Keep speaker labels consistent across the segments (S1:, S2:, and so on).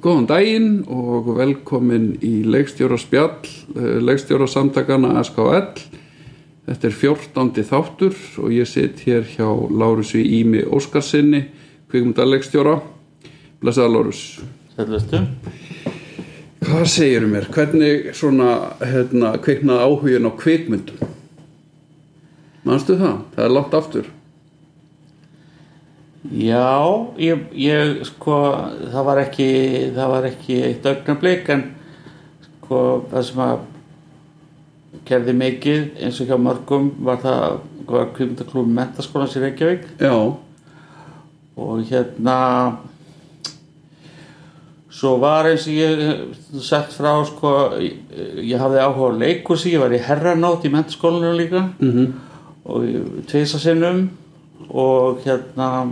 S1: Góðan daginn og velkomin í leikstjóra spjall, leikstjóra samtakana SKL. Þetta er 14. þáttur og ég sitt hér hjá Lárusi Ími Óskarsinni, kvikmyndarleikstjóra. Blesaða Lárus.
S2: Sælvistu.
S1: Hvað segir mér? Hvernig svona hérna, kviknaði áhugin á kvikmyndum? Manstu það? Það er langt aftur.
S2: Já, ég, ég sko, það var ekki, það var ekki eitt augnablik en sko það sem að gerði mikið eins og hjá mörgum var það, var kvikmyndaklúfum mentaskólans í Reykjavík.
S1: Já,
S2: og hérna svo var eins og ég sett frá sko, ég, ég hafði áhuga á leikursi, ég var í herranót í mentaskólanum líka.
S1: Mm
S2: og tveisa sinnum. Og hérna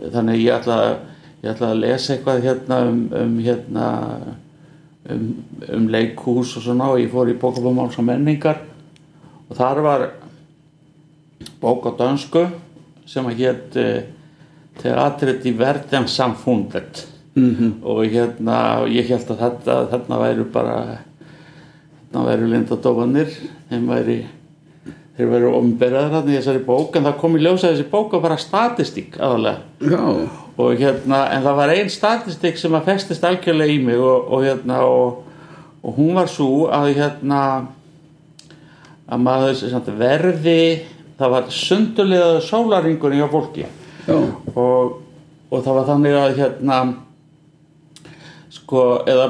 S2: þannig ég ætla, ég ætla að lesa eitthvað hérna um, um hérna um, um leikhús og svona og ég fór í bókabómáls og menningar og þar var bók á dönsku sem að hétt Teatret í verðan samfundet.
S1: Mm
S2: og hérna ég held að þetta þarna væru bara þarna væru lindadófanir þeim væri þeir væru omberaður hann í þessari bók en það kom í ljósa þessi bók að bara statistík aðalega og hérna en það var ein statistík sem að festist algjörlega í mig og, og hérna og, og hún var svo að hérna að maður sem sagt, verði það var sundurlega sólaringurinn hjá fólki. Og, og það var þannig að hérna sko eða,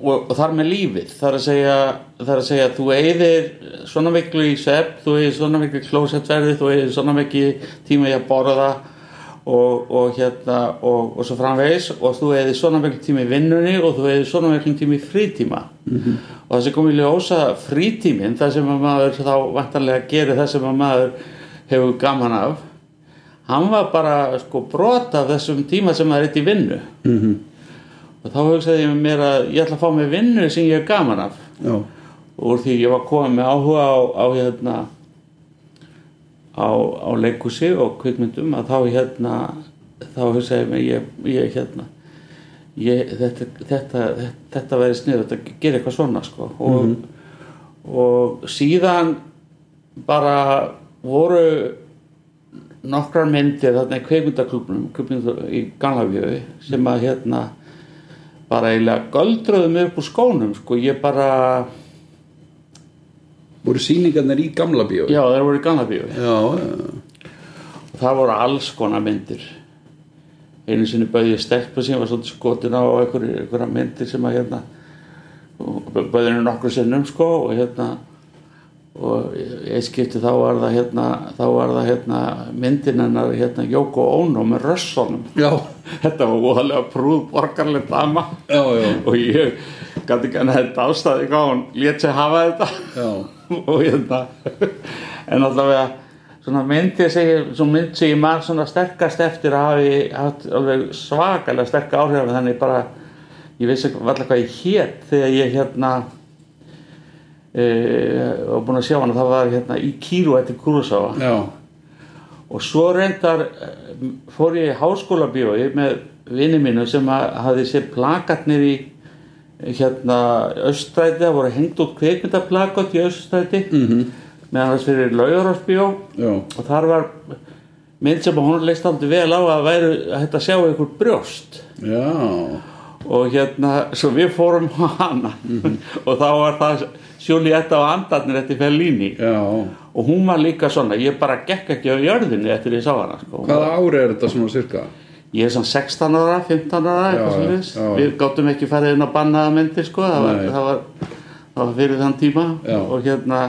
S2: og, og þar með lífið þar að segja, þar að segja þú eigðir svona miklu í sepp þú eigðir svona miklu í klósettverði þú eigðir svona miklu tíma í að borða og, og hérna og, og svo framvegis og þú eigðir svona miklu tíma í vinnunni og þú eigðir svona miklu tíma í frítíma. -hmm. og það sem kom í ljósa frítíminn það sem að maður þá vantarlega gerir það sem að maður hefur gaman af hann var bara sko brot af þessum tíma sem maður er eitt í vinnu.
S1: Mm
S2: og þá hugsaði ég mér að ég ætla að fá mig vinnu sem ég er gaman af.
S1: Já,
S2: og úr því ég var komið með áhuga á, á hérna á, á leikúsi og kvikmyndum að þá hérna þá hugsaði ég mig ég, ég hérna ég, þetta, þetta, þetta, þetta verið snið þetta gerir eitthvað svona sko. Og, og síðan bara voru nokkrar myndir þarna í kveikmyndaklubnum kveikmynda í Ganlafjöfi sem að hérna bara eiginlega göldröðu mig upp úr skónum sko ég bara
S1: voru sýningarnir í gamla bíó
S2: já það voru í
S1: já, já.
S2: og það voru alls konar myndir. Einu sinni bauði ég stelpu sem var svolítið skotin á einhverja, myndir sem að hérna bauði henni nokkur sinnum sko og hérna og ég skipti þá var það hérna þá var það hérna myndin hennar hérna Jóko Óno með rössunum.
S1: Já,
S2: þetta var óhalega prúð borgarlega dama.
S1: Já, já,
S2: og ég gæti ekki að þetta ástæði hvað hún lét sér hafa þetta. Og hérna en allavega svona myndi sem, svona mynd sem ég maður svona sterkast eftir að hafi svakalega sterk áhrif þannig bara ég vissi alltaf hvað ég hétt þegar ég hérna e, var búin að sjá hana það var hérna í Kíru eftir Kurosawa
S1: já.
S2: og svo reyndar eh, fór ég í háskóla bíói með vinni mínu sem að hafði sér plakatnir í hérna austræti, það voru hengt út kveikmyndaplakat í austræti mm -hmm. meðan þess fyrir laugarásbíó og þar var mynd sem hún leist aldrei vel á að væri að þetta sjá einhver brjóst
S1: já.
S2: og hérna, svo við fórum hana og þá var það Julietta og Andarnir eftir Fellini.
S1: Já.
S2: og hún var líka svona, ég bara gekk ekki á jörðinni eftir ég sá hana sko.
S1: hvaða ári er þetta svona cirka?
S2: ég er svona 16 ára, 15 ára
S1: Já, já,
S2: við gáttum ekki farið inn á bannaða myndir sko, það var, það var, það var fyrir þann tíma. Og hérna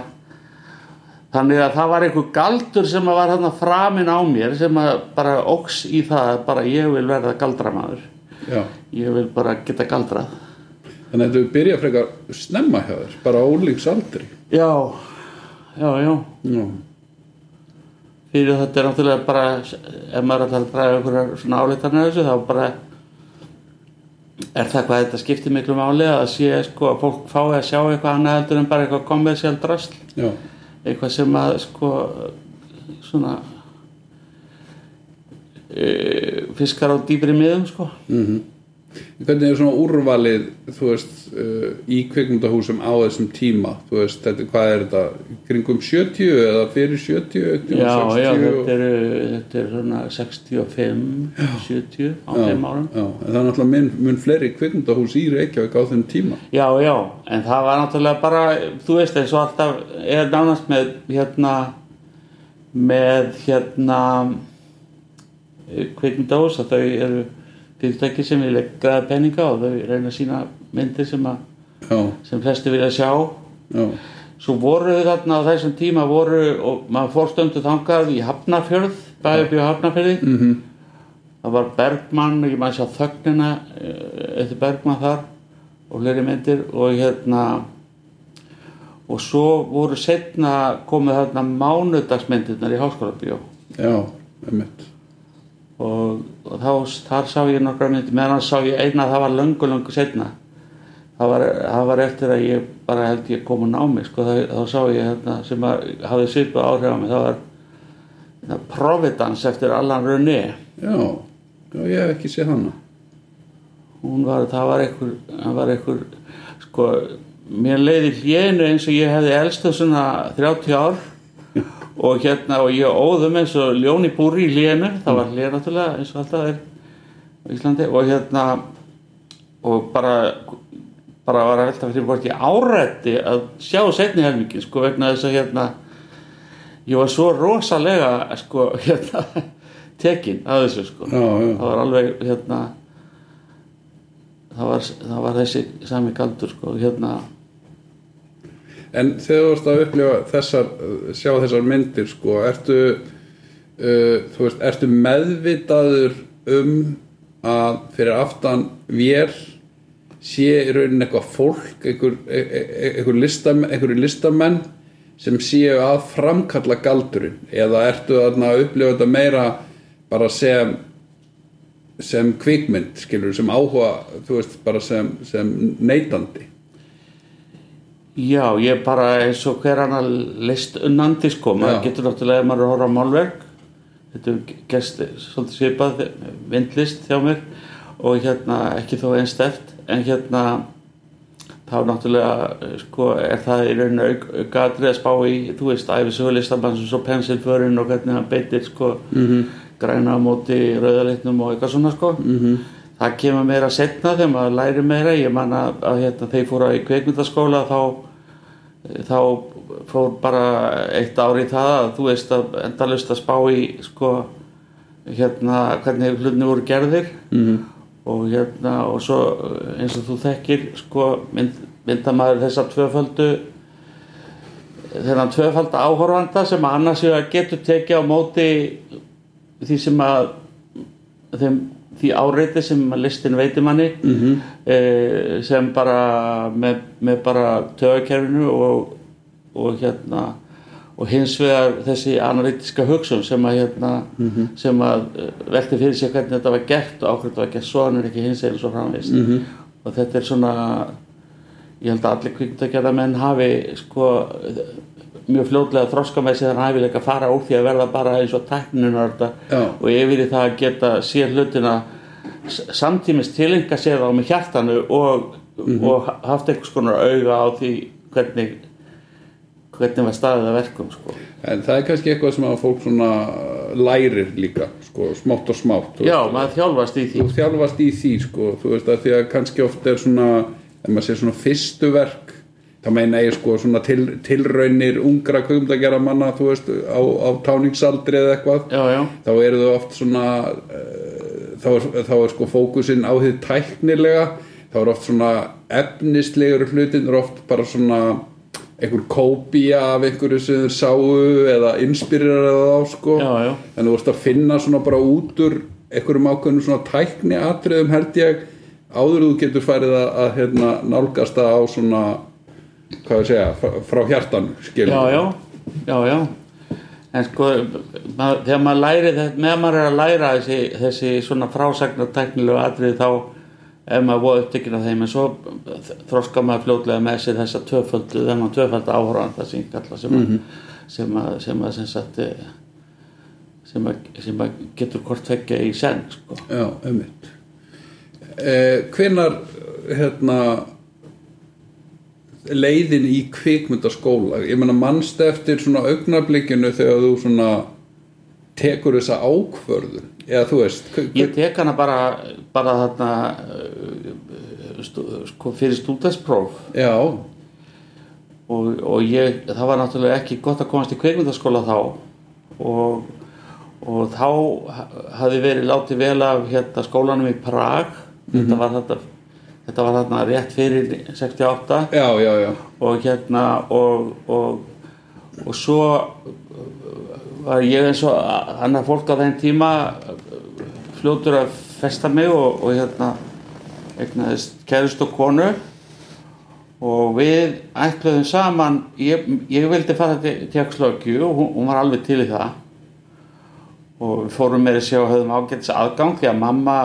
S2: þannig að það var einhver galdur sem var hérna framin á mér sem bara óks í það að bara ég vil verða galdramaður.
S1: Já,
S2: ég vil bara geta galdrað
S1: þannig að þú byrja frekar snemma hjá þér bara á úlingsaldri
S2: já, já, já.
S1: Já,
S2: fyrir þetta er náttúrulega bara ef maður ætlar að draga einhverjar svona álítanir þessu þá bara er það hvað þetta skiptir miklu máli að sé sko að fólk fái að sjá eitthvað annað heldur en bara eitthvað kommersial drasl.
S1: Já,
S2: eitthvað sem að sko svona e, fiskar á dýbri miðum sko.
S1: Mhm Hvernig er svona úrvalið, þú veist, uh, í kvikmyndahúsum á þessum tíma, þú veist, þetta, hvað er þetta, kringum 70 eða fyrir 70,
S2: já,
S1: 60
S2: já, þetta er, þetta er svona 65, 70 á þeim árum.
S1: Já, en það er náttúrulega mun, mun fleiri kvikmyndahús í Reykjavík á þenn tíma.
S2: Já, já, en það var náttúrulega bara, þú veist eins og alltaf er nánast með hérna með hérna kvikmyndahús að þau eru fyrirtæki sem vilja græða peninga og þau reyna að sína myndir sem, að,
S1: Já,
S2: sem flesti vilja sjá.
S1: Já,
S2: svo voru þarna á þessum tíma voru og maður fór stöndu þangað í Hafnarfjörð, bæði upp í Hafnarfjörði
S1: mhm,
S2: það var Bergmann og ég maður sjá þögnina eh, eftir Bergmann þar og fleiri myndir og hérna og svo voru setna komið þarna mánudagsmyndirnar í háskólabíó.
S1: Já, einmitt.
S2: Og, og þá, þar sá ég nokkra myndir. Meðan sá ég eina það var löngu löngu setna það var, það var eftir að ég bara held ég kom að ná mig sko, þá, þá sá ég hérna sem að hafði svipu áhrif á mig. Það var hérna, Providence eftir Allan René
S1: Já, já, ég hef ekki séð hana.
S2: hún var, það var einhver, það var einhver sko, mér leiði hlénu eins og ég hefði elstu svona 30 ár og hérna og ég óðum eins og ljóni búri í hlénu, það var hlénu náttúrulega eins og alltaf er á Íslandi. Og hérna og bara bara var að velta fyrir hvort ég árætti að sjá setni helmingin sko vegna þess að hérna ég var svo rosalega sko hérna tekin að þessu sko.
S1: Já, já.
S2: það var alveg hérna það var, það var þessi sami galdur sko hérna
S1: En þegar þú ert að upplifa þessar, sjá þessar myndir, sko, ertu, uh, veist, ertu meðvitaður um að fyrir aftan vél sé í rauninni eitthvað fólk, einhver, e- e- einhver, listamenn, einhver listamenn sem séu að framkalla galdurinn eða ertu að upplifa þetta meira bara sem sem kvikmynd, skilur, sem áhuga, þú veist, bara sem, sem neytandi.
S2: Já ég bara eins og hver annar list unnandi sko maður getur náttúrulega ef maður er að horfa á málverk þetta er gerst svolítið svipað vindlist hjá mér og hérna ekki þó einn stert en hérna þá náttúrulega sko er það í rauninu auk, aukaðrið að spá í þú veist æfisögulistamann sem svo pensilförin og hvernig hann beitir sko -hmm. græna á móti rauðalitnum og eitthvað svona sko -hmm. það kemur meira setna þegar maður læri meira ég man að, að hérna, þeir fóru í kveikmyndaskóla þá þá fór bara eitt ár í það að þú veist að endalust að spá í sko hérna hvernig hlutni voru gerðir mm. og hérna og svo eins og þú þekkir sko mynd, myndamaður þessa tvöföldu þennan tvöfalda áhorfanda sem annars getur tekið á móti því sem að þeim, því áreiti sem að listin veitir manni -hmm. e, sem bara með, með bara tögakerfinu og, og hérna og hins vegar þessi analytiska hugsun sem að hérna sem að eh, velti fyrir sig hvernig þetta var gert og ákveð þetta var gert svona er ekki hins einn svo framvist -hmm. og þetta er svona ég held að allir kvikmyndagerða menn hafi sko mjög fljótlega þroska með sig þannig að hæfileika að fara úr því að verða bara eins og tækninunar
S1: Já.
S2: og yfir í það að geta sér hlutina samtímis tilenga sér á með hjartanu og, og haft einhvers konar auga á því hvernig hvernig var staðið að verkum sko.
S1: En það er kannski eitthvað sem að fólk svona lærir líka, sko, smátt og smátt.
S2: já,
S1: veist.
S2: maður þjálfast í því
S1: Þú þjálfast í því, sko, þú veist að því að kannski oft er svona, ef maður sé svona fyrstu verk, þá meina ég sko svona til, tilraunir ungra kvöngdagjara manna, þú veist, á, á táningsaldri eða eitthvað,
S2: já, já,
S1: þá eru þau oft svona, uh, þá, er, þá er sko fókusinn á því tæknilega, þá er oft svona efnislegur hlutin, er oft bara svona einhver kópía af einhverju sem þeir sáu eða inspireraði þá sko.
S2: Já, já.
S1: en þú vorst að finna svona bara út úr einhverjum ákveðnum svona tækni atriðum held ég áður þú getur farið að, að hérna, nálgast það á svona hvað ég segja, frá, hjartan skilur
S2: já, já, já, já. En sko, mað, þegar maður læri þetta, með maður er að læra þessi, þessi svona frásagnar tæknilegu atrið þá ef maður voru upptekinn af þeim en svo þroska maður fljótlega með sér þessa tvöföldu, þennan tvöföldu áhorfan það sem ég kalla sem að, sem að, sem að, sem sagt, eh, sem að, sem að getur hvort tvekja í senn, sko.
S1: Já, einmitt eh, hvenar hérna leiðin í kvikmyndaskóla. Ég meina mannst eftir svona augnablikinu þegar þú svona tekur þessa ákvörðun? Eða þú veist
S2: ég tek hana bara bara þarna uh, stú, sko, fyrir stúdinspróf
S1: já,
S2: og, og ég, það var náttúrulega ekki gott að komast í kveikmyndaskóla þá. Og, og þá hafði verið látið vel af hérna, skólanum í Prag. Þetta var þetta þetta var þarna rétt fyrir 68
S1: já, já, já.
S2: Og hérna og, og, og svo var ég eins og annar fólk á þeim tíma fljótur að festa mig og, og hérna eignaðist kærust og konu. Og við ætluðum saman ég, ég vildi fara til Tjekkslökju og hún, hún var alveg til í það. Og við fórum með þessi og höfðum ágætis aðgang því að mamma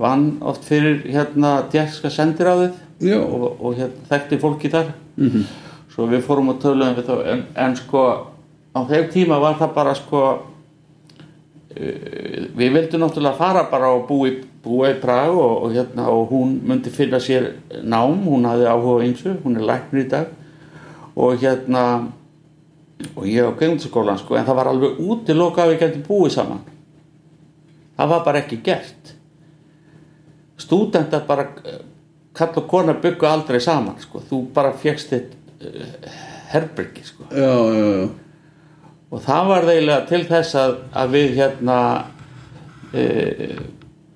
S2: vann oft fyrir hérna tjekkska sendiráðið og, og hérna, þekkti fólki þar. -hmm. svo við fórum við þá en, en sko á þeim tíma var það bara sko uh, við vildum náttúrulega fara bara og búa í, búa í Prag og, og hérna og hún myndi finna sér nám, hún hafði áhuga ymsu, hún er læknir í dag. Og hérna og ég á kveimdaskólan sko en það var alveg útiloka að við getum búið saman. Það var bara ekki gert stúdendar bara eh, kall og kona byggu aldrei saman sko. þú bara fegst þitt uh, herbyrgi sko. og það var eiginlega til þess að, að við hérna uh,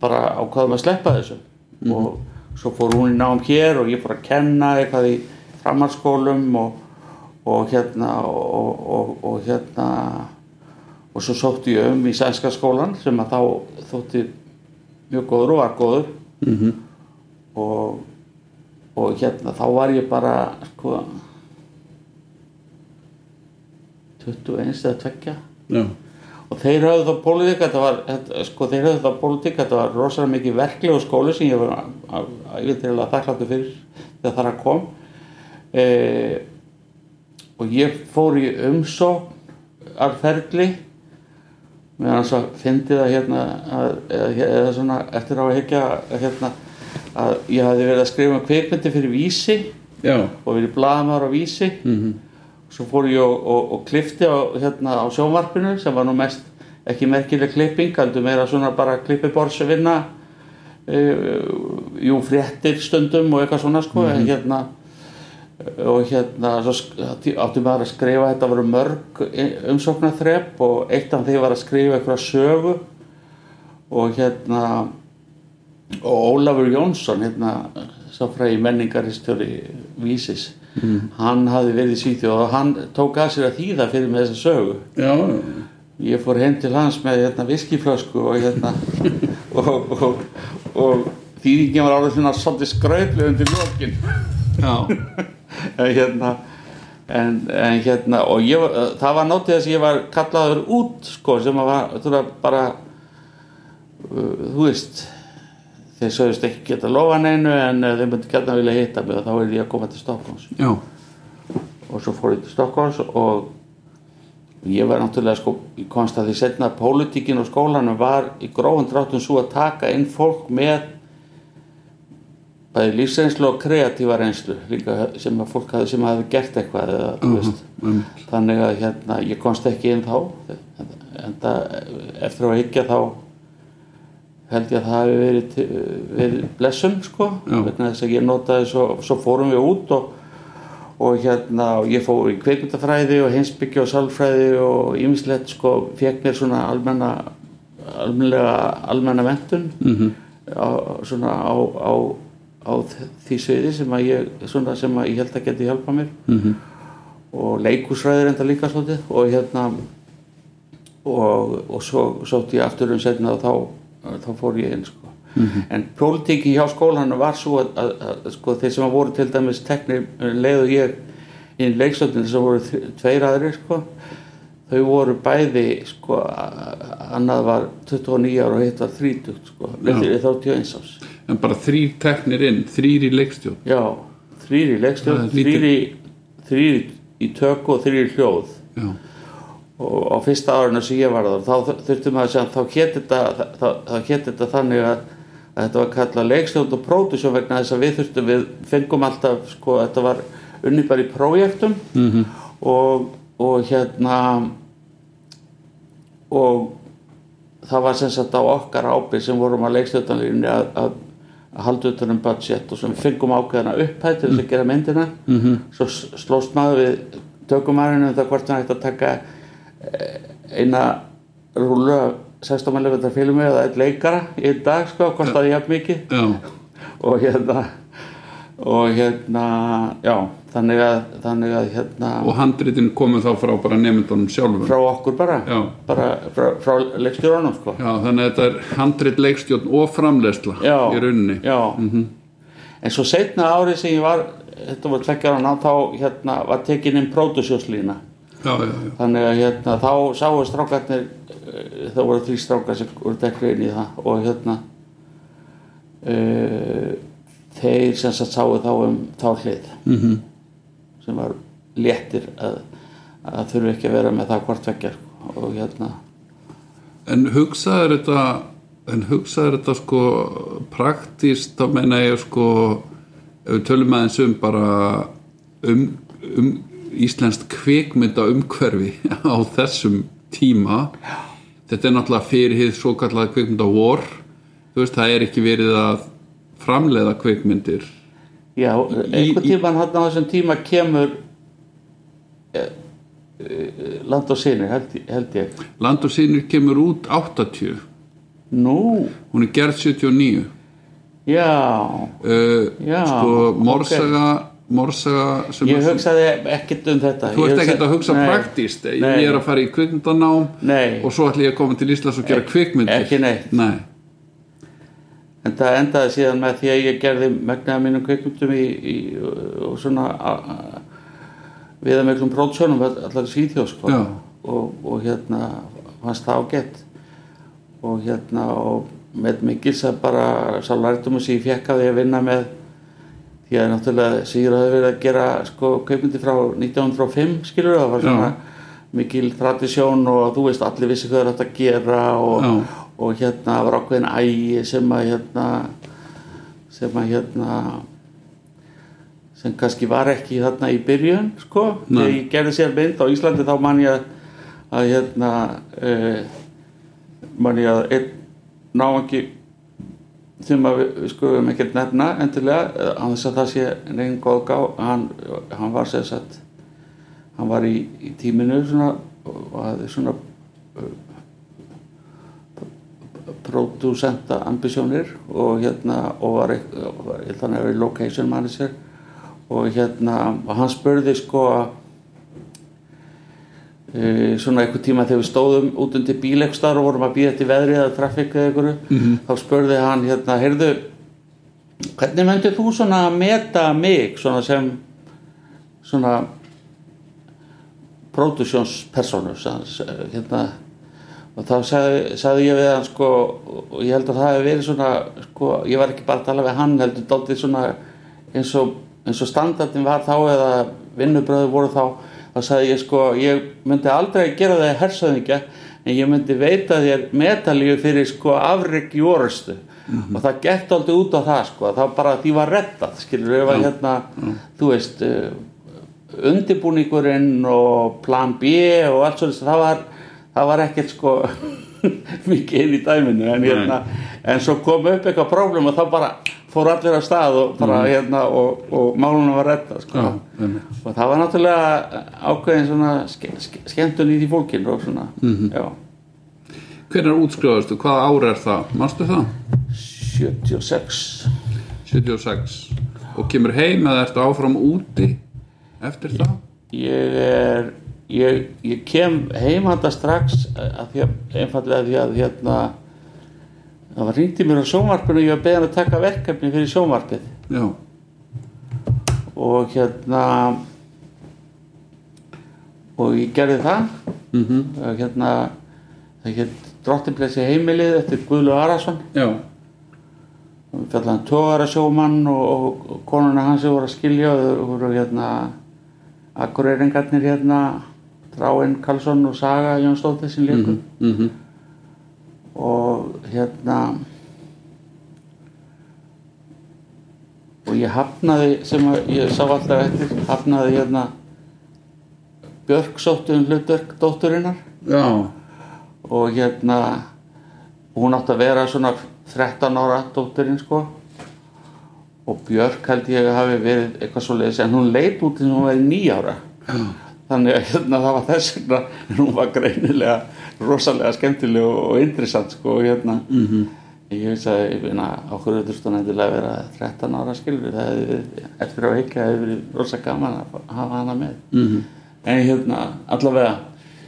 S2: bara ákvaðum að sleppa þessu og svo fór hún í nám hér og ég fór að kenna eitthvað í framhaldsskólum og, og hérna og, og, og hérna og svo sótti ég um í sænska skólan sem að þá þótti mjög góður og var góður
S1: mm
S2: og, og hérna þá var ég bara sko 21 eða 2
S1: já,
S2: og þeir höfðu þá pólitík þetta var, sko þeir höfðu þá pólitík þetta var rosalega mikið verklegu skóli sem ég var yfirlega þakkláttu fyrir þegar þar að kom. E, og ég fór í umsókn af ferli meðan þess að fyndi það hérna að, eða, eða svona eftir á að higgja hérna að ég hafði verið að skrifa um kvikmyndi fyrir vísi
S1: já,
S2: og verið blaðamæður á vísi.
S1: Mhm.
S2: Svo fór ég og, og, og klifti á, hérna, á sjónvarpinu sem var nú mest ekki merkileg klipping, heldur meira svona bara klippiborðsvinna uh, jú fréttir stundum og eitthvað svona sko en hérna og hérna átti maður að skrifa þetta voru mörg umsóknarþrep og eitt af því var að skrifa eitthvað sögu. Og hérna og Ólafur Jónsson hérna sá fræði menningaristjóri Vísis hann hafði verið í Svíþjóð og hann tók að sér að þýða fyrir með þessa sögu.
S1: Já,
S2: ég fór heim til hans með hérna viskiflösku og hérna og, og, og þýðingin var alveg svona svolítið skrauplega undir lokin.
S1: Já,
S2: hérna en, en hérna og ég, það var nátið þess að ég var kallaður út sko sem að var þú veist, bara uh, þú veist þeir sögust ekki geta lofa neinu en uh, þeir myndi gætna vilja hitta mig og þá er ég að koma til Stokkons
S1: já,
S2: og svo fór ég til Stokkons og ég var náttúrulega sko ég komst að því setna að pólitíkin og skólanum var í grófum dráttum svo að taka inn fólk með bæði lífsreynslu og kreatífa reynslu líka sem að fólk hafði, sem hafði gert eitthvað eða, þú veist,
S1: um,
S2: þannig að hérna, ég komst ekki inn þá. En það, eftir að higgja þá held ég að það hafi verið, verið blessum sko þess að ég notaði svo, svo fórum við út og, og hérna og ég fór í kveikmyndafræði og heimsbyggja og sálfræði og ýmislegt sko fekk mér svona almenna almenna mentun
S1: mhm,
S2: á, svona á, á, á því sviði sem að ég svona sem að ég held að geti hjálpa mér
S1: mhm,
S2: og leikúsræðir enda líka svolítið og hérna og, og svo sótti ég aftur um setna og þá, þá fór ég inn sko. en pólitíki hjá skólanum var svo að, að, að sko, þeir sem voru til dæmis teknir leiðu ég inn leikstöndin sem voru þ- tveir aðrir sko. þau voru bæði sko, annað var 29 ára og hitt var 30 sko,
S1: Já.
S2: 31 árs
S1: en bara þrýr teknir inn þrýr í leikstjórn.
S2: Já, þrýr í leikstjórn, þrýr í, þrýr í tökku og þrýr í hljóð.
S1: Já,
S2: og á fyrsta árinu sem ég var þar þá þurftum að segja þá hétt þetta, þetta þannig að að þetta var kallað leikstjórn og pródusjón vegna þess að við þurftum við fengum alltaf sko þetta var unni bara í prójektum. -hmm. og, og hérna og það var sem sagt á okkar ábyrg sem vorum að leikstjórnarlinni að, að, að halda utan um budget og sem fengum ákveðina upphætt til þess að gera myndina. -hmm. svo slóst maður við tökumærinu um það hvort hann ætti að taka eh, eina rúlu af 16 mæli filmi eða eitt leikara í dag sko, kostaði jafn mikið. Og hérna og hérna já, þannig að, þannig að hérna
S1: og handritin komið þá frá bara nefndunum sjálfum.
S2: Frá okkur bara, bara frá, frá leikstjórunum sko.
S1: Þannig að þetta er handrit leikstjórn og framleysla
S2: Já.
S1: í rauninni.
S2: Já, en svo setna árið sem ég var þetta var tvekkjar á ná þá hérna var tekin inn pródusjóslína þannig að hérna þá sáu strákarnir eh, það voru þrý strákar sem voru teknir inn í það og hérna uh, þeir sem sáu þá um þá hlið.
S1: Mm
S2: sem var léttir að, að þurfi ekki að vera með það hvort vekkjar og hérna
S1: En hugsaður þetta en hugsaður þetta sko praktíst þá meina ég sko ef við tölum aðeins um bara um, um íslenskt kvikmynda umhverfi á þessum tíma. Þetta er náttúrulega fyrir hið svo kallað kvikmynda vor þú veist það er ekki verið að framleiða kvikmyndir
S2: Já, einhvern tíman hann á þessum tíma kemur eh, eh, land og sinni held, held ég.
S1: Land og sínir kemur út 80
S2: Nú,
S1: hún er gerð 79
S2: já.
S1: Uh,
S2: Já,
S1: sko morsaga morsaga sem
S2: Ég
S1: að-
S2: hugsaði ekkert um þetta.
S1: Þú ert ekkert að hugsa
S2: Nei,
S1: praktíst ég er að fara í kvikmyndanám
S2: Nei.
S1: og svo ætla ég að koma til Íslands og gera kvikmyndir.
S2: ekki neitt.
S1: Nei.
S2: En það endaði síðan með því að ég gerði megnaða mínum kveikmyndum í, í og svona við að miklum prótsjónum allar sko.
S1: Já.
S2: og, og hérna fannst það ágætt og hérna og með mikils að bara sá lærtum sem ég fekk að að vinna með því að náttúrulega Sigur hafði verið að gera sko kveikmyndi frá 1905 skilur það var svona mikil tradisjón og þú veist allir vissi hvað það er að gera og,
S1: Já.
S2: Og hérna var ákveðin ægi sem að hérna sem að hérna sem kannski var ekki þarna í byrjun sko, þegar ég gerði sér mynd á Íslandi þá man ég að, hérna uh, man ég að einn náangi sem að við, skulum ekkert nefna endilega, á þess að það sé neginn góð gá, hann, hann var sér sett hann var í, í tíminu svona og hafði svona pródúsenta ambisjónir og hérna og var, ekk- og var ég þannig að vera location manager og hérna og hann spurði sko e, svona einhver tíma þegar við stóðum út undir bílegstar og vorum að býða til veðri eða traffic eða einhverju -hmm. þá spurði hann hérna heyrðu hvernig myndið þú svona meta mig svona sem svona pródusjónspersonu hérna og þá sagði, sagði ég við hann sko og ég held að það hefði verið svona sko, ég var ekki bara að tala við hann heldur dálítið svona eins og, eins og standardin var þá eða vinnubröður voru þá. Þá sagði ég sko, ég myndi aldrei gera það í hersöðingja en ég myndi veita þér metalíu fyrir sko afrygg í orustu og það gett aldrei út á það sko það bara því var rettað skilur við var hérna þú veist uh, undirbúningurinn og plan B og allt svolítið það var, það var ekkert sko mikið inn í dæminu en, hérna, en svo kom upp eitthvað próblem og þá bara fór allir að stað og, bara, hérna, og, og málunum var retta sko.
S1: Einmitt.
S2: og það var náttúrulega ákveðin svona ske, ske, skemmtun í því fólkin og svona já,
S1: Hvernig útskrifaðustu? Hvaða ára er það? Manstu það?
S2: 76
S1: 76 og kemur heim eða ertu áfram úti eftir það?
S2: ég er ég, ég kem heimanda strax að því að, einfallega því að hérna það var ringt í mér á sjónvarpinu og ég var beðan að taka verkefni fyrir sjónvarpið.
S1: Já,
S2: og hérna og ég gerði það.
S1: Mm
S2: og hérna það hétt Drottinblessi heimilið eftir Guðlu Arason.
S1: Já,
S2: og fjallaðan tógara sjómann og, og, og konuna hans sem voru að skilja og voru hérna akkureyringarnir hérna Dráin Karlsson og Saga Jónsdóttir sem leikur
S1: mm
S2: og hérna og ég hafnaði sem ég sá alltaf eftir hafnaði hérna Björk sóttu um hlutverk dótturinnar.
S1: Já,
S2: og hérna hún átti að vera svona 13 ára dótturinn sko. Og Björk held ég að hafi verið eitthvað svo leiðis en hún leit út og hún verið nýjára þannig að hérna það var þess vegna hún var greinilega rosalega skemmtileg og, og interessant sko hérna -hmm. ég veist að ég á hverju þurftum endilega að vera 13 ára skilur það eftir að veikja hefði verið rosa gaman að hafa hana með -hmm. en hérna allavega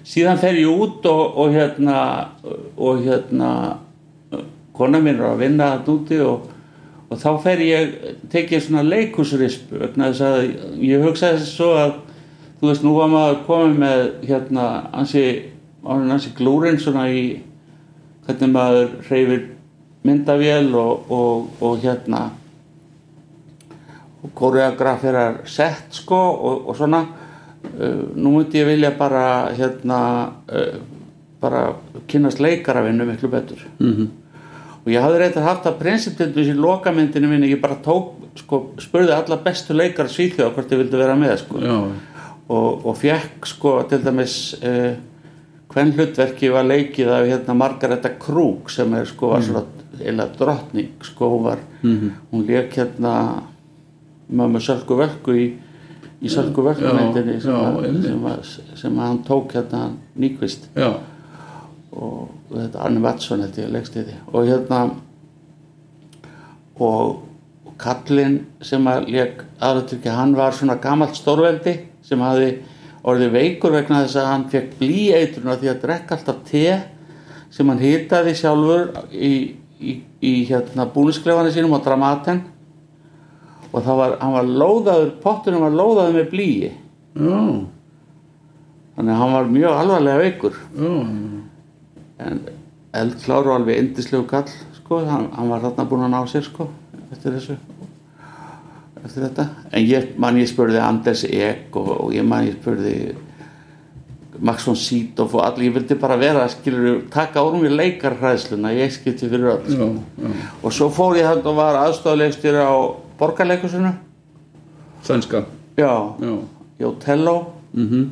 S2: síðan fer ég út og, og hérna og hérna kona mín er að vinna þetta úti og, og þá fer ég tekið svona leikusrisp vegna þess að ég hugsaði svo að þú veist nú var maður komið með hérna ansi, ansi glúrin svona í hvernig maður hreyfir myndavél og, og, og hérna og koreograferar sett sko og, og svona. Uh, nú myndi ég vilja bara hérna uh, bara kynast leikaravinnu miklu betur.
S1: Mhm,
S2: og ég hafði reyndar haft að prinsiptöndu í lokamyndinu minni, ég bara tók sko, spurði alla bestu leikar svíþjóða hvort ég vildi vera með sko.
S1: Já,
S2: og, og fekk sko til dæmis uh, hvern hlutverki var leikið af hérna Margareta Krúk sem er sko var svona eða drottning sko hún var hún leik hérna mömmu Sölku Völku í, í Sölku Völku myndinni sem, sem, sem hann tók hérna nýkvist
S1: já,
S2: og þetta Arne Mattsson held ég leikst í því og hérna og kallinn sem að leik aðratrykki hann var svona gamalt stórveldi sem hafði orðið veikur vegna þess að hann fekk blíeitruna því að drekka alltaf te sem hann hitaði sjálfur í, í, í hérna búnisklefanir sínum á Dramaten. Og það var, hann var lóðaður potturinn var lóðaður með blíi
S1: já,
S2: þannig að hann var mjög alvarlega veikur.
S1: Já,
S2: en eldklár og alveg indislegu kall sko, hann, hann var þarna búinn að ná sér sko, eftir þessu eftir þetta, en ég man ég spurði Anders Ek og, og ég man ég spurði Max von Sydow og allir, ég vildi bara vera skilur, taka úr mér leikarhræðsluna. Ég skipti fyrir öll
S1: já, já,
S2: og svo fór ég hann og var aðstoflegstur á borgarleikusinu
S1: sænska,
S2: já, í Otello.
S1: Mhm,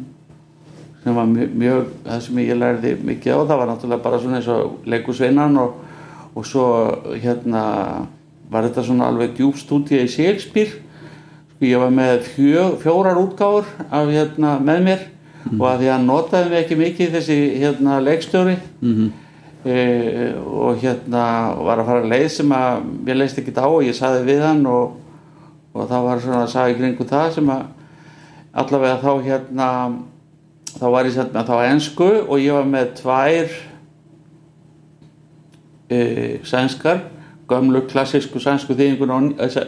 S2: sem var mjög, mjög það sem ég lærði mikið á. Það var náttúrulega bara svona eins og leikusveinan og, og svo hérna var þetta svona alveg djúb stúdíu í Shakespeare. Sko ég var með fjö, fjórar útgáfur af hérna með mér og að því að notaði mig ekki mikið þessi hérna leikstjóri.
S1: Mhm,
S2: e, og hérna var að fara leið sem að ég leist ekki á og ég saði við hann og, og það var svona að sagði kringu það sem að allavega þá hérna þá var ég sett með þá ensku og ég var með tvær e, sænskar gömlu klassísku sænsku þýðinguna þessa,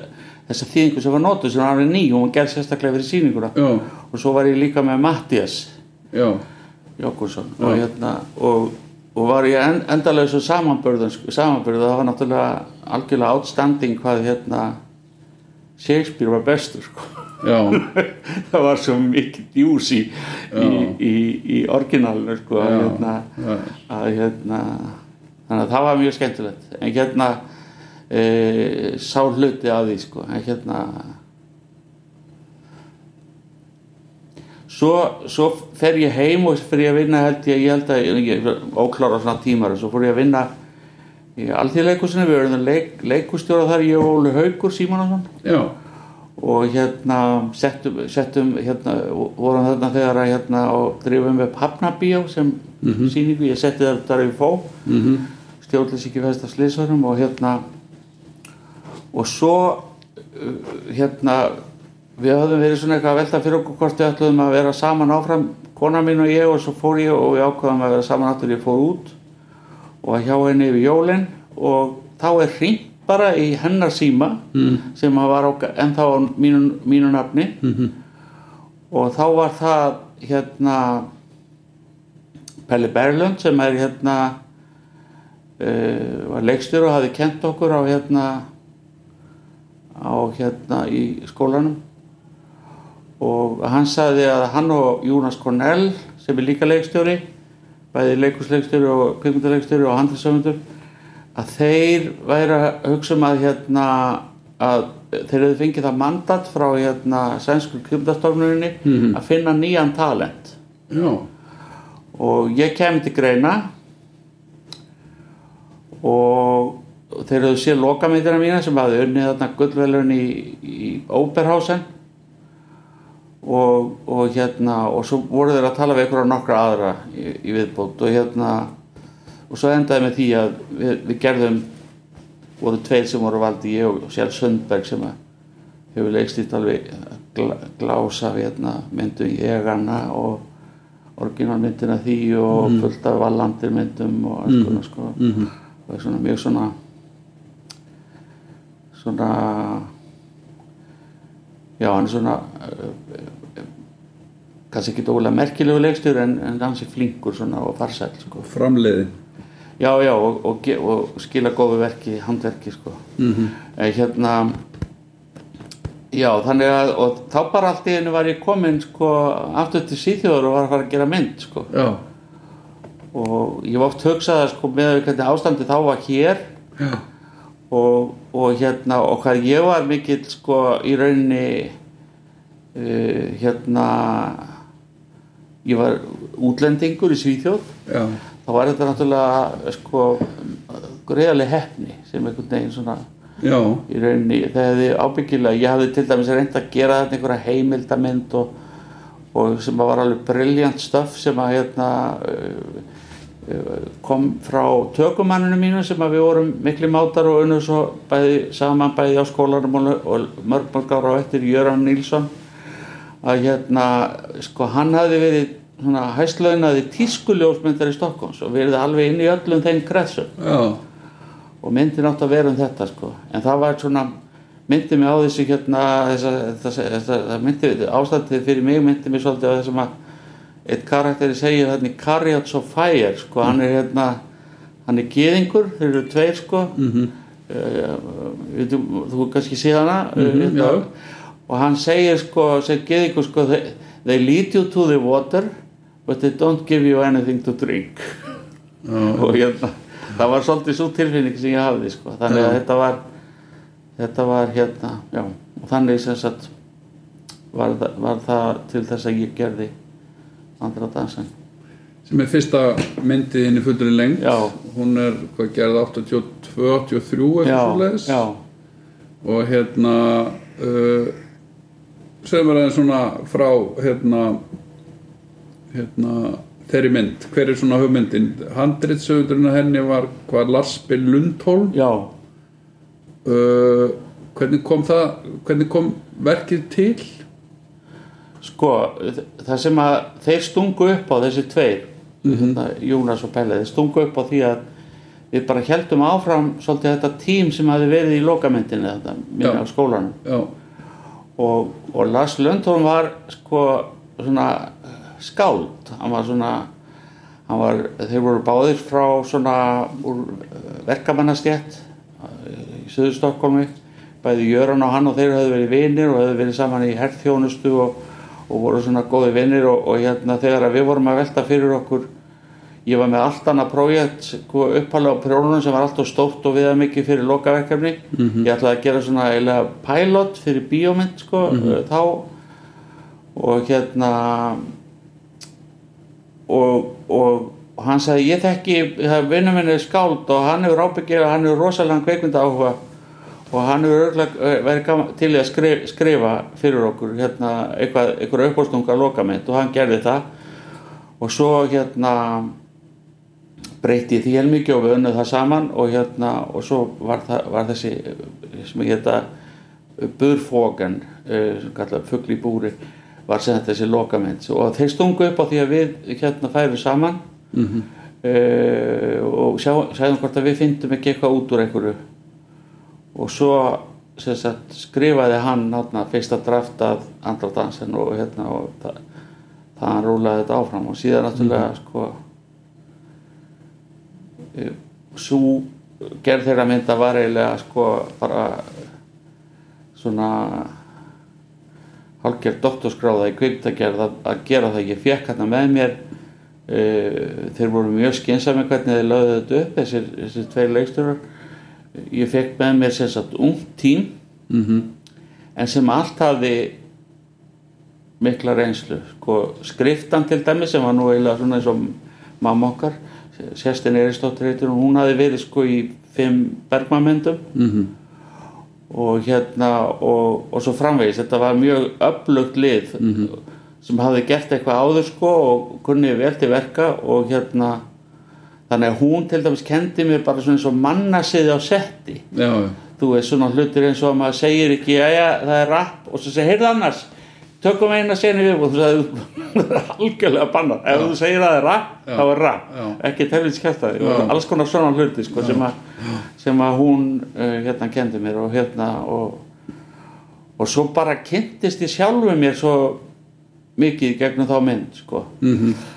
S2: þessa þýðingu sem var notuð sem var ný og hún gerð sérstaklega fyrir sýninguna.
S1: Já,
S2: og svo var ég líka með Mattias Jókursson og, hérna, og, og var ég en, endalausu samanbörðun samanbörðu það var náttúrulega algjörlega outstanding hvað hérna Shakespeare var bestur sko. það var svo mikið djús í, í, í, í orginalinu sko, hérna, að hérna þannig að það var mjög skemmtilegt. En hérna e, sá hluti af því sko, en hérna. Svo, svo fer ég heim og ég að vinna held ég, ég held að ég, ég óklára svona tímar og svo fór ég að vinna í alþýðleikusinu, við verðum leik, leikustjóra þar ég og Óli Haugur Símonarsson
S1: já,
S2: og hérna settum, settum hérna, vorum þarna þegar að hérna og drifum upp Hafnabíó sem sýningu, ég setti það þar í fó.
S1: Mhm,
S2: stjórnlis ekki fæst af sliðsvarum og hérna og svo uh, hérna við höfðum verið svona eitthvað að velta fyrir okkur hvort við ætluðum að vera saman áfram kona mín og ég og svo fór ég og við ákvaðum að vera saman aftur. Ég fór út og að hjá henni yfir jólin og þá er hringt bara í hennar síma mm. sem var ennþá á mínu, mínu nafni.
S1: Mhm,
S2: og þá var það hérna Pelli Berlund sem er hérna uh, var leikstjóri og hafði kent okkur á hérna á hérna í skólanum. Og hann sagði að hann og Jónas Cornell sem er líka leikstjóri bæði leikusleikstjóri og kvikmyndaleikstjóri og handlisöfundur að þeir væri að hugsa um að hérna að þeir hefðu fengið það mandat frá hérna sænsku krimdastofnuninni að finna nýjan talent.
S1: Já,
S2: og ég kemur til greina. Og þeir hefðu séð lokamyndina mína sem hafði unnið þarna gullvelun í, í Oberhausen og, og hérna og svo voru þeir að tala við ykkur á nokkra aðra í, í viðbót og hérna og svo endaði með því að við, við gerðum voru tveir sem voru valdi ég og Sjálf Sundberg sem hefur leikstýrt alveg gla, glása hérna myndum ég hana og orginalmyndina því og fullt af vallandir myndum og alls konar sko.
S1: Mhm,
S2: og er svona mjög svona svona já hann er svona uh, kannski ekki ólega merkilegu leikstur en, en hann sé flinkur svona og farsæl sko.
S1: framleiðin.
S2: Já já og, og, og skila góðu verki handverki sko.
S1: Mhm,
S2: en hérna já þannig að og þá bara allt í einu var ég komin sko aftur til síþjóður og var að fara að gera mynd sko.
S1: Já,
S2: og ég var oft hugsað að sko með ástandi þá var hér
S1: já,
S2: og, og hérna og hvað ég var mikill sko í rauninni uh, hérna ég var útlendingur í Svíþjóð.
S1: Já,
S2: þá var þetta náttúrulega sko greiðarlega hefni sem einhvern veginn svona
S1: já,
S2: í rauninni það hefði ábyggilega ég hafði til dæmis reynd að gera þetta einhverja heimildamynd og, og sem var alveg briljant stöf sem að hérna uh, kom frá tökumanninu mínu sem að við vorum mikli mátar og unnum svo bæði saman bæði á skólanum og, og mörg mörg ára á eftir Jöran Nílsson að hérna sko hann hafði verið svona hæslaunaði tískuljósmyndar í Stokkons og verið alveg inn í öllum þeim kretsum.
S1: Já,
S2: og myndin átt að vera um þetta sko. En það var svona myndi mig á þessu hérna þessa, þessa, þessa, þessa myndi, ástandið fyrir mig myndi mig svolítið á þessum að eitt karakteri segir í Carriots of Fire sko, hann er hérna hann er gýðingur, þeir eru tveir sko
S1: mhm,
S2: uh, þú, þú kannski sé hana mm
S1: Mhm, já.
S2: og hann segir sko, segir gýðingur sko they, they lead you to the water but they don't give you anything to drink og hérna, það var svolítið svo tilfinning sem ég hafði sko. þannig að
S1: Já.
S2: þetta var þetta var hérna já, og þannig sem sagt var, var það til þess að ég gerði andra dansan
S1: sem er fyrsta myndið inn í fullri lengt
S2: já,
S1: hún er hvað gerði 82, 83 eitthvað
S2: já,
S1: svoleiðis.
S2: Já
S1: og hérna uh, segðum við aðeins svona frá hérna hérna þeirri mynd, hver er svona hugmyndin? Handritsöfundurinn að henni var hvað Lars B. Lundholm?
S2: Já,
S1: uh, hvernig kom það hvernig kom verkið til
S2: sko það sem að þeir stungu upp á þessi tveir hérna, Jónas og Pelle, þeir stungu upp á því að við bara heldum áfram svolítið þetta tím sem hafi verið í lokamyndinni þetta, minni
S1: Já.
S2: á skólanum. Og, og Lars Lundholm var sko svona skáld. Hann var svona hann var, þeir voru báðir frá svona úr verkamannastjætt í Suður Stokkólmi bæði Jöran og hann og þeir höfðu verið vinir og höfðu verið saman í herþjónustu og, og voru svona góði vinir og, og hérna þegar við vorum að velta fyrir okkur ég var með allt annað prójekt sko, uppalega á prjónunum sem var alltaf stórt og viða mikið fyrir lokaverkefni. Ég ætlaði að gera svona eiginlega pilot fyrir bíómynd sko, þá. Og hérna og, og hann sagði ég þekki, minn er skáld og hann hefur ábyggjað, hann hefur rosalega kveikmynda áhuga og hann hefur örgulega verið gaman, til að skrifa, skrifa fyrir okkur hérna eitthvað, eitthvað uppástunga lokamynd og hann gerði það. Og svo hérna breytti ég því helmikið og við unnum það saman og hérna og svo var, það, var þessi sem ég hérna burfógan í búri var sem þetta þessi lokamynd og þeir stungu upp á því að við hérna færum saman.
S1: Mhm,
S2: uh, og sjá, sæðum hvort að við fyndum ekki eitthvað út úr einhverju og svo sagt, skrifaði hann hérna, fyrsta draft af andra dansin og hérna og það, það hann rúlaði þetta áfram. Og síðan náttúrulega sko svo gerð þeirra mynda var eiginlega sko bara svona hálfgerð doktorskráða í kvikmyndagerð að, gera það. Ég fekk hérna með mér uh, þeir voru mjög skynsami hvernig þeir lögðu þetta upp þessir, þessir tveir leikstjórar ég fekk með mér sem sagt ung tím -hmm. en sem allt hafði mikla reynslu sko, skriftan til dæmi sem var nú eiginlega svona eins og mamma okkar Sestin Eristóttir heitir hún hún hafði verið sko í fimm bergmamyndum
S1: mm -hmm.
S2: og hérna og, og svo framvegis, þetta var mjög öflugt lið
S1: Mhm.
S2: sem hafði gert eitthvað áður sko og kunni vel til verka og hérna þannig að hún til dæmis kendi mér bara svona eins og mannasiði á setti.
S1: Já, já,
S2: þú veist svona hlutir eins og að maður segir ekki já það er rapp og svo segir heyrðu annars tökum eina senu við. Og þú sagði algjörlega bannað. Ef þú segir að það er rapp
S1: Já.
S2: þá er rapp
S1: Já.
S2: ekki telvinskæftaði
S1: Já.
S2: alls konar svona hluti sko, sem, að, sem að hún uh, hérna kendi mér og hérna og, og svo bara kynntist ég sjálfu mér svo mikið gegnum þá mynd sko.
S1: Mm
S2: veist,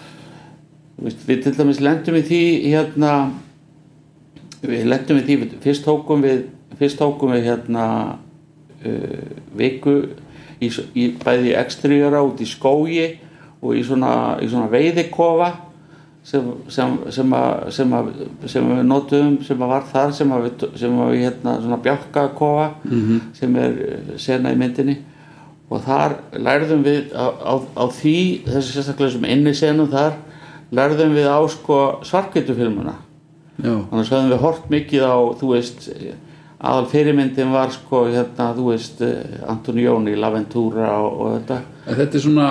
S2: við til dæmis lendum í því hérna við lendum í því fyrst tókum við fyrst tókum við hérna uh, viku í, í bæði ekstríura út í skógi og í svona, í svona veiðikofa sem, sem, sem, að, sem, að, sem við notum sem var þar sem að við, sem að við hérna svona bjálkakofa
S1: Mhm.
S2: sem er uh, sena í myndinni og þar lærðum við á, á, á því þessi sérstaklega sem inni senum þar lærðum við á sko svarkvitufilmuna
S1: já,
S2: annars höfðum við hort mikið á þú veist aðal fyrirmyndin var sko hérna þú veist eh, Antoni Jóni, Laventura og, og þetta.
S1: En þetta er svona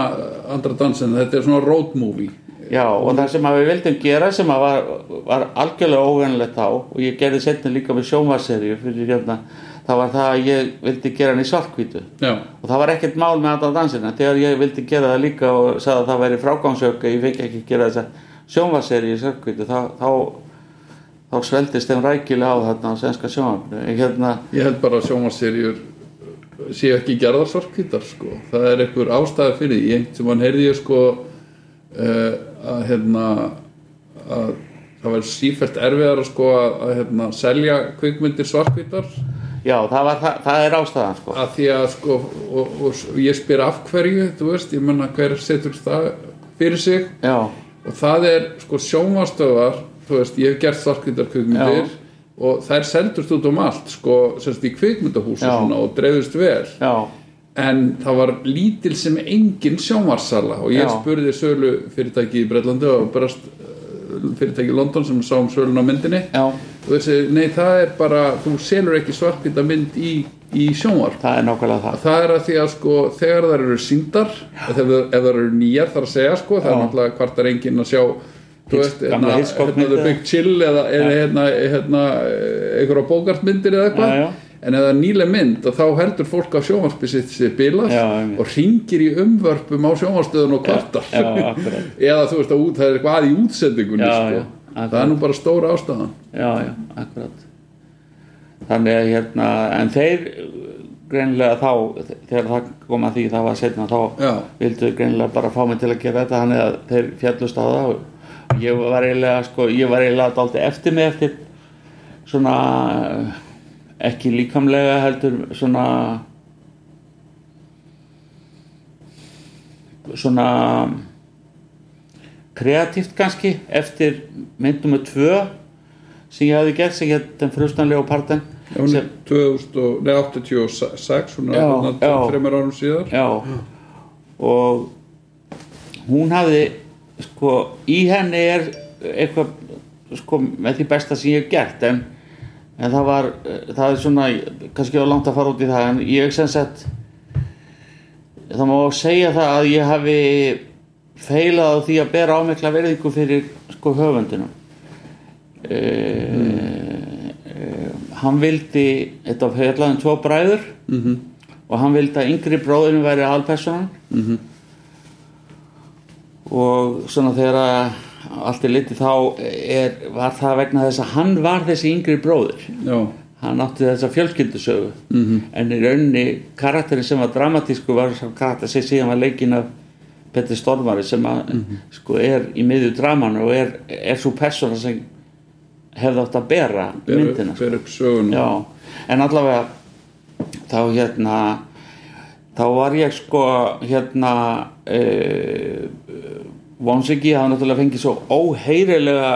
S1: andra dansin, þetta er svona road movie.
S2: Já og það sem að við vildum gera sem að var, var algjörlega óvennilegt þá og ég gerði setna líka með sjónvarserju fyrir hérna það var það að ég vildi gera hann í svartkvítu
S1: já,
S2: og það var ekkert mál með andra dansina þegar ég vildi gera það líka og sagði að það væri frágangsök að ég fengi ekki gera þessa sjónvarseri í svartkvítu þá, þá, þá sveldist þeim rækilega á þarna á svenska sjónvarpinu. Hérna,
S1: ég held bara að sjónvarserjur séu ekki gerðar svartkvítar sko. það er einhver ástæði fyrir því. Sem hann heyrði ég sko uh, að hérna að það verður sífælt erfiðar sko, að, að hérna, selja kvikmyndir svartkvítar
S2: já það, var, það, það er ástæðan sko.
S1: að því að sko og, og, og ég spyr af hverju þú veist, ég menna hver setur það fyrir sig?
S2: Já,
S1: og það er sko sjónvastöðar þú veist, ég hef gert
S2: Já.
S1: og þær seldust út um allt sko, semst í kvikmyndahús
S2: Já.
S1: og svona og dreifðust vel.
S2: Já,
S1: en það var lítil sem engin sjónvarsala og ég spurði sölu fyrirtæki í Breitlandi og brast fyrirtæki í London sem sá um sölun á myndinni.
S2: Já
S1: og þessi, nei það er bara þú selur ekki svartkvíta mynd í, í sjónvarp
S2: það er nákvæmlega það
S1: það er að því að sko þegar þær eru síndar ef þær eru nýjar þar að segja sko það er
S2: Já.
S1: náttúrulega hvart er enginn að sjá þú veist, hérna,
S2: Hitchcock
S1: hérna. Big Chill eða, hérna, hérna einhverja bókartmyndir eða
S2: Já,
S1: eitthvað
S2: já.
S1: en ef það er nýlega mynd og þá heldur fólk á sjónvarpi sitt sér bilað
S2: Já,
S1: og ringir í umvörpum á sjónvarstöðun og kvartar
S2: já,
S1: eða þú veist að út, það er eitthvað að í útsendingunni
S2: Já,
S1: sko.
S2: Akkurat.
S1: það er nú bara stóra ástæðan
S2: já, já, akkurat þannig að hérna en þeir greinilega þá þegar það kom að því það var setna þá
S1: Já.
S2: vildu greinilega bara fá mig til að gera þetta þannig að þeir fjallust á það og ég var eiginlega sko, ég var eiginlega dálítið eftir mig eftir svona ekki líkamlega heldur svona svona kreatíft kannski eftir myndum með tvö sem ég hafði gert sem ég den frustanlega og parten
S1: hún er 2000 og- nei, 86 hún er þreymur árum síðar.
S2: Já. Og hún hafði sko í henni er eitthvað sko með því besta sem ég hef gert en, en það var eh, það er svona kannski á langt að fara út í það en ég sem sagt það má segja það að ég hafi feilað á því að bera ámikla verðingu fyrir sko höfundinum e, e, hann vildi þetta fjallaðum tvo bræður
S1: mm -hmm.
S2: og hann vildi að yngri bróðinu væri alpersonan
S1: Mhm.
S2: og svona þegar allt er litið þá er, var það vegna þess að hann var þessi yngri bróður
S1: já,
S2: hann átti þessa fjölskyldusögu
S1: Mhm.
S2: en í rauninni karakterin sem var dramatísku var karakter sem síðan var leikin af Petri Stormari sem að, sko, er í miðju dramanu og er, er svo persóna sem hefði átt að bera
S1: ber,
S2: myndina sko. Já, en allavega þá hérna þá var ég sko hérna uh, Vonsiki hafa náttúrulega fengið svo óheyrilega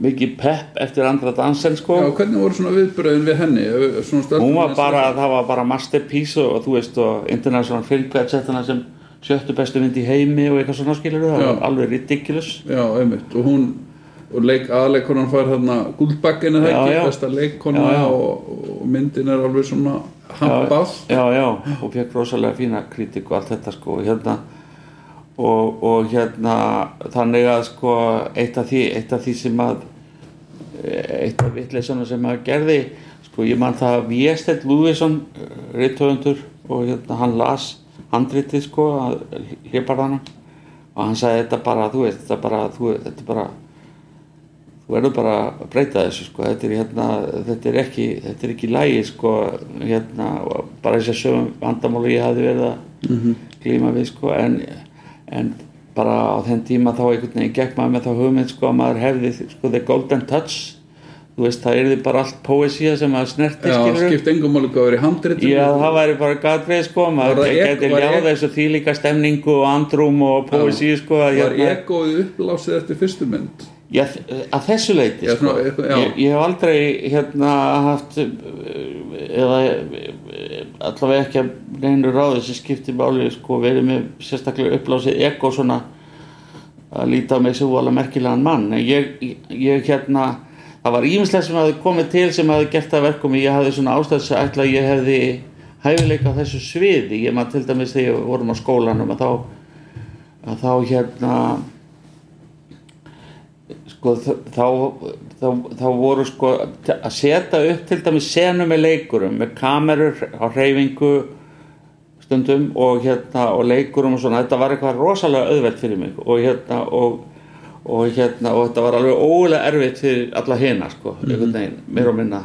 S2: mikið pepp eftir andra dansen sko
S1: Já, hvernig voru svona viðbröðin við henni? Svona
S2: hún var bara, það var bara masterpiece og, þú veist og International Film Guide sett hana sem sjöttu bestu mynd í heimi og eitthvað svona skilur það var alveg ridiculous.
S1: Já, einmitt, og hún og leik, aðleikonan fær þarna guldbakkinu það ekki, besta
S2: já.
S1: Og, og myndin er alveg svona hampað
S2: já, já, og fekk rosalega fína kritik og allt þetta sko og hérna og, og hérna þannig að sko eitt af því, eitt af því sem að eitt af vitleysana sem að gerði sko ég man það að Viestedt Lúðvísson rittöfundur og hérna hann las handritið sko hliparðana og hann sagði þetta bara þú veist þetta bara þú, þetta bara þú verður bara að breyta þessu sko. Þetta er hérna þetta er ekki þetta er ekki lægi sko hérna bara þess að sögum vandamáli ég hafði verið að glíma við sko. En, en bara á þenn tíma þá einhvern veginn gekk maður með þá hugmynd sko að maður hefði sko the golden touch þú veist það er bara allt poesía sem maður snerti
S1: Já,
S2: skilurðu.
S1: skipt engum máli hvað verið handritum
S2: Já, það væri bara gatveið sko, maður geti ljáð þessu þýlíka stemningu og andrúm og poesí sko að
S1: Var
S2: hérna-
S1: egoið upplásið eftir fyrstu mynd?
S2: Já, að þessu leiti
S1: Já,
S2: sko.
S1: já.
S2: ég, ég hef aldrei hérna haft eða allavega ekki að neinu ráði sem skiptir máli sko, verið með sérstaklega upplásið ego svona að líta á mig sem vola merkilegan mann ég, ég hérna það var íminslega sem hafði komið til sem hafði gert það verkum ég hafði svona ástæðs að ætla að ég hefði hæfileika á þessu sviði. Ég maður til dæmis þegar við vorum á skólanum að þá að þá hérna sko þá, þá, þá voru sko að setja upp til dæmis senu með leikurum með kamerur á hreyfingu stundum og hérna og leikurum og svona, þetta var eitthvað rosalega auðvelt fyrir mig og hérna og, og hérna og þetta var alveg ólega erfitt fyrir alla hina sko, einhvern veginn, meir og minna.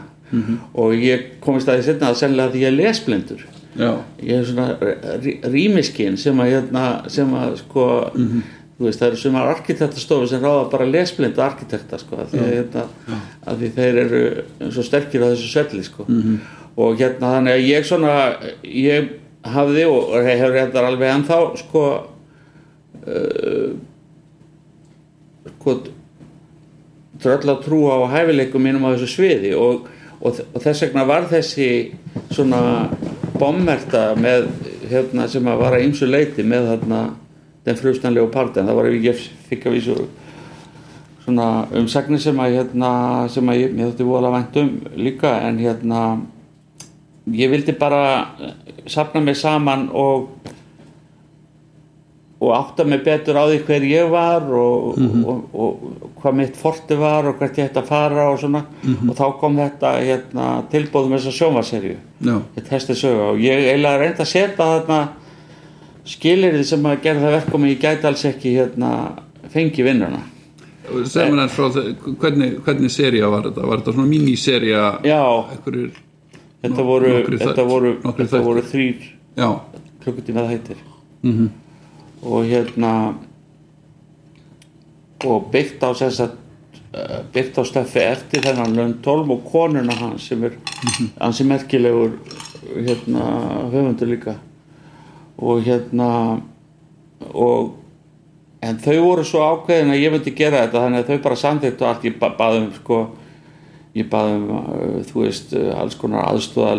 S2: Og ég kom í staði setna að sennilega því ég er lesblindur.
S1: Já,
S2: ég er svona rýmiskinn sem að hérna, sem að sko þú veist það eru sumar arkitektastofu sem ráða bara lesblindu arkitekta sko af því, að, hérna, að því þeir eru svo sterkir á þessu svelli sko. Og hérna þannig að ég svona ég hafði og hefur þetta alveg ennþá sko uh, sko tröll að trú á hæfileikum mínum á þessu sviði og, og, og þess vegna var þessi svona bommerta með hérna sem að vara ímsu leiti með þarna den frustanlegu part en það var ég fikk að vísu svona umsagnir sem að hérna sem að ég, ég þótti vola vænt um líka. En hérna ég vildi bara sapna mig saman og og átta mig betur á því hver ég var og, og, og, hvað mitt forti var og hvert ég ætti að fara og svona. Og þá kom þetta hérna, tilbúð með þessa sögu og ég eiginlega reyndi að setja þarna skilirði sem að gera það verkum ég gæti alls ekki hérna, fengi vinnuna.
S1: Mér eins frá þe- hvernig, hvernig seria var þetta? Var þetta svona míniseria
S2: já,
S1: einhverjir,
S2: þetta voru, voru, voru þrýr klukkutíma það heitir
S1: mhm,
S2: og hérna og byggt á þess að uh, byggt á stöfi eftir þennan Lundholm og konuna hans sem er hansi merkilegur hérna höfundur líka. Og hérna og en þau voru svo ákveðin að ég myndi gera þetta þannig að þau bara samþyktu allt. Ég ba baðum sko ég baðum uh, þú veist uh, alls konar aðstóða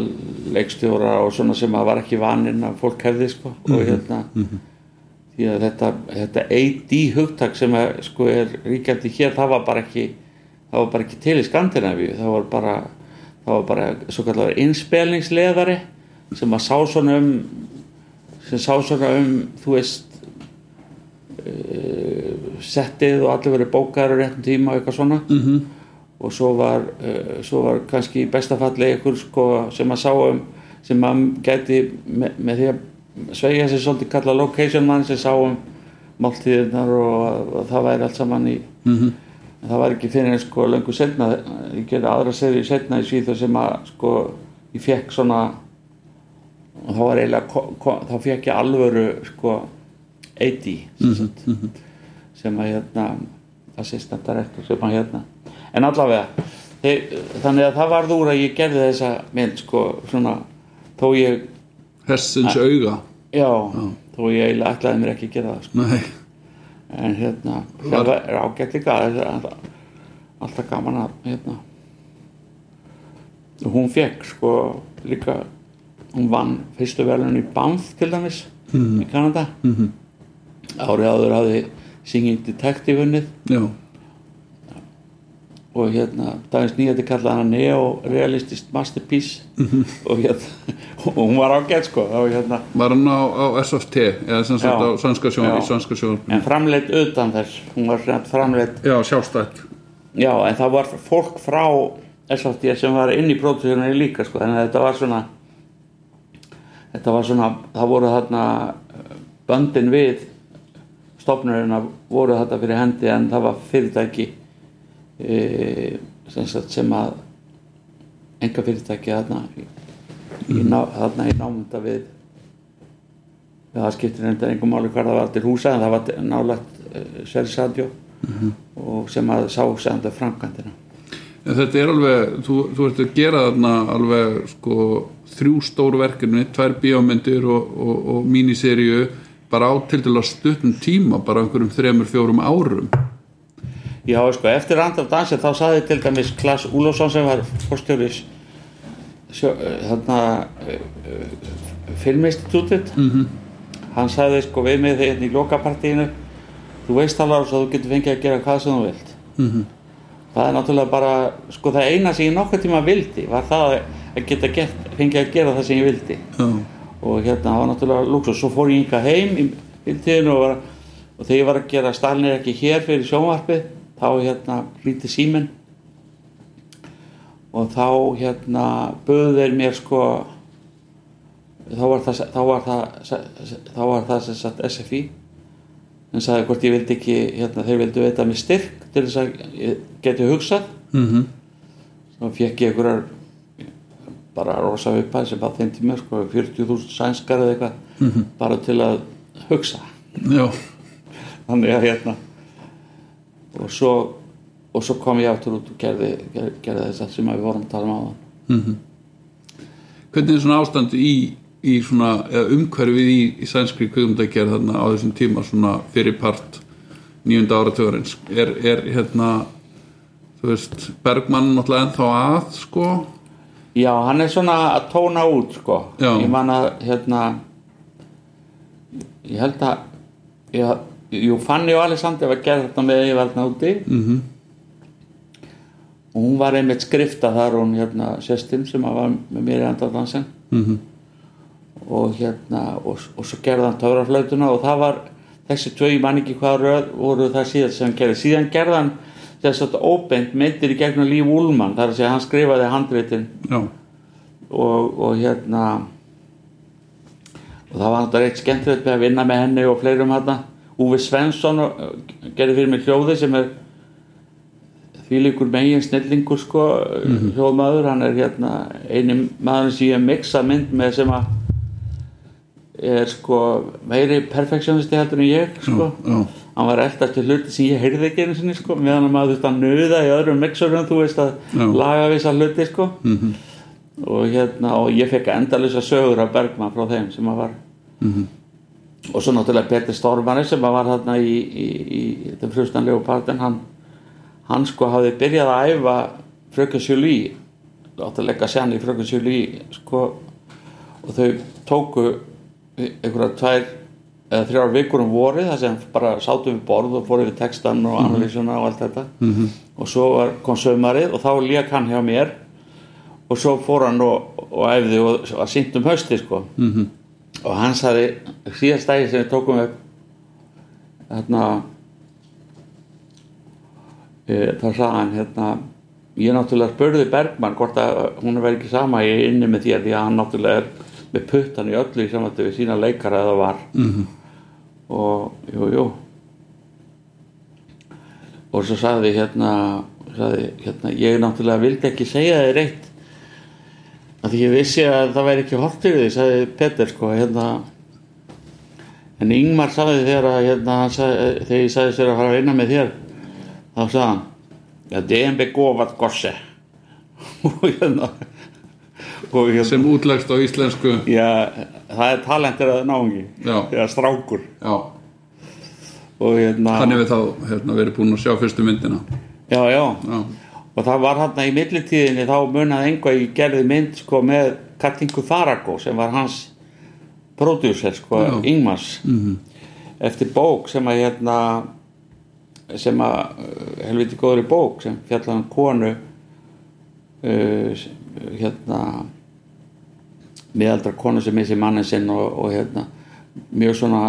S2: leikstjóra og svona sem að var ekki vaninn að fólk hefði sko og hérna því að þetta, þetta AD hugtak sem er, sko, er ríkjandi hér það var bara ekki var bara ekki til í Skandinavíu það var bara, það var bara svo kallar innspelningsleðari sem að sá svona um sem sá svona um þú veist uh, settið og allir verið bókaður á réttum tíma og eitthvað svona -hmm. og svo var, uh, svo var kannski í besta falli einhver sko sem að sá um sem að gæti með, með því að sveigja sér svolítið kalla location mann sem sá um máltíðirnar og, það væri allt saman í
S1: mhm,
S2: en það var ekki fyrir en sko löngu setna ég gerði aðra seri setna í Svíþjóð sem að sko ég fekk svona og þá var eiginlega þá fekk ég alvöru sko 80 sem, sagt, sem að hérna assistant director sem að hérna. En allavega þeir, þannig að það varð úr að ég gerði þessa mynd sko svona þó ég
S1: hessins auga.
S2: Já, þó ég eiginlega ætlaði mér ekki að gera það sko. en hérna það er ágætt líka að- alltaf gaman að hérna. Hún fekk sko líka hún vann fyrstu velun í Banff til dæmis
S1: Mhm.
S2: í Kanada. -hmm. árið áður hafði Singing Detective unnið.
S1: Já,
S2: og hérna dagins nýjandi kallaði hana neo-realistist masterpiece.
S1: Mhm.
S2: og hérna og hún var ágætt sko. Og hérna
S1: var hann á, á SFT eða sem sagt á svenska sjón
S2: en framleitt utan þess. Hún var svona framleitt
S1: já, sjálfstætt.
S2: Já en það var fólk frá SFT sem var inn í pródúsjónu líka sko. Að þetta var svona þetta var svona það voru þarna böndin við stofnurina voru þetta fyrir hendi en það var fyrirtæki e, sem, að enga fyrirtæki þarna í, í, ná, þarna í námunda við það skiptir reynda engum máli hvað það var til húsa en það var nálægt uh, Sveris Radio og sem að sá segjandu framkvæmdina.
S1: En þetta er alveg, þú, þú ert að gera þarna alveg sko þrjú stóru verkefni, tvær bíómyndir og, og, og míniseríu bara á til að stuttum tíma, bara einhverjum þremur, fjórum árum.
S2: Já, sko, eftir andra dansi þá saði til dæmis Klas Úlfsson sem var fórstjóris þarna uh, filminstitútið -hmm. hann sagði sko við mig þegar í lokapartíinu þú veist alveg að þú getur fengið að gera hvað sem þú vilt -hmm. það er náttúrulega bara sko það eina sem ég nokkuð tíma vildi var það að geta gert, fengið að gera það sem ég vildi
S1: Já,
S2: og hérna það var náttúrulega luxus svo fór ég inga heim í bildtíðinu og, og þegar ég var að gera Stalin er ekki hér fyrir sjónvarpið þá hérna hlíti síminn og þá hérna böðu þeir mér sko þá var það þá var það, þá var það sem sagt SFI en sagði hvort ég vildi ekki hérna, þeir vildi veita mig styrk til þess að ég geti hugsað.
S1: Mm
S2: þá fekk ég einhverjar bara rosa uppæð sem bara þeim tíma sko, 40.000 sænskar eða eitthvað bara til að hugsa.
S1: Já,
S2: þannig að hérna og svo, og svo kom ég áttur út og gerði, gerði, gerði þess að sem við vorum að tala um áðan.
S1: Hvernig er svona ástand í, í svona, eða umhverfið í, í sænskri þarna á þessum tíma svona fyrir part nýjunda áratugurins er, er hérna þú veist, Bergmann náttúrulega ennþá að sko?
S2: Já, hann er svona að tóna út sko,
S1: Já.
S2: ég man að hérna ég held að ég, jú, Fanny og Alexander var gerð þetta með þarna úti.
S1: Mm
S2: og hún var einmitt skrifta þar hún hérna sérstinn sem var með mér í andardansin
S1: -hmm.
S2: og hérna og, og svo gerði hann töfraflautuna og það var þessi tvö, ég man ekki hvað röð voru það síðan sem hann gerði. Síðan gerði hann þess að óbeint myndir í gegnum Líf Úlmann þar að segja hann skrifaði handritin.
S1: Já,
S2: og, og hérna og það var náttúrulega eitt skemmtilegt með að vinna með henni og fleirum hérna Úvi Svensson uh, gerði fyrir mig hljóði sem er því líkur megin snillingur sko hljóðmaður, hann er hérna eini maður sem ég mixa mynd með sem að er sko meiri perfektionisti heldur en ég sko
S1: já,
S2: hann var eldast til hluti sem ég heyrði ekki einu sinni sko meðan að maður þurfti að nöða í öðrum mixurum þú veist að
S1: Já.
S2: laga vissa hluti sko
S1: Mhm.
S2: og hérna og ég fekk endalisa sögur af Bergman frá þeim sem að var
S1: Mhm.
S2: Og svo náttúrulega Petur Stormari sem var þarna í, í, í, í þeim frustanlegu partin hann, hann sko hafði byrjað að æfa fröken Sjölí átt að leggja sjann í fröken Sjölí sko og þau tóku einhverja tvær eða þrjár vikur um vorið þar sem bara sátum við borð og fórum við textan og analýsuna og allt þetta -hmm. og svo var, kom sömarið og þá lék hann hjá mér og svo fór hann og, og æfði og var sýnt um hausti sko
S1: Mhm.
S2: Og hann sagði síðast dagi sem við tókum upp hérna e, þá sagði hann hérna ég náttúrulega spurði Bergmann hvort að hún verði ekki sama ég inni með þér því að hann náttúrulega er með puttan í öllu í samvættu við sína leikara eða var
S1: Mhm.
S2: og jú, jú og svo sagði hérna, sagði, hérna ég náttúrulega vildi ekki segja þér eitt því ég vissi að það væri ekki hort yfir því, sagði Petter sko hérna. En Ingmar sagði þegar að hérna, sagði, þegar ég sagði sér að fara að vinna með þér þá sagði hann ja, det är en begåvat gosse. Og hérna og hérna.
S1: Sem útlegst á íslensku.
S2: Já, það er talentir að náungi
S1: Já.
S2: eða strákur.
S1: Já,
S2: og hérna
S1: hann hefur þá hérna, verið búinn að sjá fyrstu myndina.
S2: Já, já.
S1: Já,
S2: og það var hann í millitíðinni þá munaði einhvað í gerði mynd sko með Katingu Farago sem var hans prodúser sko,
S1: Já.
S2: Ingmars.
S1: Mhm,
S2: eftir bók sem að hérna sem að helviti góðri bók sem fjallar um konu uh, hérna miðaldra konu sem missi mannin sinn og, og hérna mjög svona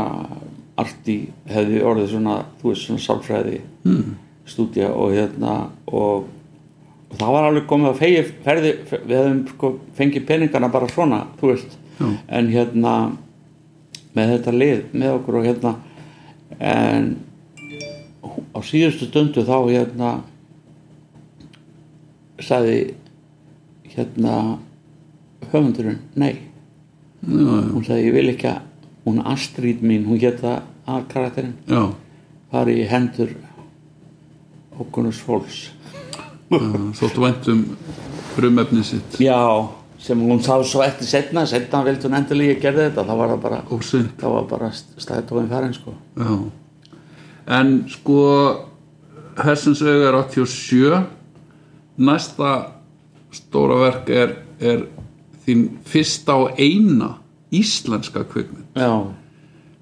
S2: arti hefði orðið svona þú veist svona sálfræði
S1: mm,
S2: stúdía og hérna og, og það var alveg komið að fegi ferði, við hefum sko fengið peningana bara svona, þú veist.
S1: Já.
S2: en hérna með þetta lið með okkur og hérna en á síðustu stundu þá hérna sagði hérna höfundurinn nei,
S1: já,
S2: hún sagði ég vil ekki að hún Astrid mín, hún geta að karakterinn fari í hendur okkunnus fólks.
S1: já þóttu væntum frumefni sitt.
S2: Já, sem hún sá svo eftir setna setna vildi hún endurlega ég gerði þetta. Þá var það bara, var bara stæðtóin farin sko.
S1: Já. En sko Hersens auga er 87 næsta stóra verk er, er þín fyrsta og eina íslenska kvikmynd.
S2: Já,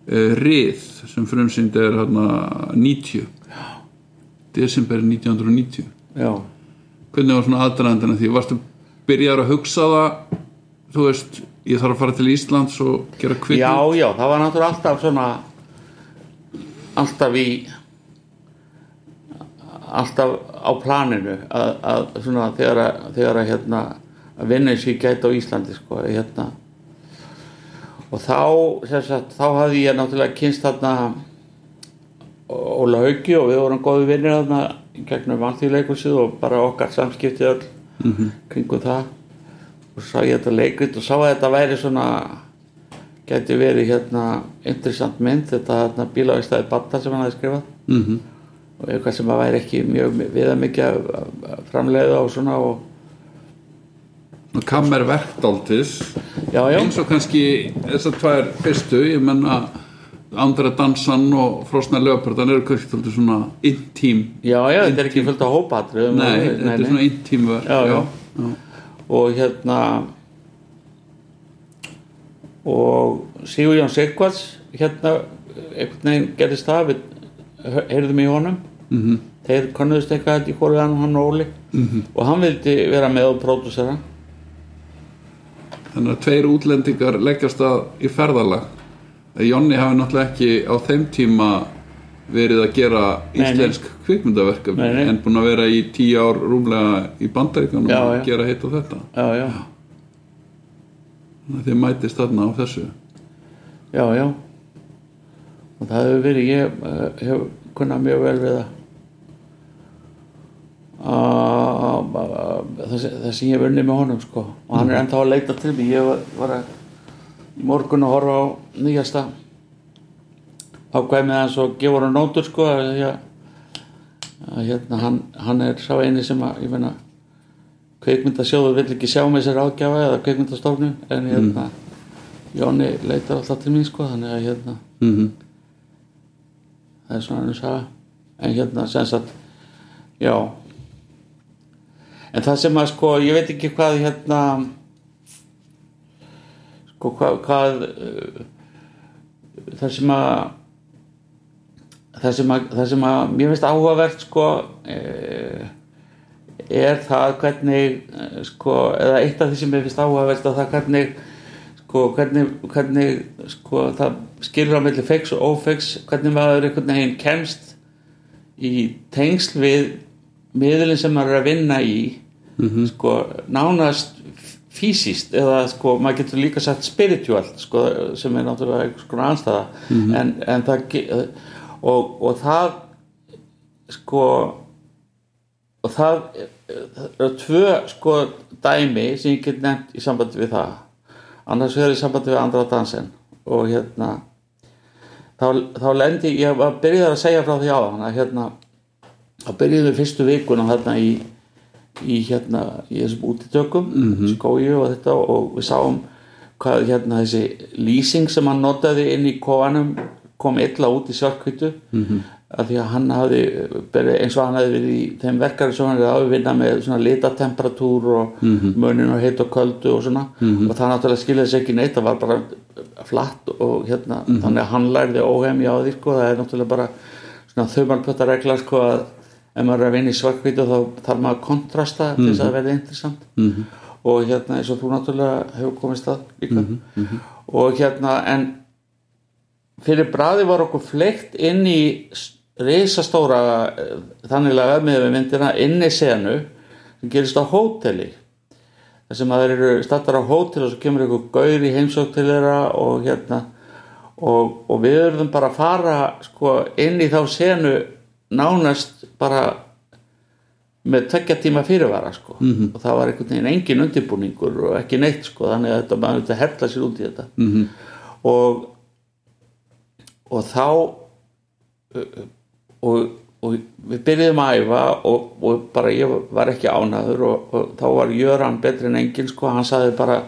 S1: uh, Rið sem frumsýnd er hérna 90 desember 1990
S2: já
S1: hvernig var svona aðdraðandina því? Varstu byrjar að hugsa það þú veist, ég þarf að fara til Íslands og gera kvikmynd?
S2: Já, já, það var náttúrulega alltaf svona alltaf í alltaf á planinu að, að svona þegar að, þegar að hérna að vinna og ég gæti á Íslandi sko, hérna. Og þá sagt, þá hafði ég náttúrulega kynst þarna Óla Hauki og við vorum góði vinnir þarna í gegnum vantíðleikursið og bara okkar samskipti öll kringum það. Og sá ég þetta leikrit og sá að þetta væri svona gæti verið hérna interessant mynd. Þetta hérna bílavægstæði Batta sem hann hafði skrifað.
S1: Mm
S2: og eitthvað sem að væri ekki mjög viða mikið framleiða og svona og
S1: kammer
S2: já,
S1: eins og kannski þessar tvær fyrstu, ég menna Andra Dansan og Frosna Leopardan eru kannski tóldi svona intím
S2: já, já, þetta er ekki fullt af hópatriðum
S1: nei,
S2: og-
S1: þetta er svona intím
S2: og hérna og Sigur Jón Sigvarts hérna einhvern veginn gerist það við heyrðum í honum.
S1: Mhm.
S2: þeir konnuðust eitthvað í hvort hann, hann og Óli. -hmm. og hann vildi vera með og pródúsera.
S1: Þannig að tveir útlendingar leggjast að í ferðalag að Jonni hafi náttúrulega ekki á þeim tíma verið að gera íslensk kvikmyndaverkefni
S2: Nei, nei.
S1: en búin að vera í tíu ár rúmlega í bandaríkanum
S2: Já,
S1: og
S2: já.
S1: gera hitt og þetta.
S2: Já, já,
S1: þannig að þið mætist þarna á þessu.
S2: Já, já. Og það hefur verið ég uh, hef kunnað mjög vel við það. Uh, það, sem- ég hef unnið með honum sko. Og hann er ennþá að leita til mig ég var að í morgun að horfa á nýjasta. Ákvæmið hans og gefa hann nótur sko að, að, að hérna hann, hann er sá eini sem að ég meina kveikmyndasjóður vill ekki sjá með sér ágjafa eða kveikmyndastofnu en hérna Jóni leitar alltaf til mín sko þannig að hérna
S1: mm -hmm.
S2: það er svona hann saga. En hérna sem sagt já. En það sem að sko ég veit ekki hvað hérna sko hvað, hvað uh, það sem að það sem að, það sem að mér finnst áhugavert sko uh, er það hvernig eh, sko, eða eitt af því sem mér finnst áhugavert að það hvernig sko, hvernig, hvernig sko, það skilur á milli feiks og ófeiks hvernig maður einhvern veginn kemst í tengsl við miðlinn sem maður er að vinna í sko, nánast fysiskt eða sko, maður getur líka sagt spiritualt sko, sem er náttúrulega einhvers konar anstæða en, en það og, og það sko og það eru tvö sko dæmi sem ég get nefnt í sambandi við það. Annars vegar í sambandi við andra dansin og hérna þá, þá lendi ég var byrjaði að segja frá því á þannig að hérna þá byrjuðum við fyrstu vikuna þarna í, í hérna í þessum útitökum mm skói og þetta og við sáum hvað hérna þessi lýsing sem hann notaði inn í kofanum kom illa út í svartkvítu -hmm. af því að hann hafði verið eins og hann hafði verið í þeim verkari sem hann hefði ávinna með svona litatempratúr og mm -hmm. munin og heit og köldu og svona -hmm. og það náttúrulega skiljaði sér ekki neitt það var bara flatt og hérna þannig að hann lærði óhemja á því sko það er náttúrulega bara svona þauðmalpötta regla sko að ef maður er að vinna í svartkvítu þá þarf maður að kontrasta til þess að það verði interessant. Og hérna eins og þú náttúrulega hefur komist að líka. Og hérna en fyrir bræði var okkur fleikt inn í reysastóra þannig að með myndina inn í senu sem gerist á hóteli. Sem að þeir eru stattar á hótel og svo kemur einhver gaur í heimsók til þeirra og hérna og, og við verðum bara að fara sko inn í þá senu nánast bara með tvekja tíma fyrirvara sko -hmm. og það var einhvern veginn engin undirbúningur og ekki neitt sko þannig að þetta maður þetta hella sér út í þetta -hmm. og og þá og, og við byrjuðum að æfa og, og bara ég var ekki ánaður og, og þá var Jöran betri en engin sko, hann saði bara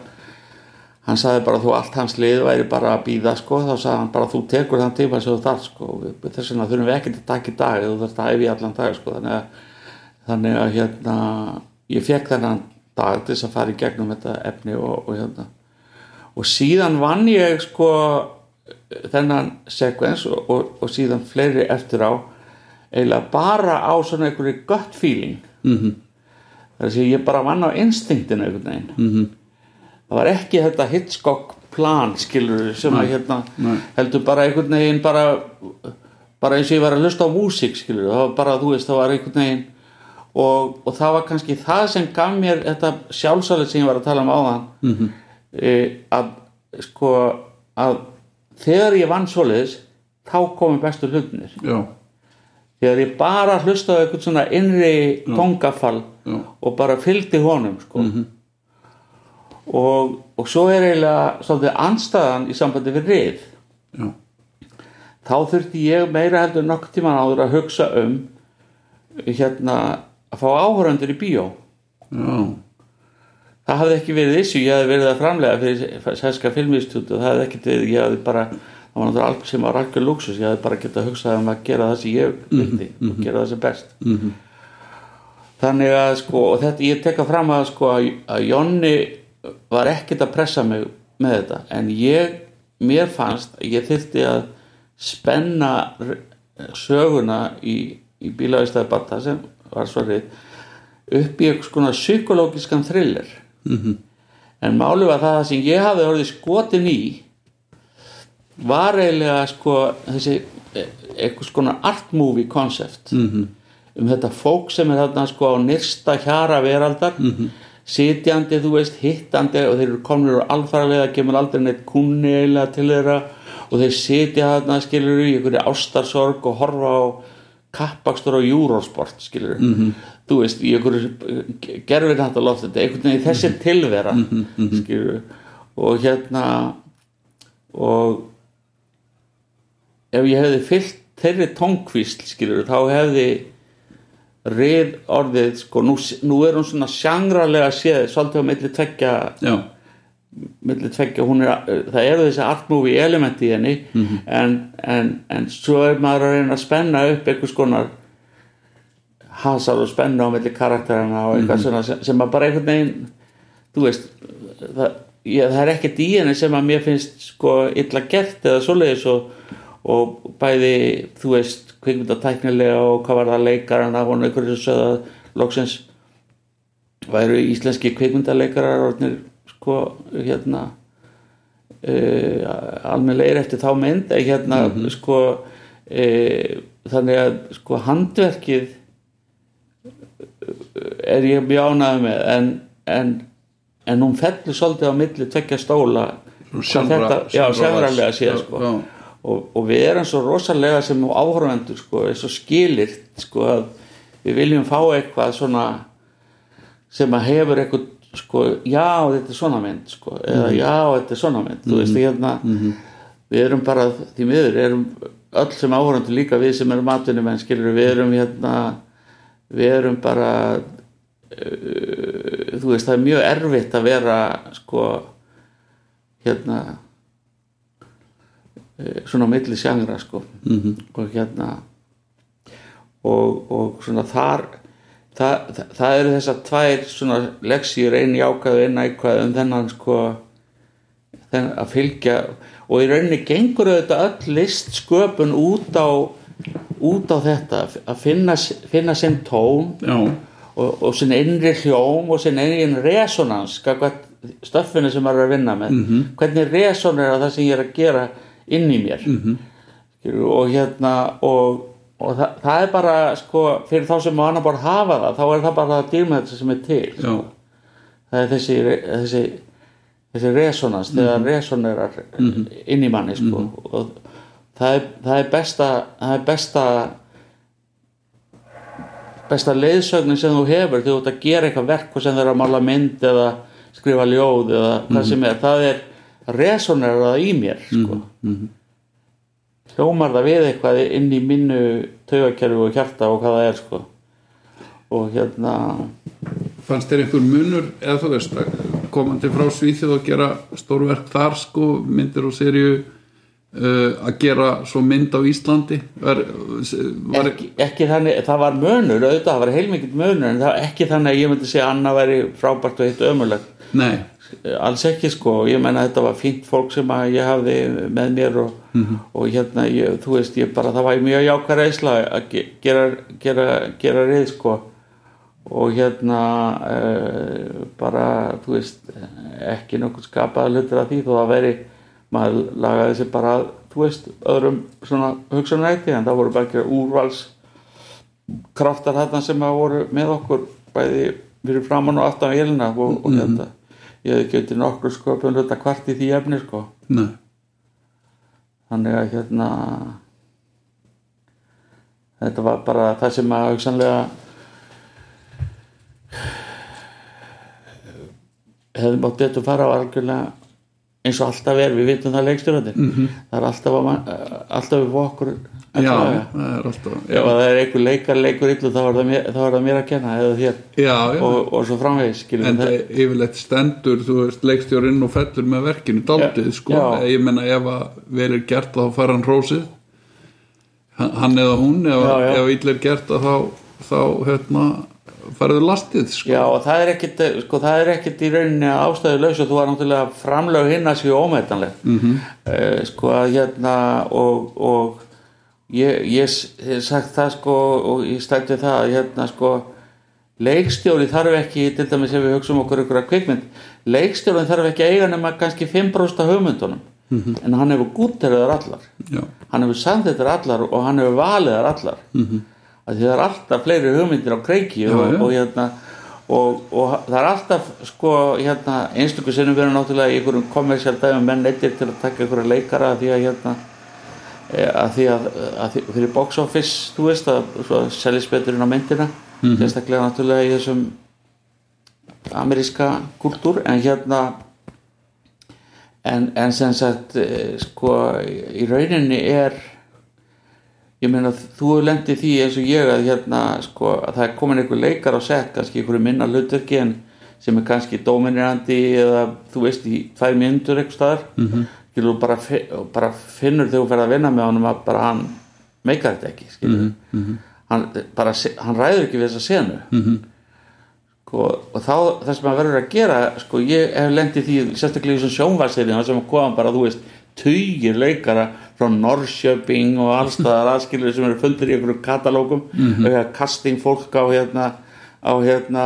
S2: hann saði bara þú allt hans lið væri bara að býða sko, þá saði hann bara þú tekur þann tíma sem þú þarf sko, þess vegna þurfum við ekkert að taka í dag þú þarfst að æfa í allan dag sko. Þannig að, þannig að hérna ég fekk þennan dag til þess að fara í gegnum þetta efni og hérna. Og síðan vann ég sko þennan sekvens og, og, og síðan fleiri eftir á eiginlega bara á svona einhverju gut feeling. Mm -hmm. þar að ég bara vann á instinktinu einhvern veginn. Mm -hmm. Það var ekki þetta Hitchcock plan skilur sem nei, að hérna nei. heldur bara einhvern veginn bara, bara eins og ég var að hlusta á músík skilur það var bara þú veist það var einhvern veginn og, og það var kannski það sem gaf mér þetta sjálfsálið sem ég var að tala um áðan mm -hmm. e, að sko að þegar ég vann svoleiðis þá komi bestu hlutinir
S1: já.
S2: þegar ég bara hlustaði eitthvað svona innri tongafall og bara fylgdi honum sko mm -hmm. Og, og svo er eiginlega svolítið anstæðan í sambandi við rið
S1: já.
S2: þá þurfti ég meira heldur nokk tíman áður að hugsa um hérna að fá áhöröndur í bíó
S1: já
S2: það hafði ekki verið þessu, ég hafði verið að framlega fyrir sænska filmistúti og það hafði ekkert verið, ég hafði bara það var náttúrulega allt sem var algjör luxus, ég hafði bara gett að hugsa um að gera það sem ég vildi mm -hmm. og gera það sem best
S1: mm -hmm.
S2: þannig að sko og þetta, ég tekka fram að sko að, Jonni var ekkert að pressa mig með þetta, en ég mér fannst að ég þurfti að spenna söguna í, í bílaðistæði batta sem var svarið upp í eitthvað svona psykológiskan thriller
S1: mm -hmm.
S2: en máli var það sem ég hafði orðið skotin í var eiginlega sko þessi eitthvað svona art movie concept
S1: mm -hmm.
S2: um þetta fólk sem er þarna sko á nyrsta hjara veraldar
S1: mm -hmm.
S2: Sitjandi þú veist hittandi og þeir eru komin úr alfarlega kemur aldrei neitt kunni eiginlega til þeirra og þeir sitja þarna skilur í einhverju ástarsorg og horfa á kappakstur á júrósport skilur
S1: mm -hmm.
S2: þú veist, í einhverju gerfir hægt að lofta þetta, einhvern veginn þessi tilvera
S1: mm -hmm.
S2: skilur og hérna og ef ég hefði fyllt þeirri tónkvísl skilur, þá hefði rið orðið sko, nú, nú er hún svona sjangralega séð, svolítið á milli tveggja
S1: já
S2: millir tveggja, er, það eru þessi art movie elementi í henni
S1: mm -hmm.
S2: en, en, en svo er maður að reyna að spenna upp einhvers konar hasar og spenna á millir karakterina og eitthvað mm -hmm. svona sem, sem að bara einhvern veginn þú veist það, ég, það er ekkert í henni sem að mér finnst sko illa gert eða svoleiðis og, og bæði þú veist kvikmyndatæknilega og hvað var það leikarana og einhverju sögða loksins væru íslenski kvikmyndaleikarar orðnir sko hérna uh, almenlega eftir þá mynd hérna
S1: mm -hmm.
S2: sko uh, þannig að sko handverkið er ég mjög ánægð með en, en, en hún fellur svolítið á milli tvekja stóla
S1: sjálfra,
S2: já, sjálfralega séð sko
S1: já.
S2: Og, og við erum svo rosalega sem áhörvendur sko, er svo skilirt sko að við viljum fá eitthvað svona sem að hefur eitthvað sko, já þetta er svona mynd sko, eða
S1: Mhm.
S2: já þetta er svona mynd þú veist, hérna við erum bara, því miður, erum öll sem áhörandi líka við sem erum atvinnumenn skilur, við erum hérna við erum bara uh, þú veist, það er mjög erfitt að vera sko hérna svona á milli sjangra sko -hmm. og hérna og, og svona þar það, það, það eru þessar tvær svona leksíur, einn jákvæð og einn ækvæð um þennan sko þennan að fylgja og í rauninni gengur auðvitað öll list sköpun út á út á þetta að finna, finna sinn tón
S1: já,
S2: og, og sinn innri hljóm og sinn innri resonans stöffinu sem maður er að vinna með -hmm. hvernig resonar það sem ég er að gera inn í mér. -hmm. og hérna og, og það, það er bara sko fyrir þá sem maður bara hafa það þá er það bara dýrmætt sem er til.
S1: Já,
S2: það er þessi þessi, þessi resonans þegar resonerar inn í manni sko. Og það er, það er besta það er besta besta leiðsögnin sem þú hefur þegar þú ert að gera eitthvað verk hvort sem er að mála mynd eða skrifa ljóð eða hvað sem er, það er resonera í mér sko. hljómar það við eitthvað inn í minnu taugakerfi og hjarta og hvað það er sko. og hérna
S1: fannst þér einhver munur eða þú veist komandi frá Svíþjóð og gera stórverk þar sko myndir og serju uh, að gera svo mynd á Íslandi var, var
S2: ekki, ekki þannig, það var mönur auðvitað, það var heilmikið mönur en það var ekki þannig að ég myndi segja að Anna væri frábært og eitt ömulegt
S1: nei,
S2: alls ekki sko, ég menna þetta var fínt fólk sem að ég hafði með mér og, og hérna, ég, þú veist ég bara, það var mjög jákvæð reysla að ge- gera, gera, gera rið sko. Og hérna uh, bara, þú veist ekki nokkuð skapaða hlutur af því þó það veri, maður lagaði sér bara, þú veist, öðrum svona hugsanæti, en það voru bara ekki úrvals kraftar þarna sem að voru með okkur bæði fyrir framann og aftan vélina og, og þetta ég hef getið nokkur sköpun hluta kvart í því efni sko.
S1: Nei.
S2: Þannig að hérna þetta var bara það sem að hugsanlega hefði mátt betur fara á algjörlega eins og alltaf er, við vitum það leikstjórnir mm -hmm. það er alltaf, alltaf við okkur
S1: já, það er alltaf
S2: ef
S1: já,
S2: það er einhver leikar leikur illu þá er það mér, er það mér að kenna eða þér.
S1: Já, já.
S2: og, og svo framvegis
S1: en það yfirleitt stendur þú veist leikstjórinn og fellur með verkinu daldið sko, ég menna ef að verið gert þá fara hann rósið hann eða hún ef, ef ill er gert þá þá hérna farið lastið sko.
S2: Já, og það er ekkit, sko, það er ekkit í rauninni ástæðu laus og þú var náttúrulega framlög hinn að séu ómetanleg mm -hmm. sko að hérna og, og ég, ég sagt það sko og ég stætti það að hérna sko leikstjóri þarf ekki til dæmis ef við hugsaum okkur ykkur að kvikmynd leikstjórin þarf ekki eiga nema kannski 5% af hugmyndunum en hann hefur gútterðar allar
S1: já,
S2: hann hefur samþettar allar og hann hefur valið þar allar -hmm. Því það er alltaf fleiri hugmyndir á kreiki og,
S1: já.
S2: og, hérna, og, og það er alltaf sko, hérna, einstöku sinnum verður náttúrulega í einhverjum kommersial dæmum menn eittir til að taka einhverja leikara að því að hérna eh, að því að, að því, fyrir box office þú veist að svo seljist betur inn á myndina sérstaklega náttúrulega í þessum ameríska kultúr en hérna en, en sem sagt eh, sko í rauninni er ég meina þú lendið því eins og ég að hérna sko að það er komin einhver leikar á sett kannski einhverju minna hlutverki en sem er kannski dóminirandi eða þú veist í tvær myndur eitthvað staðar mm -hmm. bara, fi- bara finnur þegar þú ferð að vinna með honum að bara hann meikar þetta ekki skilur hann, bara, hann ræður ekki við þessa senu -hmm. sko, og þá það sem maður verður að gera sko ég hef lendið því sérstaklega í þessum sjónvarsseríum sem koma bara þú veist tugir leikara frá Norrköping og allstaðar aðskilur sem eru fundir í einhverjum katalógum mm -hmm. casting fólk á hérna á hérna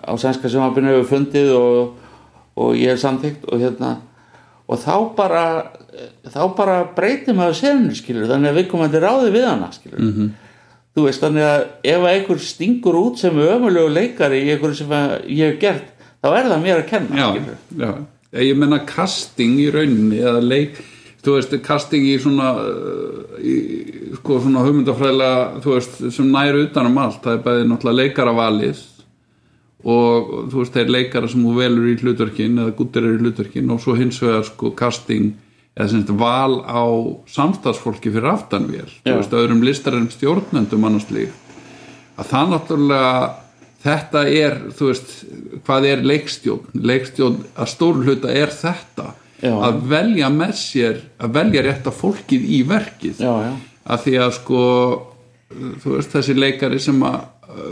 S2: á sænska sjónvarpinu hefur fundið og, og ég hef samþykkt og hérna og þá bara þá bara breytir maður senu skilur þannig að við komandi ráði við hana skilur -hmm. þú veist þannig að ef að einhver stingur út sem ömulegu leikari í einhverju sem að ég hef gert þá er það mér að kenna
S1: já,
S2: skilur
S1: já. Ég menna casting í rauninni eða leik þú veist, casting í svona uh, í, sko svona hugmyndafræðilega þú veist, sem næru utanum allt það er bæði náttúrulega leikaravalið og þú veist, þeir leikara sem þú velur í hlutverkin eða guttir er í hlutverkin og svo hins vegar sko casting eða sem sagt val á samstagsfólki fyrir aftanvél, þú veist, öðrum listarinn stjórnendum annars líkt. Að það náttúrulega þetta er, þú veist hvað er leikstjórn? Leikstjórn að stór hluta er þetta
S2: Já.
S1: að velja með sér að velja rétta fólkið í verkið.
S2: Já, já,
S1: að því að sko þú veist þessi leikari sem að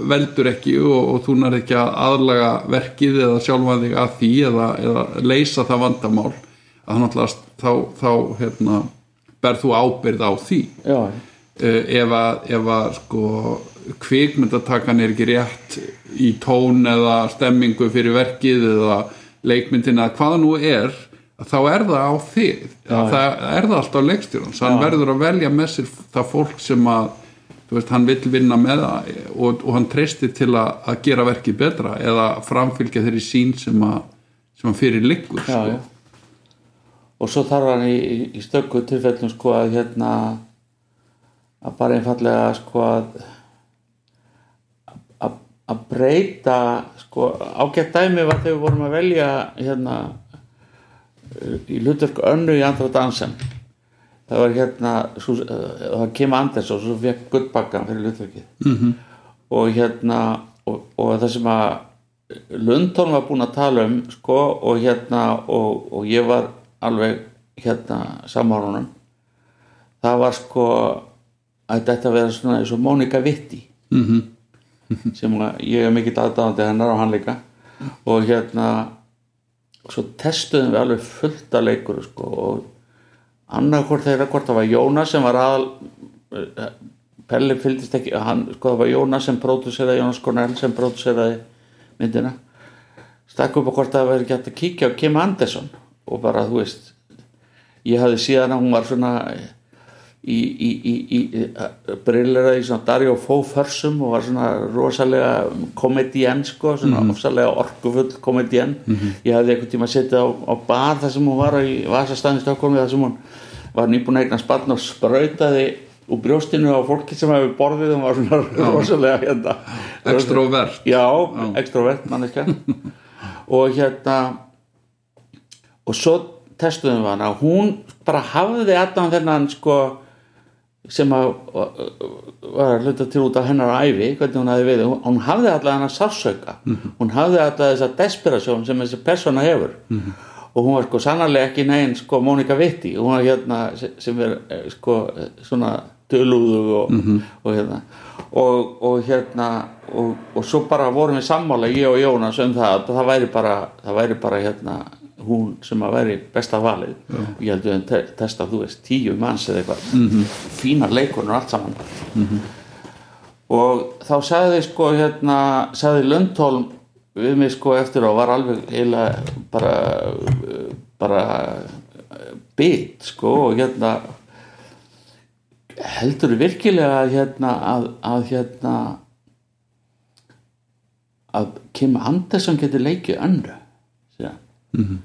S1: veldur ekki og, og þú nær ekki að aðlaga verkið eða sjálfan þig að því eða, eða leysa það vandamál að náttúrulega þá, þá hérna, ber þú ábyrð á því.
S2: Já,
S1: uh, ef að, ef að sko kvikmyndatakan er ekki rétt í tón eða stemmingu fyrir verkið eða leikmyndin eða hvað nú er þá er það á þig. Það er það alltaf leikstjórn svo hann verður að velja með sér það fólk sem að veist, hann vill vinna með það og, og hann treystir til að, að gera verkið betra eða framfylgja þeirri sín sem að, sem að fyrir liggur
S2: já,
S1: sko.
S2: og svo þarf hann í, í- í stökku tilfellum sko að hérna að bara einfallega sko að að, breyta sko ágætt dæmi var þegar við vorum að velja hérna í hlutverk önnu í andra dansen það var hérna svo, það kemur Anders og svo fekk guttbakkan fyrir hlutverkið -hmm. og hérna og, og það sem að Lundtón var búinn að tala um sko og hérna og, og ég var alveg hérna samárunum það var sko að þetta vera svona eins og Mónika Vitti
S1: Mhm.
S2: Sem ég er mikill aðdáðandi hennar og hann líka. Og hérna svo testuðum við alveg fullt af leikur sko, og annarkvort þeirra hvort það var Jónas sem var aðal eh, Pelli fylgdist ekki hann, sko það var Jónas sem próduseraði Jónas Cornell sem próduseraði myndina. Stakk upp á hvort það verið hægt að kíkja á Kim Anderson og bara þú veist ég hafði síðan að hún var svona í, í, í, í, brilleraði í svona Dario Fó försum og var svona rosalega komedien sko, svona ofsalega orkufull komedien ég hafði einhvern tíma setið á, á bar þar sem hún var í Vasastæðin Stokkólmi þar sem hún var nýbúin að eigna spann og sprautaði úr brjóstinu á fólki sem hefur borðið hún var svona rosalega hérna
S1: Extrovert.
S2: já, extrovert manneska og hérna og svo testuðum við hana. Hún bara hafði allan þennan sko sem að var að hluta til út af hennar æfi hvernig hún hafði við, hún, hafði allan hennar sársauka, hún hafði allan þessa desperasjón sem þessi persóna hefur. Og hún var sko sannarlega ekki negin sko Mónika Vitti, hún var hérna se- sem er eh, sko svona dölúðu og, og hérna. Og, og hérna og, og svo bara vorum við sammála ég og Jónas um það að það væri bara það væri bara hérna hún sem að væri besta valið. Og ég held að te testa þú veist tíu manns eða eitthvað. -hmm. fínar leikunur allt saman. Og þá sagði sko hérna sagði Lundholm við mig sko eftir og var alveg eiginlega bara bara bit sko og hérna heldur virkilega að hérna að, að hérna að Kim Anderson getur leikið önnu? Mm -hmm.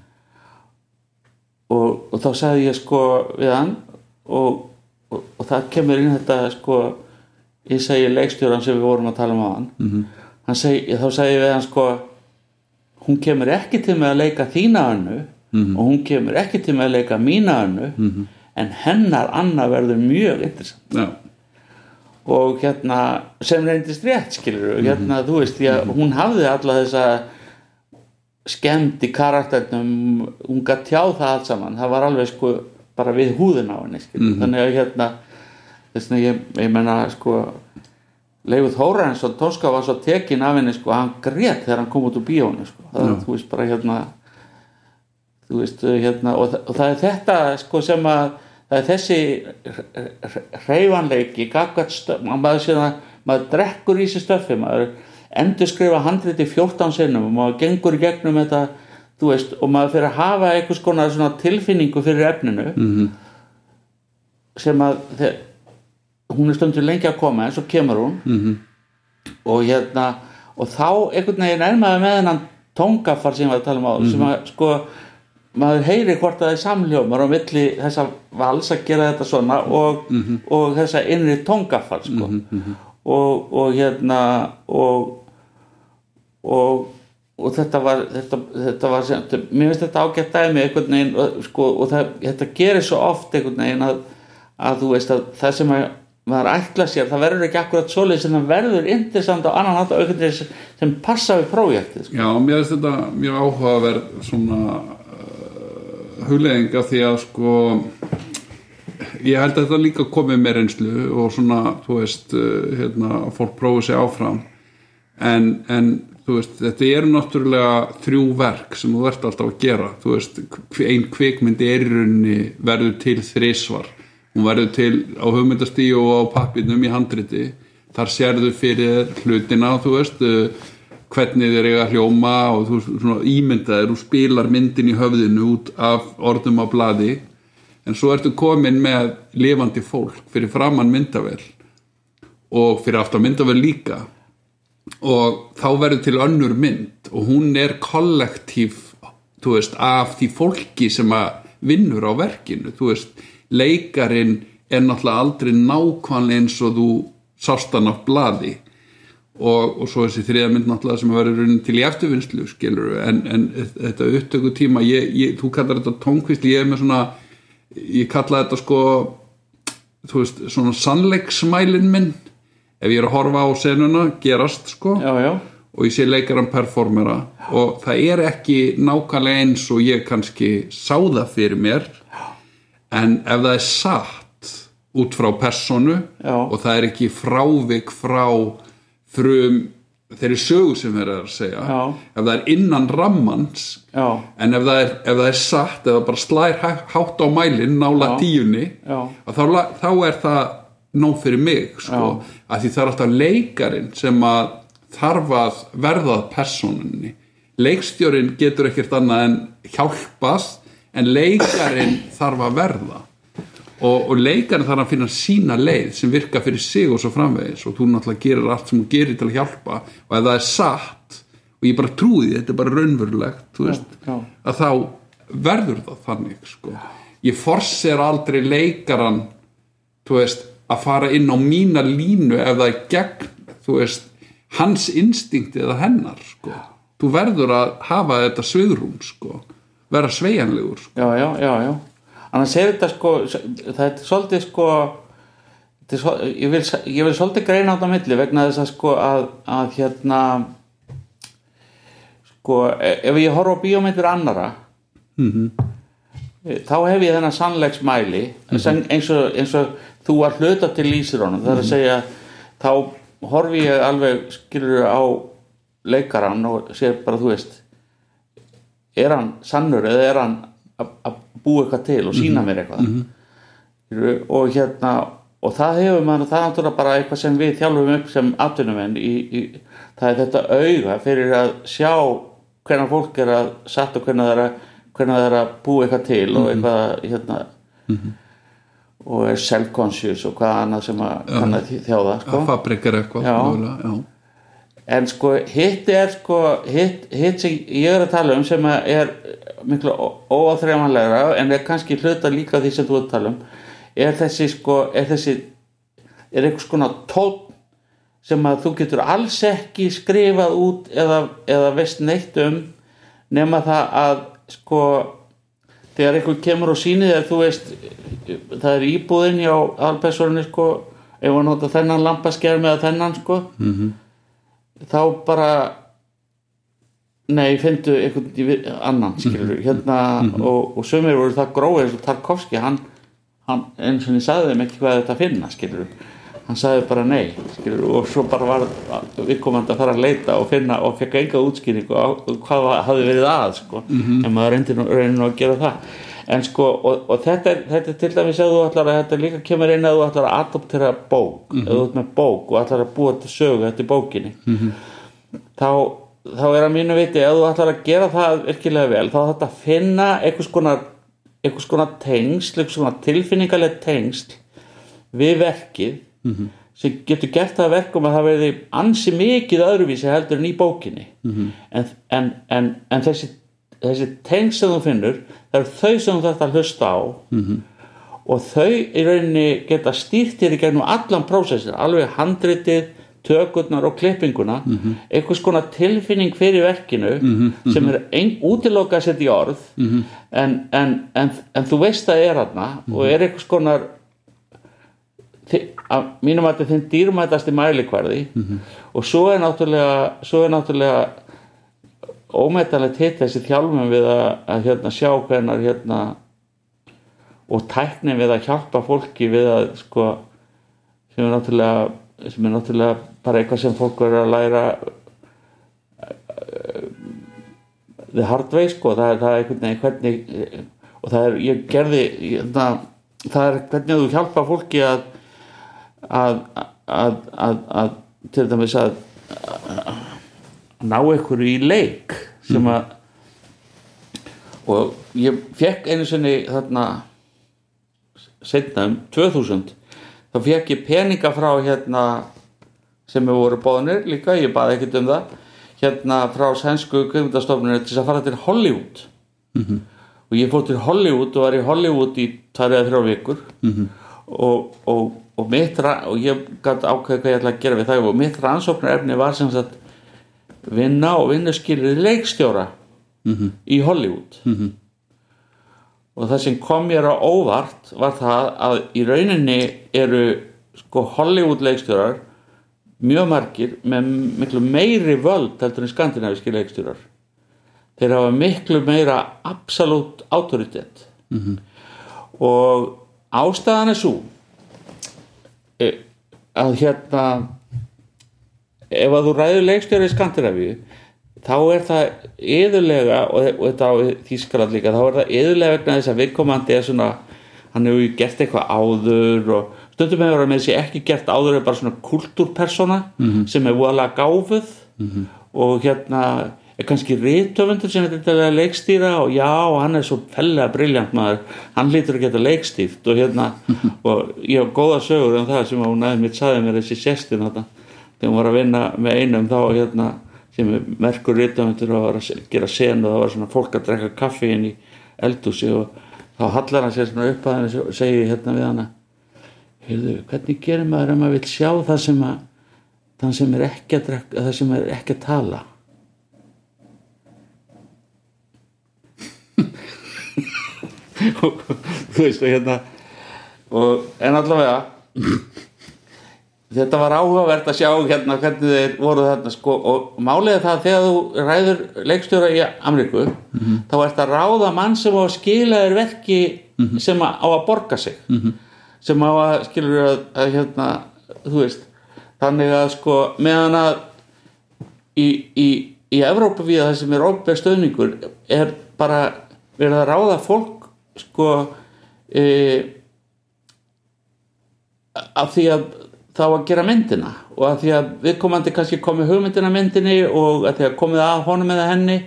S2: Og, og þá sagði ég sko við hann og, og, og það kemur inn þetta sko ég segi leikstjóran sem við vorum að tala um á hann -hmm. hann segi, þá segi ég við hann sko hún kemur ekki til með að leika þína önnu -hmm. og hún kemur ekki til með að leika mína önnu -hmm. en hennar Anna verður mjög interessant
S1: Já.
S2: og hérna sem reyndist rétt skilur hérna þú veist, já, hún hafði alla þessa skemmt í karakternum hún gætt tjáð það allt saman. Það var alveg sko bara við húðin á henni skilur þannig að hérna þess að ég, ég menna sko Leifur Þórensson Tóska var svo tekin af henni sko hann grét þegar hann kom út úr bíónu sko. Það, þú veist bara hérna þú veist hérna og, og það er þetta sko sem að það er þessi hreyfanleiki gaggat stöf maður, maður drekkur í sér stöfi maður endur skrifa handriti 14 sinnum og maður gengur gegnum þetta veist og maður fyrir að hafa einhvers konar tilfinningu fyrir efninu -hmm. sem að þeir, hún er stundur lengi að koma en svo kemur hún -hmm. og hérna og þá einhvern veginn er maður með hennan tóngafar sem ég var að tala um á sem að sko maður heyri hvort það er samljómar á milli þessa vals að gera þetta svona og, og þessa innri tóngafar sko. og, og hérna og og, og þetta var þetta, þetta var mér finnst þetta ágætt dæmi veginn og, sko, og það, þetta gerir svo oft veginn að, að veist að það sem að maður ætla sér, það verður ekki akkurat svoleið sem það verður interessant á annan hátt og einhvern veginn sem, passa við prójektið sko.
S1: Já, mér finnst þetta mjög áhugaverð svona uh, hugleðing af því að sko ég held að þetta líka komið með reynslu og svona, þú veist uh, hérna, fólk prófi sig áfram en, en veist, þetta eru náttúrulega þrjú verk sem þú ert alltaf að gera. Veist, ein kvikmyndi er í rauninni verður til þrísvar hún verður til á hugmyndastíu og á pappinum í handriti. Þar sérðu fyrir hlutina veist uh, hvernig þeir eiga hljóma og þú svona ímyndaðir. Og spilar myndin í höfðinu út af orðum á bladi en svo ertu komin með lifandi fólk fyrir framann myndavel og fyrir aftan myndavel líka og þá verður til önnur mynd og hún er kollektív veist, af því fólki sem vinnur á verkinu. Veist, leikarin er náttúrulega aldrei nákvæmlega eins og þú sást hann á bladi og, og svo þessi þriða mynd náttúrulega sem verður raunin til í eftirvinnslu skilur en, en þetta upptöku tíma ég, ég, þú kallar þetta tónkvist ég er með svona ég kalla þetta sko þú veist, svona sannleiksmælin minn ef ég er að horfa á senuna gerast sko.
S2: Já, já,
S1: og ég sé leikaran performera. Og það er ekki nákvæmlega eins og ég kannski sá það fyrir mér. En ef það er satt út frá personu og það er ekki frávik frá frum þeirri sögu sem þeir eru að segja.
S2: Já.
S1: ef það er innan rammans
S2: já,
S1: en ef það er, ef það er satt ef það bara slær há- hátt á mælinn nála
S2: Já.
S1: tíunni þá, þá er það nóg fyrir mig sko, að því það er alltaf leikarin sem að þarf að verða að personunni leikstjórin getur ekkert annað en hjálpað en leikarin þarf að verða. Og, og leikarinn þarf að finna sína leið sem virka fyrir sig og svo framvegis. Og þú náttúrulega gerir allt sem þú gerir til að hjálpa. Og ef það er satt og ég bara trúi þetta er bara raunverulegt veist,
S2: já.
S1: að þá verður það þannig sko. ég forser aldrei leikaran þú veist, að fara inn á mína línu ef það er gegn veist, hans instinkt eða hennar sko. þú verður að hafa þetta sviðrún sko. vera sveigjanlegur sko.
S2: já, já, já, já annars er þetta sko það er svolítið sko er svol, ég, vil, ég vil svolítið greina á þetta milli vegna þess að sko að, að hérna sko e- ef ég horf á bíómyndir annara -hmm. þá hef ég þennan sannleiksmæli mm eins, og, eins og þú var hluta til lýsir honum. Það er að segja þá horfi ég alveg skilur á leikaran og sér bara þú veist er hann sannur eða er hann að að búa eitthvað til og sína mér eitthvað? Mm og hérna og það hefur maður, það er náttúrulega bara eitthvað sem við þjálfum upp sem í, það er þetta auga fyrir að sjá hvernig fólk er að satt og hvernig það er að, hvernig það er að búa eitthvað til og eitthvað hérna og er self-conscious og hvað annað sem að kann að þjáða sko.
S1: að fabrikar eitthvað
S2: Já.
S1: já.
S2: en sko hitt er sko hitt, hitt sem ég er að tala um sem er miklu óáþreifanlegra en er kannski hluta líka því sem þú ert að tala um er þessi sko er þessi er einhvers konar tótt sem að þú getur alls ekki skrifað út eða, eða veist neitt um nema það að sko þegar einhver kemur og sýnir þér þú veist það er íbúðin hjá alpersoninu sko ef hann nota þennan lampaskerm eða þennan sko -hmm. þá bara nei, finndu einhvern annan skilur hérna og, og sömur voru það gróið eins og Tarkovski hann, hann eins og ég sagði þeim ekki hvað þetta finna skilur hann sagði bara nei skilur, og svo bara var viðkomandi að fara að leita og finna og fekk enga útskýringu á hvað hafði verið að sko, en maður reyndi nú, reyndi nú að gera það. En sko, og, og þetta, er, þetta er til dæmis að þú ætlar að þetta líka kemur inn að þú ætlar að adoptera bók, ef þú ert með bók og ætlar að búa til sögu þetta í bókinni þá, þá er að mínu viti ef þú ætlar að gera það virkilega vel þá þetta að finna einhvers konar einhvers konar tengsl, einhvers konar tilfinningaleg tengsl við verkið sem getur gert það að verkum að það verði ansi mikið öðruvísi heldur en í bókinni. En, en, en, en þessi, þessi tengsl sem þú finnur það eru þau sem þú þarft að hlusta á. Og þau í rauninni geta stýrt þér í gegnum allan prósessin, alveg handritið tökurnar og klippinguna. Einhvers konar tilfinning fyrir verkinu sem er ein, útilokað að setja í orð. En, en, en, en þú veist að er aðna og er einhvers konar að mínum að þetta þinn dýrmætasti mælikvarði. Og svo er náttúrulega svo er náttúrulega ómetanlegt hitt þessi þjálfum við að, að hérna, sjá hvernar hérna, og tæknin við að hjálpa fólki við að sko sem er sem er náttúrulega bara eitthvað sem fólk verður að læra uh, the hard way sko. Það er, það er einhvern veginn hvernig og það er, ég gerði ég, það, það er hvernig þú hjálpa fólki að að, að, að, að til dæmis að ná einhverju í leik sem að og ég fekk einu sinni þarna setna um 2000 þá fekk ég peninga frá hérna sem við voru bóðinir líka, ég baði ekkert um það hérna frá sænsku kveimundastofninu til að fara til Hollywood -hmm. og ég fór til Hollywood og var í Hollywood í eða þrjá vikur -hmm. og, og, og mitt og ég gæti ákveða hvað ég ætla að gera við það og mitt rannsóknarefni var sem sagt vinna og vinnaskilrið leikstjóra -hmm. í Hollywood og það sem kom mér á óvart var það að í rauninni eru sko Hollywood leikstjórar mjög margir með miklu meiri völd heldur en skandinaviski leikstjórar þeir hafa miklu meira absolutt autoritet mm -hmm. og ástæðan er svo að hérna ef að þú ræður leikstjóri í Skandinavíu þá er það yðurlega og, þetta á Þískaland líka þá er það yðurlega vegna þess að viðkomandi er svona hann hefur gert eitthvað áður og stundum hefur hann með þessi ekki gert áður er bara svona kultúrpersona mm -hmm. sem er voðalega gáfuð mm -hmm. og hérna kannski rítöfundur sem er þetta leikstýra og já, hann er svo fellega brilljant maður, hann lítur að geta leikstýrt og hérna, og ég hef góða sögur um það sem hún aðeins mitt saði mér þessi sestin þetta, þegar hún var að vinna með einum þá hérna sem er merkur rítöfundur og var að gera sen og það var svona fólk að drekka kaffi inn í eldúsi og þá hallar hann sér svona upp að henni og segi hérna við hana heyrðu, hvernig gerir maður ef maður vil sjá það sem að það sem er ekki að, drekka, það sem er ekki að tala og þú veist og hérna og en allavega þetta var áhugavert að sjá hérna hvernig þeir voru þarna sko og er það að þegar þú ræður leikstjóra í Ameríku mm -hmm. þá ert að ráða mann sem á að skila þér verki mm -hmm. sem á að borga sig mm -hmm. sem á að skilur að, að hérna þú veist þannig að sko meðan að í, í, í Evrópa við það sem er ofbeð stöðningur er bara verið að ráða fólk sko e, af því að þá að gera myndina og að því að viðkomandi kannski komið hugmyndina myndinni og að því að komið að honum eða henni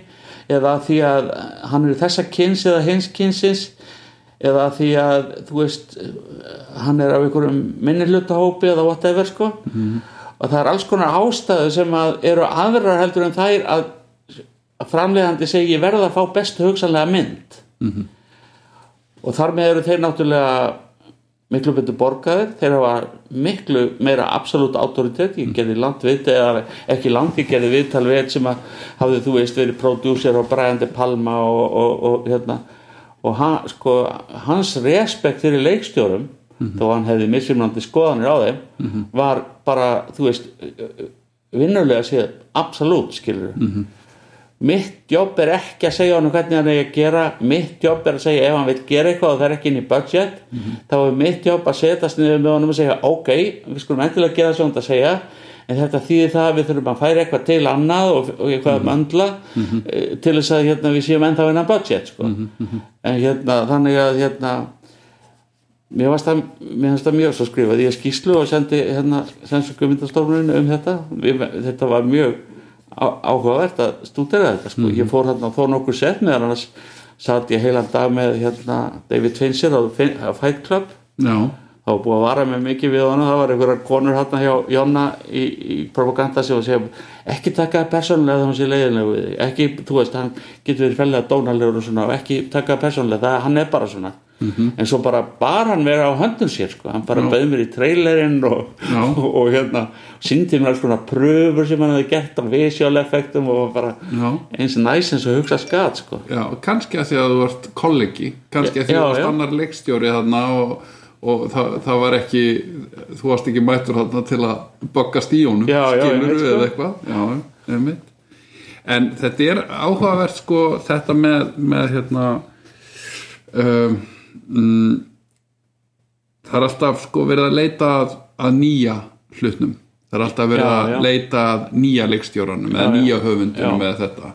S2: eða að því að hann er þessa kyns eða hins kynsins eða að því að þú veist hann er af einhverjum minnilutahópi eða whatever sko mm. og það er alls konar ástæðu sem að eru aðrar heldur en að, að framlegandi segi verða að fá bestu hugsanlega mynd mm -hmm. Og þar með eru þeir náttúrulega miklu betur borgaðir, þeir hafa miklu meira absolutt autoritet ég gerði landvit eða ekki land ég gerði viðtal við sem að hafði þú veist verið prodúser og Brian De Palma og, og, og hérna og hann, sko, hans respekt fyrir leikstjórum mm -hmm. þó hann hefði misfimnandi skoðanir á þeim mm -hmm. var bara, þú veist vinnulega séð, absolutt skilur mm -hmm mitt jobb er ekki að segja hann hvernig hann er að gera mitt jobb er að segja ef hann vil gera eitthvað og það er ekki inn í budget mm -hmm. þá er mitt jobb að setjast niður með honum og segja ok, við skulum endilega gera það sem hann að segja en þetta þýðir það að við þurfum að færa eitthvað til annað og, og eitthvað mm -hmm. möndla mm -hmm. til þess að hérna, við séum ennþá innan budget sko. en hérna þannig að hérna mér finnst það, það mjög svo skrifað ég skýslu og sendi hérna um þetta þetta var mjög áhugavert að stúdera þetta sko. mm -hmm. ég fór hérna þó nokkur sett með annars satt ég heilan dag með hérna, David Fincher á Fight Club
S1: Já.
S2: þá var búið að vara með mikið við hann það var einhverjar konur hérna hjá Jonna í, í propaganda sem segja ekki taka það persónulega þegar hann sé leiðilega við ekki, þú veist, hann getur verið fellega dónalegur og svona, ekki taka það persónulega það, hann er bara svona Mm -hmm. en svo bara bar hann vera á höndun sér sko. hann bara bauð mér í trailerinn og, og, og hérna síndi mér alls konar pröfur sem hann hefði gert á visual effektum og bara já. eins og næst eins og hugsa skat sko.
S1: Já, kannski að því að þú vart kollegi kannski að því að þú varst annar leikstjóri þarna og, og það, það var ekki þú varst ekki mættur þarna til að böggast í honum skilur
S2: við
S1: eða eitthvað já, einmitt en þetta er áhugavert sko þetta með, með hérna um, mm, það er alltaf sko verið að leita að, að nýja hlutnum það er alltaf verið
S2: Já,
S1: að
S2: já.
S1: leita að nýja leikstjóranum eða nýja höfundunum eða þetta.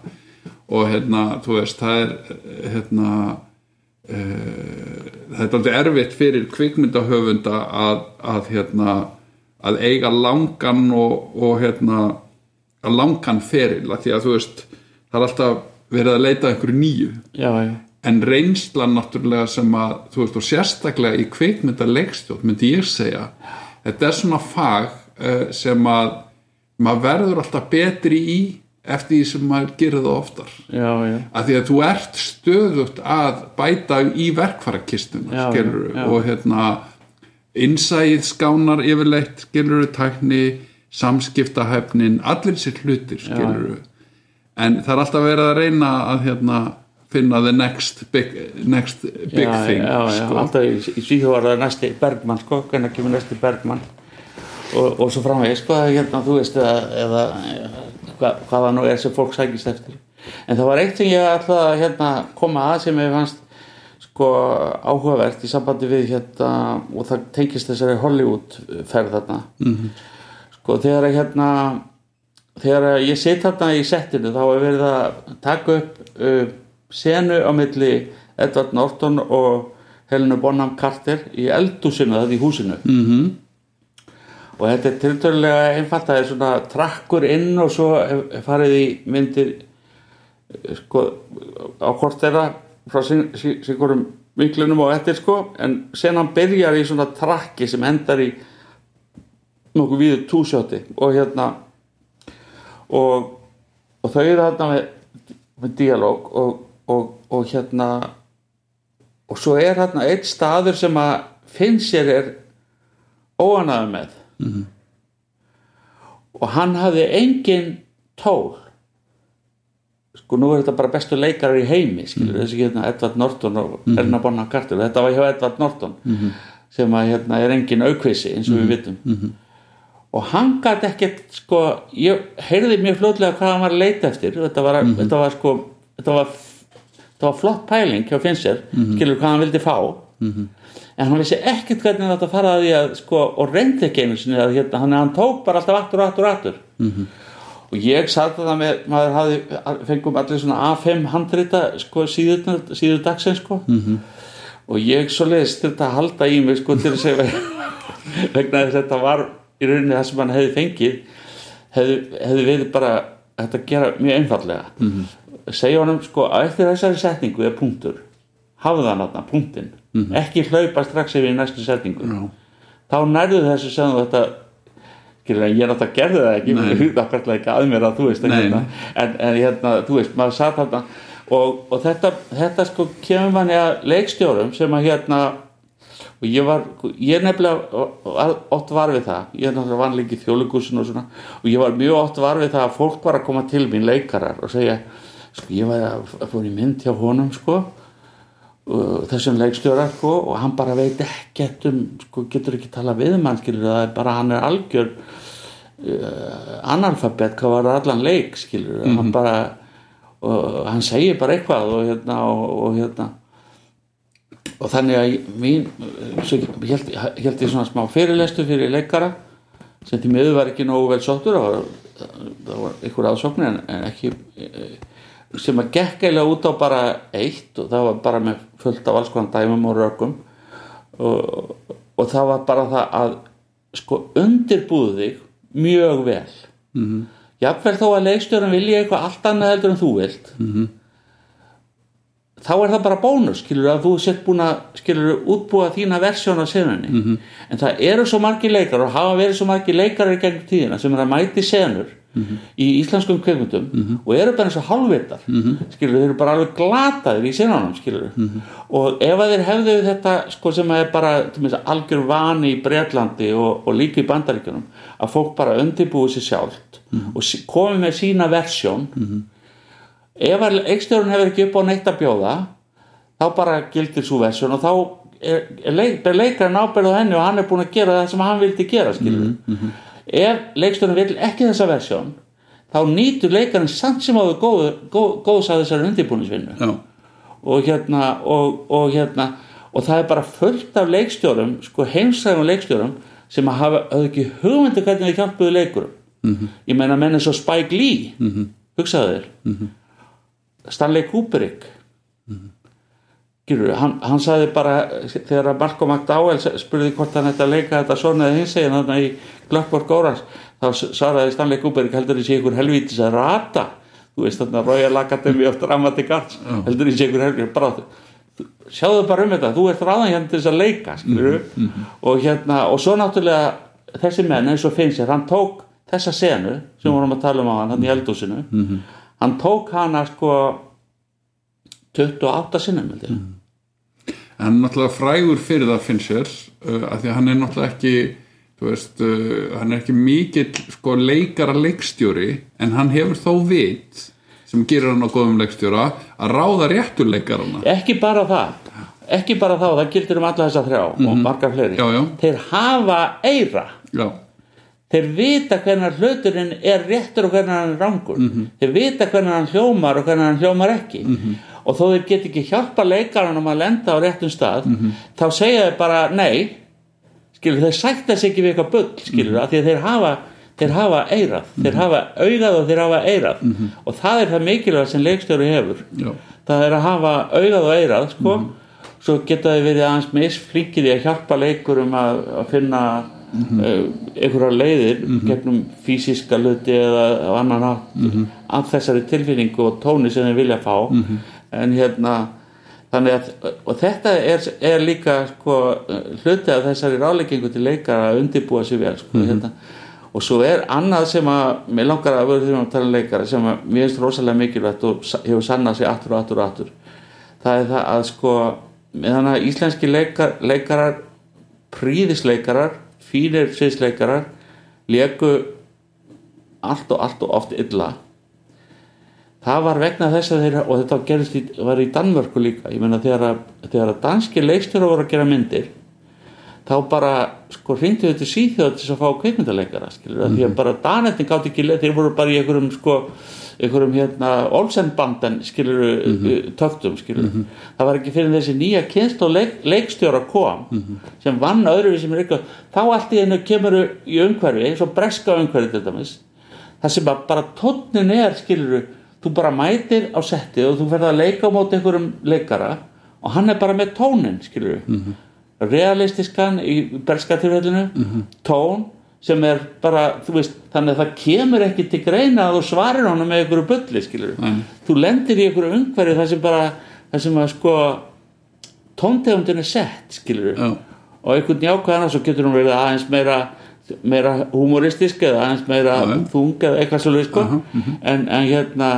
S1: Og hérna, þú veist, það er hérna uh, það er aldrei erfitt fyrir kvikmyndahöfunda að, að hérna að eiga langan og, og hérna að langan feril. Að því að þú veist það er alltaf verið að leita einhverju nýju.
S2: Já, já,
S1: en reynslan náttúrulega sem að þú veist og sérstaklega í kvikmynda leikstjótt myndi ég segja þetta er svona fag uh, sem að maður verður alltaf betri í eftir því sem maður gerir það oftar.
S2: Já, já.
S1: að því að þú ert stöðugt að bæta í verkfærakistuna og hérna innsæið skánar yfirleitt skilur tækni, samskiptahæfnin allir sér hlutir skilur en það er alltaf verið að reyna að hérna finna the next big, next big
S2: já,
S1: thing
S2: já, já,
S1: sko.
S2: alltaf í, í það næsti Bergmann sko, hvernig kemur næsti Bergmann og, og svo framvegis sko, hérna, þú veist eða, eða hva, hvað það nú er sem fólk sækist eftir en það var eitt sem ég að hérna, koma að sem ég fannst sko áhugavert í sambandi við hérna og það tengist þessari Hollywood ferð þarna -hmm. sko þegar að hérna þegar að ég sitt þarna í settinu þá er verið að taka upp uh, senu á milli Edward Norton og Helenu Bonham Carter í eldúsinu það í húsinu
S1: mm -hmm.
S2: og þetta er tiltölulega einfalt það er svona trakkur inn og svo er- er farið í myndir eh, sko á hvort þeirra frá sínkurum vinklunum og eftir sko en sen hann byrjar í svona trakki sem endar í nokkuð víður túsjóti og hérna og, og þau eru þarna með, með dialóg og, og, og hérna og svo er þarna einn staður sem að finn sér er óanaði með. Og hann hafði engin tól. Sko nú er þetta bara bestu leikarar í heimi skilur þessi hérna Edvard Norton og Erna Bonham Carter. Þetta var hjá Edvard Norton sem að hérna er engin aukvisi eins og við vitum. Og hann gæti ekkert sko, ég heyrði mjög fljótlega hvað hann var að leita eftir. Þetta var, þetta var sko þetta var, þetta var flott pæling hjá Fincher, skilur hvað hann vildi fá. En hann vissi ekkert hvernig þetta fara að sko, og reyndi ekki einu sinni að hérna, hann, hann tók bara alltaf aftur og aftur og aftur. Og ég satt það með maður hafði, fengum allir svona A5 handrita sko síður, síður dagsins sko og ég svo leiðist þetta að halda í mig sko til að segja vegna þess að þetta var í rauninni það sem hann hefði fengið hefði, hefði verið bara þetta gera mjög einfallega -hmm. Segja honum sko að eftir þessari setningu er punktur. Hafðu það náttúrulega punktin ekki hlaupa strax yfir í næstu setningu.
S1: Já.
S2: þá nærðu þessu sem þetta ég náttúrulega gerði það ekki það hvernig ekki að mér að þú veist hérna, en, en hérna, þú veist, maður satt þarna og, og þetta, þetta sko kemur manni að leikstjórum sem að hérna og ég var, ég er nefnilega oft var við það, ég er náttúrulega vanleiki í þjóðleikúsinu og svona. Og ég var mjög oft var við það að fólk var að koma til mín leikarar og segja, sko ég var að fór í mynd hjá honum sko og þessum leikstjóra sko og hann bara veit ekkert um sko getur ekki tala við um hann skilur það er bara hann er algjör uh, analfabet hvað var allan leik skilur hann bara og hann segir bara eitthvað og hérna og, og hérna og þannig að mín held, held ég svona smá fyrirlestu fyrir leikara sem til miður var ekki nógu vel sóttur það var, var einhver aðsóknir en, en ekki eh, sem að gekk eiginlega út á bara eitt og það var bara með fullt af alls konar dæmum og rökum og, og það var bara það að sko undirbúðu þig mjög vel mm -hmm. jafnvel þó að leikstjórum vilja eitthvað allt annað heldur en þú vilt -hmm. þá er það bara bónus skilur að þú sett búin að skilur útbúa þína versjón af senunni -hmm. en það eru svo margir leikar og hafa verið svo margir leikar í gegnum tíðina sem er að mæti senur í íslenskum kveikmyndum og eru bara eins og hálfvitar skilur, þeir eru bara alveg glataðir í senunum skilur og ef þeir hefðu þetta sko sem er bara dæmis, algjör vani í Bretlandi og, og líka í Bandaríkjunum að fólk bara undirbúið sér sjálft og komið með sína versjón ef eikstjórun hefur ekki upp á neitt að bjóða þá bara gildir svo versjón og þá er, er leik, ábyrð á henni og hann er búin að gera það sem hann vildi gera skilur ef leikstjórun vil ekki þessa versjón þá nýtur leikarinn samt sem áður góð, góð, góðs að þessari undirbúningsvinnu.
S1: Já,
S2: og hérna og, og hérna og það er bara fullt af leikstjórum sko heimsæðum leikstjórum sem að hafa hafði ekki hugmyndu hvernig þið hjálpuðu leikurum. -hmm. ég meina menn eins og Spike Lee. -hmm. hugsaðu þér. -hmm. Stanley Kubrick Gyrur, hann, hann sagði bara þegar að Marko McDowell spurði hvort hann ætti að leika þetta svona eða hins eginn þannig í Glockwork Orange þá svaraði Stanley Kubrick heldur þessi ykkur helvítis að rata þú veist þarna Royal Academy of Dramatic Arts heldur þessi ykkur helvítis bara sjáðu bara um þetta, þú ert ráðan hérna til þess að leika skilur mm -hmm. og hérna og svo náttúrulega þessi menn eins og finnst sér, hann tók þessa senu sem vorum að tala um á hann, hann í eldúsinu mm -hmm. hann tók hana sko 28 sinnum mm -hmm.
S1: hann er náttúrulega frægur fyrir það finnst sér uh, af því að hann er náttúrulega ekki þú veist, uh, hann er ekki mikill sko leikara leikstjóri en hann hefur þó vit sem gerir hann á góðum leikstjóra að ráða réttur leikarana.
S2: Ekki bara það. Ekki bara þá, það gildir um alla þessa þrjá og margar fleiri.
S1: Já, já.
S2: þeir hafa eira.
S1: Já,
S2: þeir vita hvernig hluturinn er réttur og hvernig hann er rangur. Þeir vita hvernig hann hljómar og hvernig hann hljómar ekki og þó þeir get ekki hjálpa leikarunum að lenda á réttum stað þá segja þeir bara nei. Skilur, þeir sætta sig ekki við eitthvað bull skilur, af því að þeir hafa þeir hafa eirað, þeir hafa augað og þeir hafa eirað. Og það er það mikilvæg sem leikstjóri hefur.
S1: Já,
S2: það er að hafa augað og eirað sko. svo geta þið verið aðeins misflinkið í að hjálpa leikurum að, að finna mm -hmm. einhverja leiðir gegnum fysiska hluti eða annan hátt af þessari tilfinningu og tóni sem þið vilja fá en hérna þannig að og þetta er, er líka sko, hluti af þessari ráleikingu til leikara að undirbúa sér vel sko, hérna. og svo er annað sem að mér langar að vera því að tala um leikara sem að mér finnst rosalega mikilvægt og hefur sannað sig aftur og aftur og aftur það er það að sko meðan að íslenski leikar, leikarar príðisleikarar fínir sviðsleikarar leku allt og allt og oft illa það var vegna þess að þeirra og þetta gerist í, var í Danmörku líka. Ég meina þegar að, þegar að danski leikstjóra voru að gera myndir þá bara sko hringdu þetta síþjóð til þess að fá kveikmyndaleikara skilur mm því að bara danetning gátt ekki leið þeir voru bara í einhverjum sko einhverjum hérna Olsenbanden skilur mm -hmm. töktum skilur það var ekki fyrir þessi nýja kynst og leik, leikstjóra kom sem vann öðruvísi með eitthvað þá allt í hennu kemur í umhverfi eins og breska umhverfi til dæmis það sem bara tónnin er skilur þú bara mætir á setti og þú ferð að leika á móti einhverjum leikara og hann er bara með tónin skilur -hmm. realistiskan í berska tilfellinu tón sem er bara, veist, þannig að það kemur ekki til greina að þú svarir honum með einhverju bulli, skilur þú lendir í einhverju umhverju þar sem bara þar sem að sko tóntegundin er sett, skilur
S1: Já.
S2: og einhvern jákvæðan svo getur hún verið aðeins meira meira humoristisk eða aðeins meira þung eða eitthvað svolítið sko. En, en hérna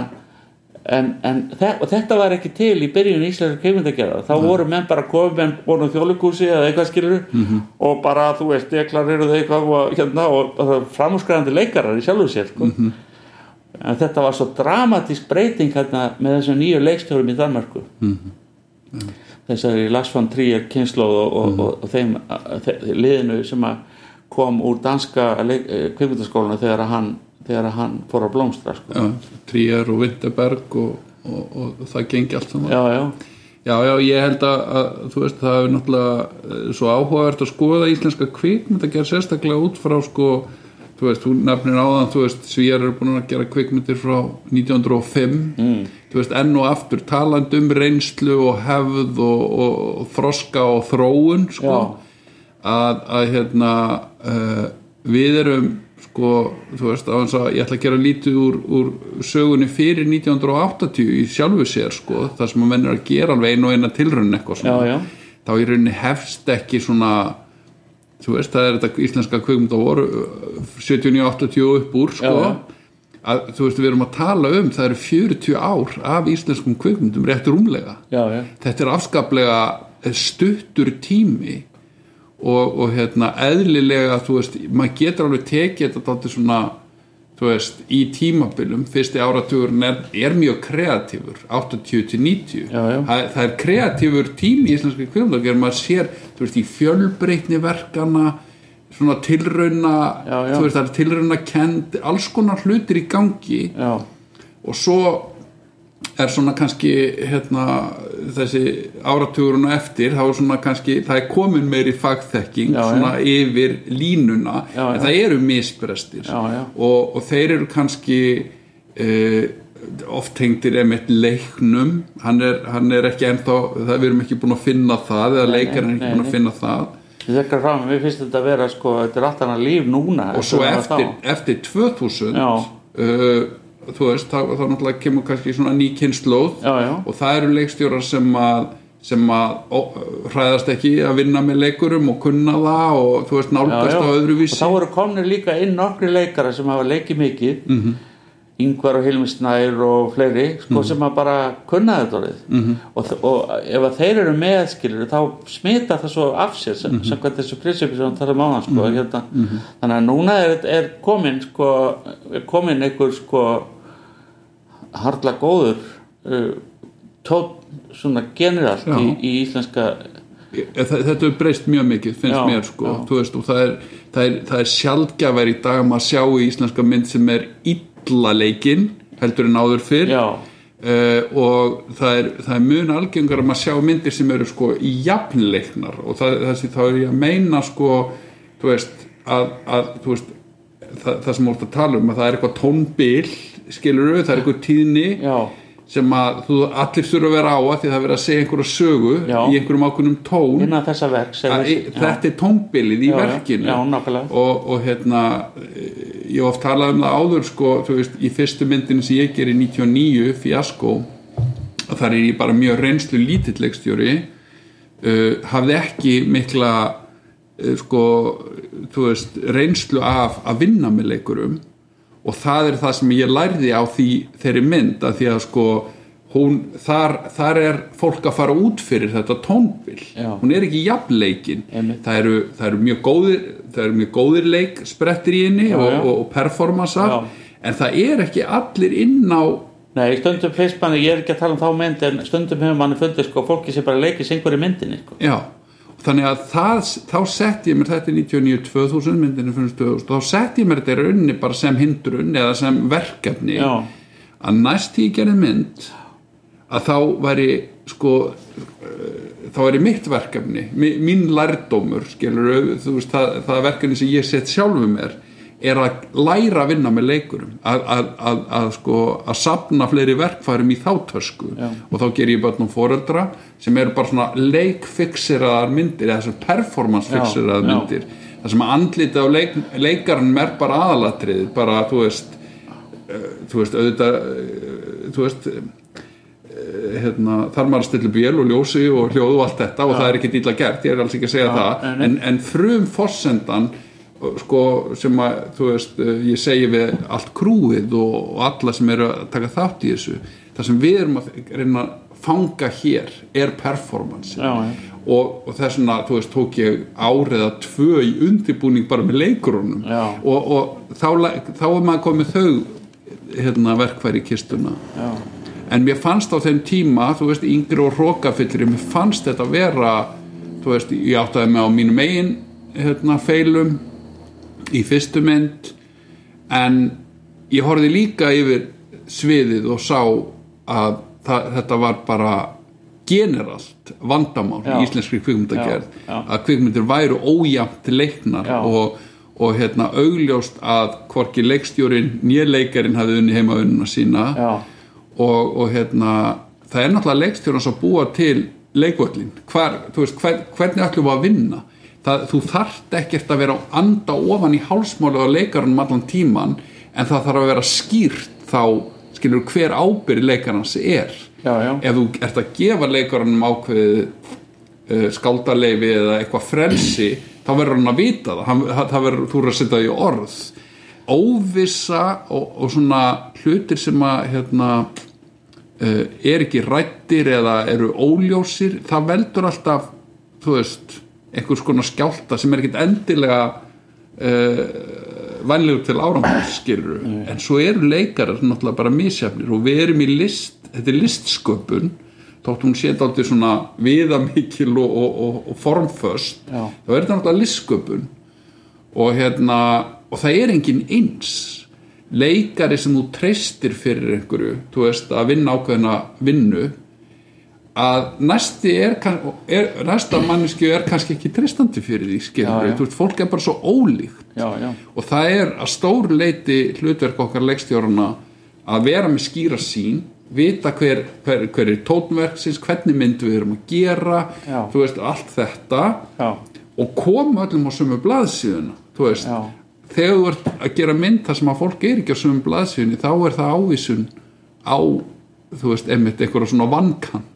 S2: en, en þetta var ekki til í byrjun íslenska keimundagerða þá voru menn bara komið menn voru þjólikúsi eða eitthvað skilur og bara þú veist, deklar eru þau eitthvað og, hérna, og, og framúskræðandi leikarar í sjálfu sér sko. en þetta var svo dramatísk breyting hérna, með þessum nýju leikstjórum í Danmarku þessari Lars von Trier kynnslóð og, og, og, og þeim liðinu sem að kom úr danska kvikmyndaskólinu þegar að hann, þegar hann fór að blómstra sko.
S1: já, Tríar og Vinterberg og, og, og það gengi allt saman.
S2: Já, já,
S1: Já, já, ég held að, að þú veist, það hefur náttúrulega eh, svo áhugavert að skoða íslenska kvikmynd að gera sérstaklega út frá sko, þú veist, þú nefnir áðan þú veist, svíjar eru búin að gera kvikmyndir frá 1905 mm. þú veist, enn og aftur talandi um reynslu og hefð og, og, og þroska og þróun sko, að, að hérna uh, við erum sko, þú veist, á hans að ég ætla að gera lítið úr, úr sögunni fyrir 1980 í sjálfu sér sko, það sem að menn er að gera alveg einu og eina tilrunn eitthvað
S2: já,
S1: svona
S2: já,
S1: þá í rauninni hefst ekki svona þú veist, það er þetta íslenska kvikmynda voru 79-80 upp úr sko,
S2: Já, já.
S1: að þú veist, við erum að tala um það eru 40 ár af íslenskum kvikmyndum rétt rúmlega
S2: já, já.
S1: þetta er afskaplega stuttur tími og, og hérna eðlilega þú veist, maður getur alveg tekið þetta dálítið svona þú veist, í tímabilum. Fyrsti áratugurinn er, er mjög kreatífur 80 til 90
S2: Já, já.
S1: Það, það er kreatífur tími í íslenski kvikmyndagerð maður sér, þú veist, í fjölbreytni verkana svona tilrauna
S2: Já, já.
S1: þú veist það er tilrauna kend alls konar hlutir í gangi.
S2: Já,
S1: og svo er svona kannski hérna, þessi áratugurinn á eftir þá er svona kannski, það er komin meiri fagþekking
S2: Já, já.
S1: svona yfir línuna
S2: Já,
S1: en
S2: já.
S1: það eru misbrestir
S2: Já, já.
S1: Og, og þeir eru kannski uh, oft tengdir emitt leiknum hann er, hann er ekki ennþá það við erum ekki búin að finna það eða leikarinn er
S2: nei,
S1: ekki búin
S2: nei.
S1: að finna það
S2: fram, við finnst þetta að vera sko, þetta er allt annað líf núna
S1: og svo eftir, eftir 2000
S2: Já.
S1: uh, þú veist, þá, þá náttúrulega kemur kannski svona ný kynnslóð
S2: Já, já.
S1: og það eru leikstjórar sem að sem að ó, hræðast ekki að vinna með leikurum og kunna það og þú veist nálgast á
S2: og
S1: öðruvísi
S2: þá eru komnir líka inn nokkri leikara sem hafa leikið mikið mm
S1: Mhm.
S2: -hmm. Ingvar og Hilmi Snær og fleiri sko,
S1: Mhm.
S2: sem að bara kunna þetta orðið -hmm. og, og ef að þeir eru meðskilur þá smita það svo af sér sem,
S1: Mhm.
S2: mm -hmm. samkvæmt þessu prinsipi sem það er mána sko, hérna. þannig að núna er, er komin sko, er komin einhver sko harla góður uh, tótt svona generalt í, í íslenska
S1: Þa- þetta hefur breyst mjög mikið finnst
S2: Já,
S1: mér sko.
S2: já.
S1: þú veist, og það er, það er, það er sjaldgæfær í dag að maður sjá í íslenska mynd sem er illa leikinn heldur en áður fyrr. Uh, og það er, það er mun algengar að maður sjá myndir sem eru sko jafnleiknar. Og það, þessi þá er ég að meina sko þú veist að, að þú veist það, það sem ert að tala um að það er eitthvað tónbil skilur það er eitthvað tíðni
S2: já,
S1: sem að þú allir þurfa að vera á að því það er verið að segja einhverja sögu
S2: Já.
S1: í einhverjum ákveðnum tón.
S2: Innan þessa verks er
S1: að, þetta er tónbilið í verkinu. Og, og hérna eh, ég hef oft talað um það áður sko, veist, í fyrstu myndinu sem ég ger í 99, Fiasko að þar er ég bara mjög reynslu lítill leikstjóri uh, hafði ekki mikla uh, sko, veist reynslu af að vinna með leikurum og það er það sem ég lærði á því þeirri mynd að því að sko hún, þar, þar er fólk að fara út fyrir þetta tónbil
S2: Já.
S1: hún er ekki jafnleikin það eru, það eru mjög góðir það eru mjög góðir leik sprettir í henni og, og, og performansa
S2: Já.
S1: en það er ekki allir inn á
S2: Nei, stundum fyrst manni, ég er ekki að tala um þá mynd en stundum hefur manni fundið sko fólki sem bara syngur í myndinni sko.
S1: já, þannig að það, þá sett ég mér þetta er 99-2000 myndinu finnst 2000 þá sett ég mér þetta í rauninni bara sem hindrun eða sem verkefni.
S2: Já,
S1: að næst því ég gerði mynd að þá væri sko eh, þá væri mitt verkefni mín lærdómur skilur það, það verkefni sem ég sett sjálfu mér er að læra að vinna með leikurum að, að, að, að sko að sapna fleiri verkfærum í þá tösku.
S2: Já.
S1: og þá ger ég börnum foreldra sem eru bara svona leikfixeraðar myndir eða þessar performancefixeraðar
S2: Já, já.
S1: myndir. Það sem að andlita á leik, leikarinn er bara aðalatrið bara þú veist uh, þú veist auðvitað uh, þú veist uh, hérna, þar maður að stilla bjöl og ljósi og hljóð og allt þetta og það er ekki dýla gert, ég er alls ekki að segja
S2: Já,
S1: það. en, en frum forsendan uh, sko sem að þú veist, uh, ég segi við allt krúið og, og alla sem eru að taka þátt í þessu það sem við erum að reyna að fanga hér er performance.
S2: Já, já.
S1: og, og þess vegna, þú veist, tók ég árið að tvö í undirbúning bara með leikurunum og, og þá, þá er maður komið þau hérna, verkfæri í kistuna.
S2: Já,
S1: en mér fannst á þeim tíma þú veist, yngri og rókafyllri mér fannst þetta vera þú veist, ég áttaði mig á mínum eigin hérna, feilum í fyrstu mynd en ég horfði líka yfir sviðið og sá að það, þetta var bara generalt vandamál
S2: Já.
S1: í íslenskri kvikmyndagerð
S2: Já, já.
S1: að kvikmyndir væru ójæmt leiknar og, og hérna augljóst að hvorki leikstjórin nýrleikarin hafði unni heima unnuna sína og, og hérna það er náttúrulega leikstjórnans að búa til leikvöllin, Hvar, veist, hvern, hvernig ætlum við að vinna það, þú þarft ekkert að vera að anda ofan í hálsmálu á leikarunum allan tíman en það þarf að vera skýrt þá skilur hver ábyrði leikarans er.
S2: Já, já.
S1: ef þú ert að gefa leikarunum ákveðið uh, skáldaleifi eða eitthvað frelsi þá verður hann að vita það, hann, það verður, þú verður að setja það í orð. Óvissa og, og svona hlutir sem að hérna, uh, er ekki rættir eða eru óljósir það veldur alltaf þú veist, einhvers konar skjálta sem er ekkit endilega uh, vænlegur til árangurs skilur en svo eru leikarar náttúrulega bara misjafnir og við erum í list þetta er listsköpun þótt hún sé dálítið svona viðamikil og, og, og, og formföst
S2: Já.
S1: þá er þetta náttúrulega listsköpun. Og hérna og það er engin eins. Leikari sem þú treystir fyrir einhverju, þú veist, að vinna ákveðina vinnu að næsti er, er næsta mannesku er kannski ekki treystandi fyrir því
S2: Já,
S1: skilur,
S2: já.
S1: þú veist, fólk er bara svo ólíkt.
S2: Já, já,
S1: og það er að stór leiti hlutverk okkar leikstjórana að vera með skýra sín vita hver, hver, hver er tónverksins hvernig mynd við erum að gera
S2: Já.
S1: þú veist, allt þetta.
S2: Já,
S1: og koma öllum á sömu blaðsíðuna þú veist,
S2: Já.
S1: þegar þú ert að gera mynd þar sem að fólk er ekki á sömu blaðsíðunni þá er það ávísun á þú veist, einmitt eitthvað svona vankanta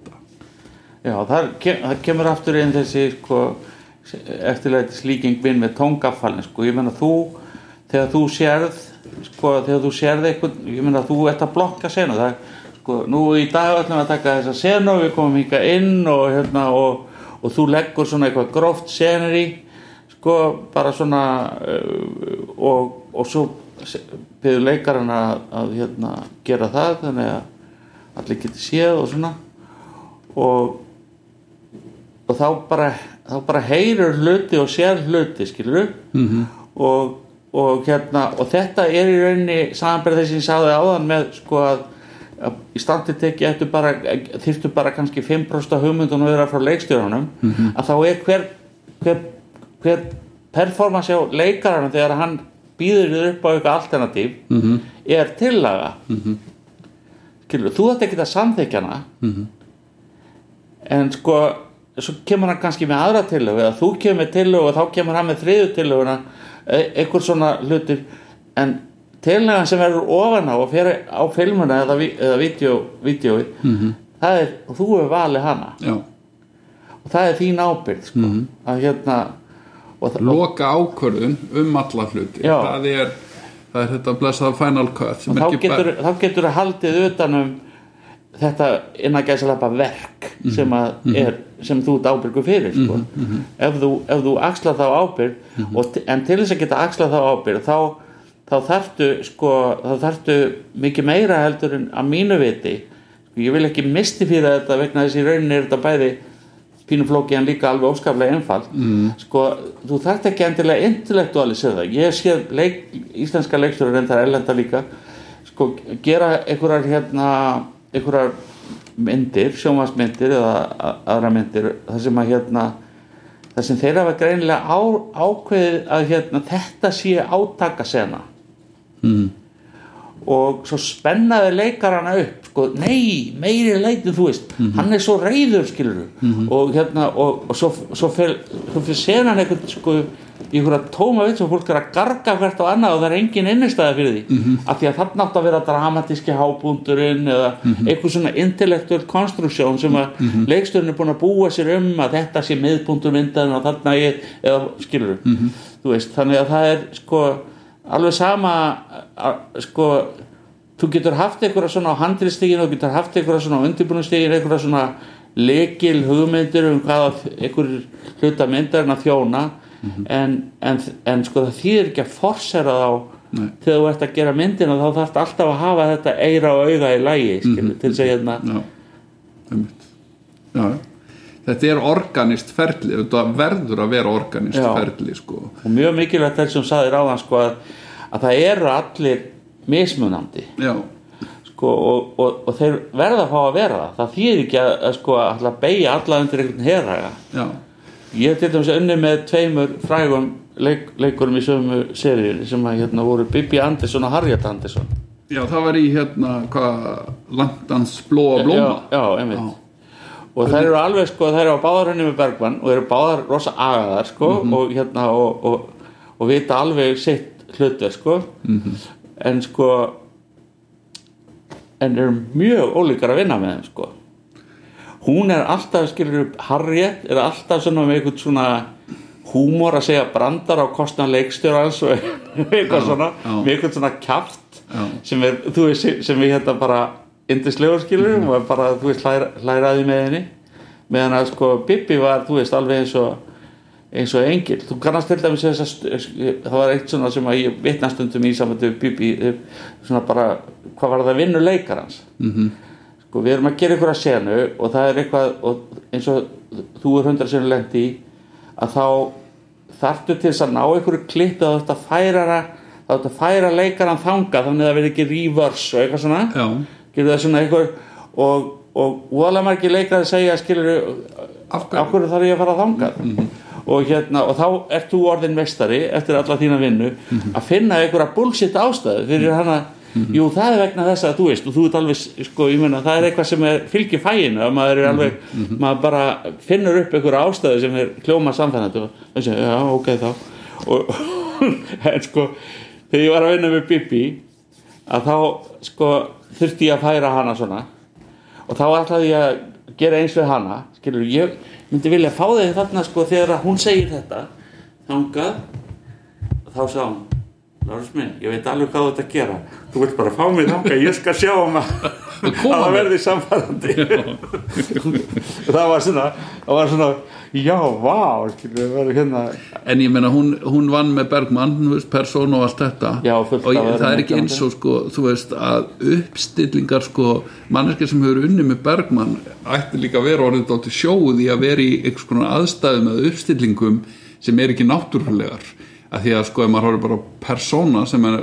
S2: já það, kem, það kemur aftur inn þessi sko, eftirleiti slíking minn með tóngafalin sko, ég meina þú þegar þú sérð sko, þegar þú sérð eitthvað, ég meina þú ert að blokka senu, það sko, nú í dag ætlum við að taka þessa senu við komum hinga inn og hérna og, og þú leggur svona eitthvað gróft senur í sko, bara svona uh, og, og svo byrðu leikarinn að, að hérna, gera það þannig að allir geti séð og svona. Og og þá bara, þá bara heyrir hluti og sér hluti skilur -hmm. og, og hérna og þetta er í rauninni samanberð þess að ég sagði áðan með sko að, að í standi teki ættu bara kannski 5% af hugmyndunum að vera frá leikstjórunum -hmm. að þá er hver hver, hver performance á leikaranum þegar hann býður þér upp á eitthvað alternatív -hmm. er tillaga -hmm. skilur, þú ætti ekki að samþykja hana en sko svo kemur hann kannski með aðra tillögu eða þú kemur með tillögu og þá kemur hann með þriðu tillöguna e- einhver svona hlutir. En tillagan sem verður ofan á og fyrir á filmuna eða, eða vídeo, vídeói það er, þú hefur valið hana.
S1: Já,
S2: og það er þín ábyrgð sko, að hérna og, það-
S1: loka ákvörðun um alla hluti.
S2: Já.
S1: það er, það er þetta blessað final cut er
S2: þá getur, þá getur haldið utanum þetta innan gæsalapa verk sem að er sem þú ert ábyrgu fyrir sko. ef, þú, ef þú axla þá ábyrg og, t- en til þess að geta axla þá ábyrg þá, þá þarftu sko, þá þarftu mikið meira heldur en að mínu viti. Ég vil ekki misti fyrir þetta vegna þess í rauninni er þetta bæði pínuflóki en líka alveg óskaplega einfald mm. sko, þú þarft ekki endilega intellektualisera það, ég sé leik, íslenska leikstur en það er ellenda líka sko, gera einhverjar hérna, einhverjar myndir, sjónvarsmyndir eða aðra myndir það sem að hérna það sem þeir hafa greinilega á, ákveðið að hérna, þetta sé átakasena
S1: mm.
S2: Og svo spennaði leikarana upp sko, nei, meiri leitin þú veist. Hann er svo reyður skilur og hérna og, og svo, svo fyrir senan eitthvað sko í einhverja tóma vits og fólk er að garga hvert á annað og það er engin innistæða fyrir því. Mm -hmm. af því að þarna átt að vera dramatíski hábúndurinn eða eitthvað svona intellektuell konstruksjón sem að mm leiksturinn er búin að búa sér um að þetta sé miðbúndur myndan og þarna ég, eða skilur þú veist, þannig að það er sko alveg sama sko þú getur haft eitthvað svona á handristegin og getur haft eitthvað svona á undirbúinustegin eitthvað svona lekil hugmyndir um hvaða einhver hluta myndarinn að þjóna en, en, en sko það þýðir ekki að forsera þá
S1: Nei.
S2: þegar þú ert að gera myndina þá þarf alltaf að hafa þetta eira og auga í lægi mm til þess að hérna
S1: já, einmitt já, já. Þetta er organist ferli þetta verður að vera organist
S2: Já.
S1: ferli sko.
S2: og mjög mikilvægt þess sem saðir áðan sko að, að það eru allir mismunandi. Sko, og, og, og þeir verða að fá að vera það. Það þýðir ekki að, að, sko, að að beigja alla undir einhvern herraga
S1: já,
S2: ég hef til dæmis unni með tveimur frægum leik, leikurum í sömu seríu sem að hérna voru Bibi Andersson og Harriet Andersson
S1: já, það var í hérna hvað, Langdans blóa blóma?
S2: já, já, einmitt og þær eru alveg sko, þær eru á báðar henni með Bergman og eru báðar rosa agaðar sko og hérna og, og, og vita alveg sitt hlutu sko. En sko en eru mjög ólíkar að vinna með þeim sko. Hún er alltaf skilur upp Harriet er alltaf svona með eitthvað svona húmor að segja brandar á kostna leikstjórans og eitthvað svona með eitthvað svona
S1: Já.
S2: sem er, sem við hérna bara indislegur skilur
S1: Mhm.
S2: og bara, þú veist, hlæra, hlæraði með henni. Meðan að sko Bibi var, þú veist, alveg eins og eins og engil, þú kannast til dæmis þess að það var eitt svona sem að ég vitnastundum í samvættu Bibi eh, svona bara, hvað var það að vinnu leikarans
S1: Mhm.
S2: sko við erum að gera ykkur að senu og það er eitthvað og eins og þú er hundra senu lent í að þá þarftu til þess að ná klippi þá þarftu að færa færa leikaran þanga þannig að það verði ekki reverse og eitthvað svona.
S1: Já,
S2: getur það svona einhver og, og voðalega margir leikari segja skilur
S1: Af hverju?
S2: þarf ég að fara þangað? Og hérna og þá ert þú orðin meistari eftir alla þína vinnu að finna einhverja bullshit ástæðu fyrir hana. Jú það er vegna þess að þú veist og þú ert alveg sko ég meina það er eitthvað sem er fylgir fæinu að maður er alveg maður bara finnur upp einhverja ástæðu sem er kljóma samfænandi og það sé já ok þá. Og en sko þegar ég var að vinna með Bibi að þá sko þurfti ég að færa hana svona. Og þá ætlaði ég að gera eins við hana skilur, ég myndi vilja fá þig þarna sko þegar hún segir þetta þangað. Og þá sá hún Lárus minn, ég veit alveg hvað að gera. Þú vilt bara fá mig þangað, ég skal sjá um að að það verði samfærandi það var svona það var svona, já, vá hérna
S1: en ég meina hún, hún vann með veist, persón og allt þetta.
S2: Já,
S1: og ég, það er ekki eins og sko, þú veist að uppstillingar sko, manneskja sem hefur unni með Bergmann ætti líka að vera orðið dálítið sjóð í að vera í einhvers konar aðstæðum eða uppstillingum sem er ekki náttúrulegar. Að því að sko, ef maður horfir bara á persóna sem er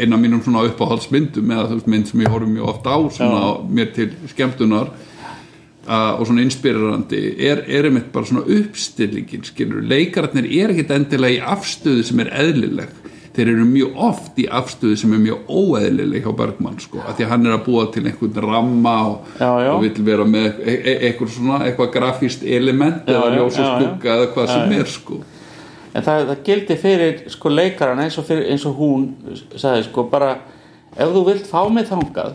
S1: eina mínum svona uppáhaldsmyndum eða þú veist, mynd sem ég horfum mjög oft á svona
S2: Já.
S1: mér til skemmtunar uh, og svona inspirerandi er, er einmitt bara svona uppstillingin skilur, leikararnir er ekkit endilega í afstöðu sem er eðlileg þeir eru mjög oft í afstöðu sem er mjög óeðlileg hjá Bergmann sko, af því að hann er að búa til einhvern ramma og,
S2: Já, já.
S1: og vill vera með e e eitthvað svona, eitthvað grafíst element
S2: Já,
S1: eða
S2: já,
S1: ljós og
S2: já, já.
S1: skugga eða hvað sem er sko
S2: en það, það gildi fyrir sko leikaran eins og, fyrir, eins og hún sagði sko bara ef þú vilt fá mig þangað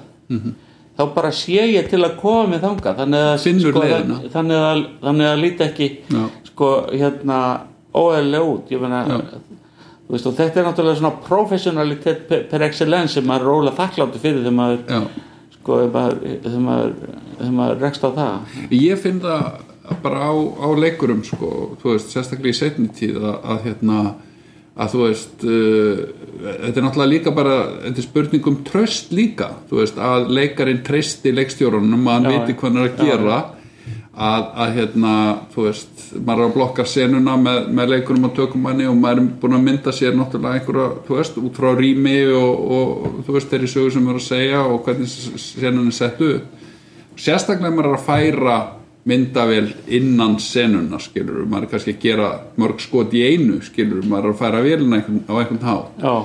S2: þá bara sé ég til að koma mig þangað. Þannig að, sko, það- þannig að, þannig að líti ekki
S1: Já.
S2: sko hérna óeðlega út. Þú veist og þetta er náttúrulega svona professionalitet per, per excellence sem maður róla þakkláttu fyrir þegar maður
S1: Já.
S2: sko þegar maður, maður, maður rekst á það.
S1: Ég finn það bara á, á leikurum sko, þú veist, sérstaklega í setni tíð að, að hérna að þú veist uh, þetta er náttúrulega líka bara þetta er spurning um tröst líka þú veist, að leikarin treysti leikstjórunum að hann
S2: Já,
S1: viti hvað hann er að gera að, að hérna þú veist, maður er að blokka senuna með, með leikurum og tökumanni og maður er búin að mynda sér náttúrulega einhverja, þú veist, út frá rými og, og þú veist, þeirri sögur sem erum að segja og hvernig senun er sett upp. Sérstaklega maður er að færa myndavél innan senuna skilur, maður er kannski að gera mörg skot í einu, skilur, maður er að færa einhvern, á einhvern hátt.
S2: Já,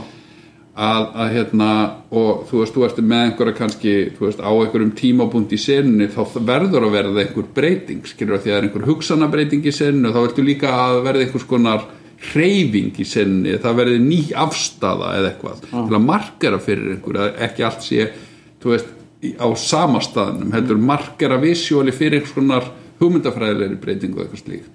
S1: að, að hérna og þú veist, þú ert með einhverja kannski veist, á einhverjum tímabúnd í senunni þá verður að verða einhver breyting skilur, því að það er einhver hugsanabreiting í senunni þá viltu líka að verða einhvers konar hreyfing í senunni, það verði ný afstafa eða eitthvað. Til að markera fyrir einhver, að ekki allt sé þú veist, á sama staðnum heldur markera visjóli fyrir einhvers konar hugmyndafræðilegri breytingu og eitthvað slíkt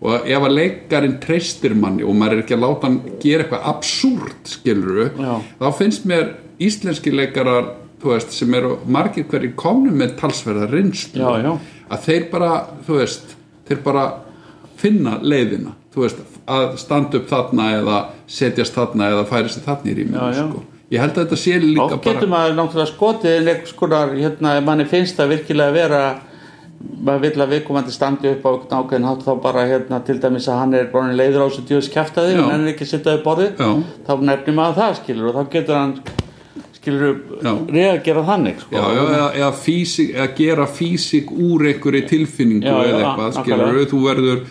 S1: og ef að leikarinn treystir manni og maður er ekki að láta hann gera eitthvað absúrt skiluru,
S2: Já.
S1: þá finnst mér íslenski leikarar þú veist, sem eru margir hverjir komnum með talsverða reynslu
S2: Já,
S1: að þeir bara, þú veist þeir bara finna leiðina þú veist, að standa upp þarna eða setjast þarna eða færi sig þarna í
S2: já.
S1: sko. Ég held að þetta sé líka
S2: oft getur
S1: bara
S2: maður náttúrulega skotið inn einhvers konar, hérna, manni finnst það virkilega vera maður vill að viðkomandi standi upp á ákveðin hátt þá bara, hérna, til dæmis að hann er bara leiður á þessu djöðs kjaftaði,
S1: Já.
S2: hann er ekki að sitta upp borðið, þá nefnir maður það, skilur, og þá getur hann skilur, reagera þannig, sko.
S1: Já, já, eða, eða, físik, eða gera físik úr einhverju tilfinningu
S2: Já,
S1: eða eitthvað, skilur þú verður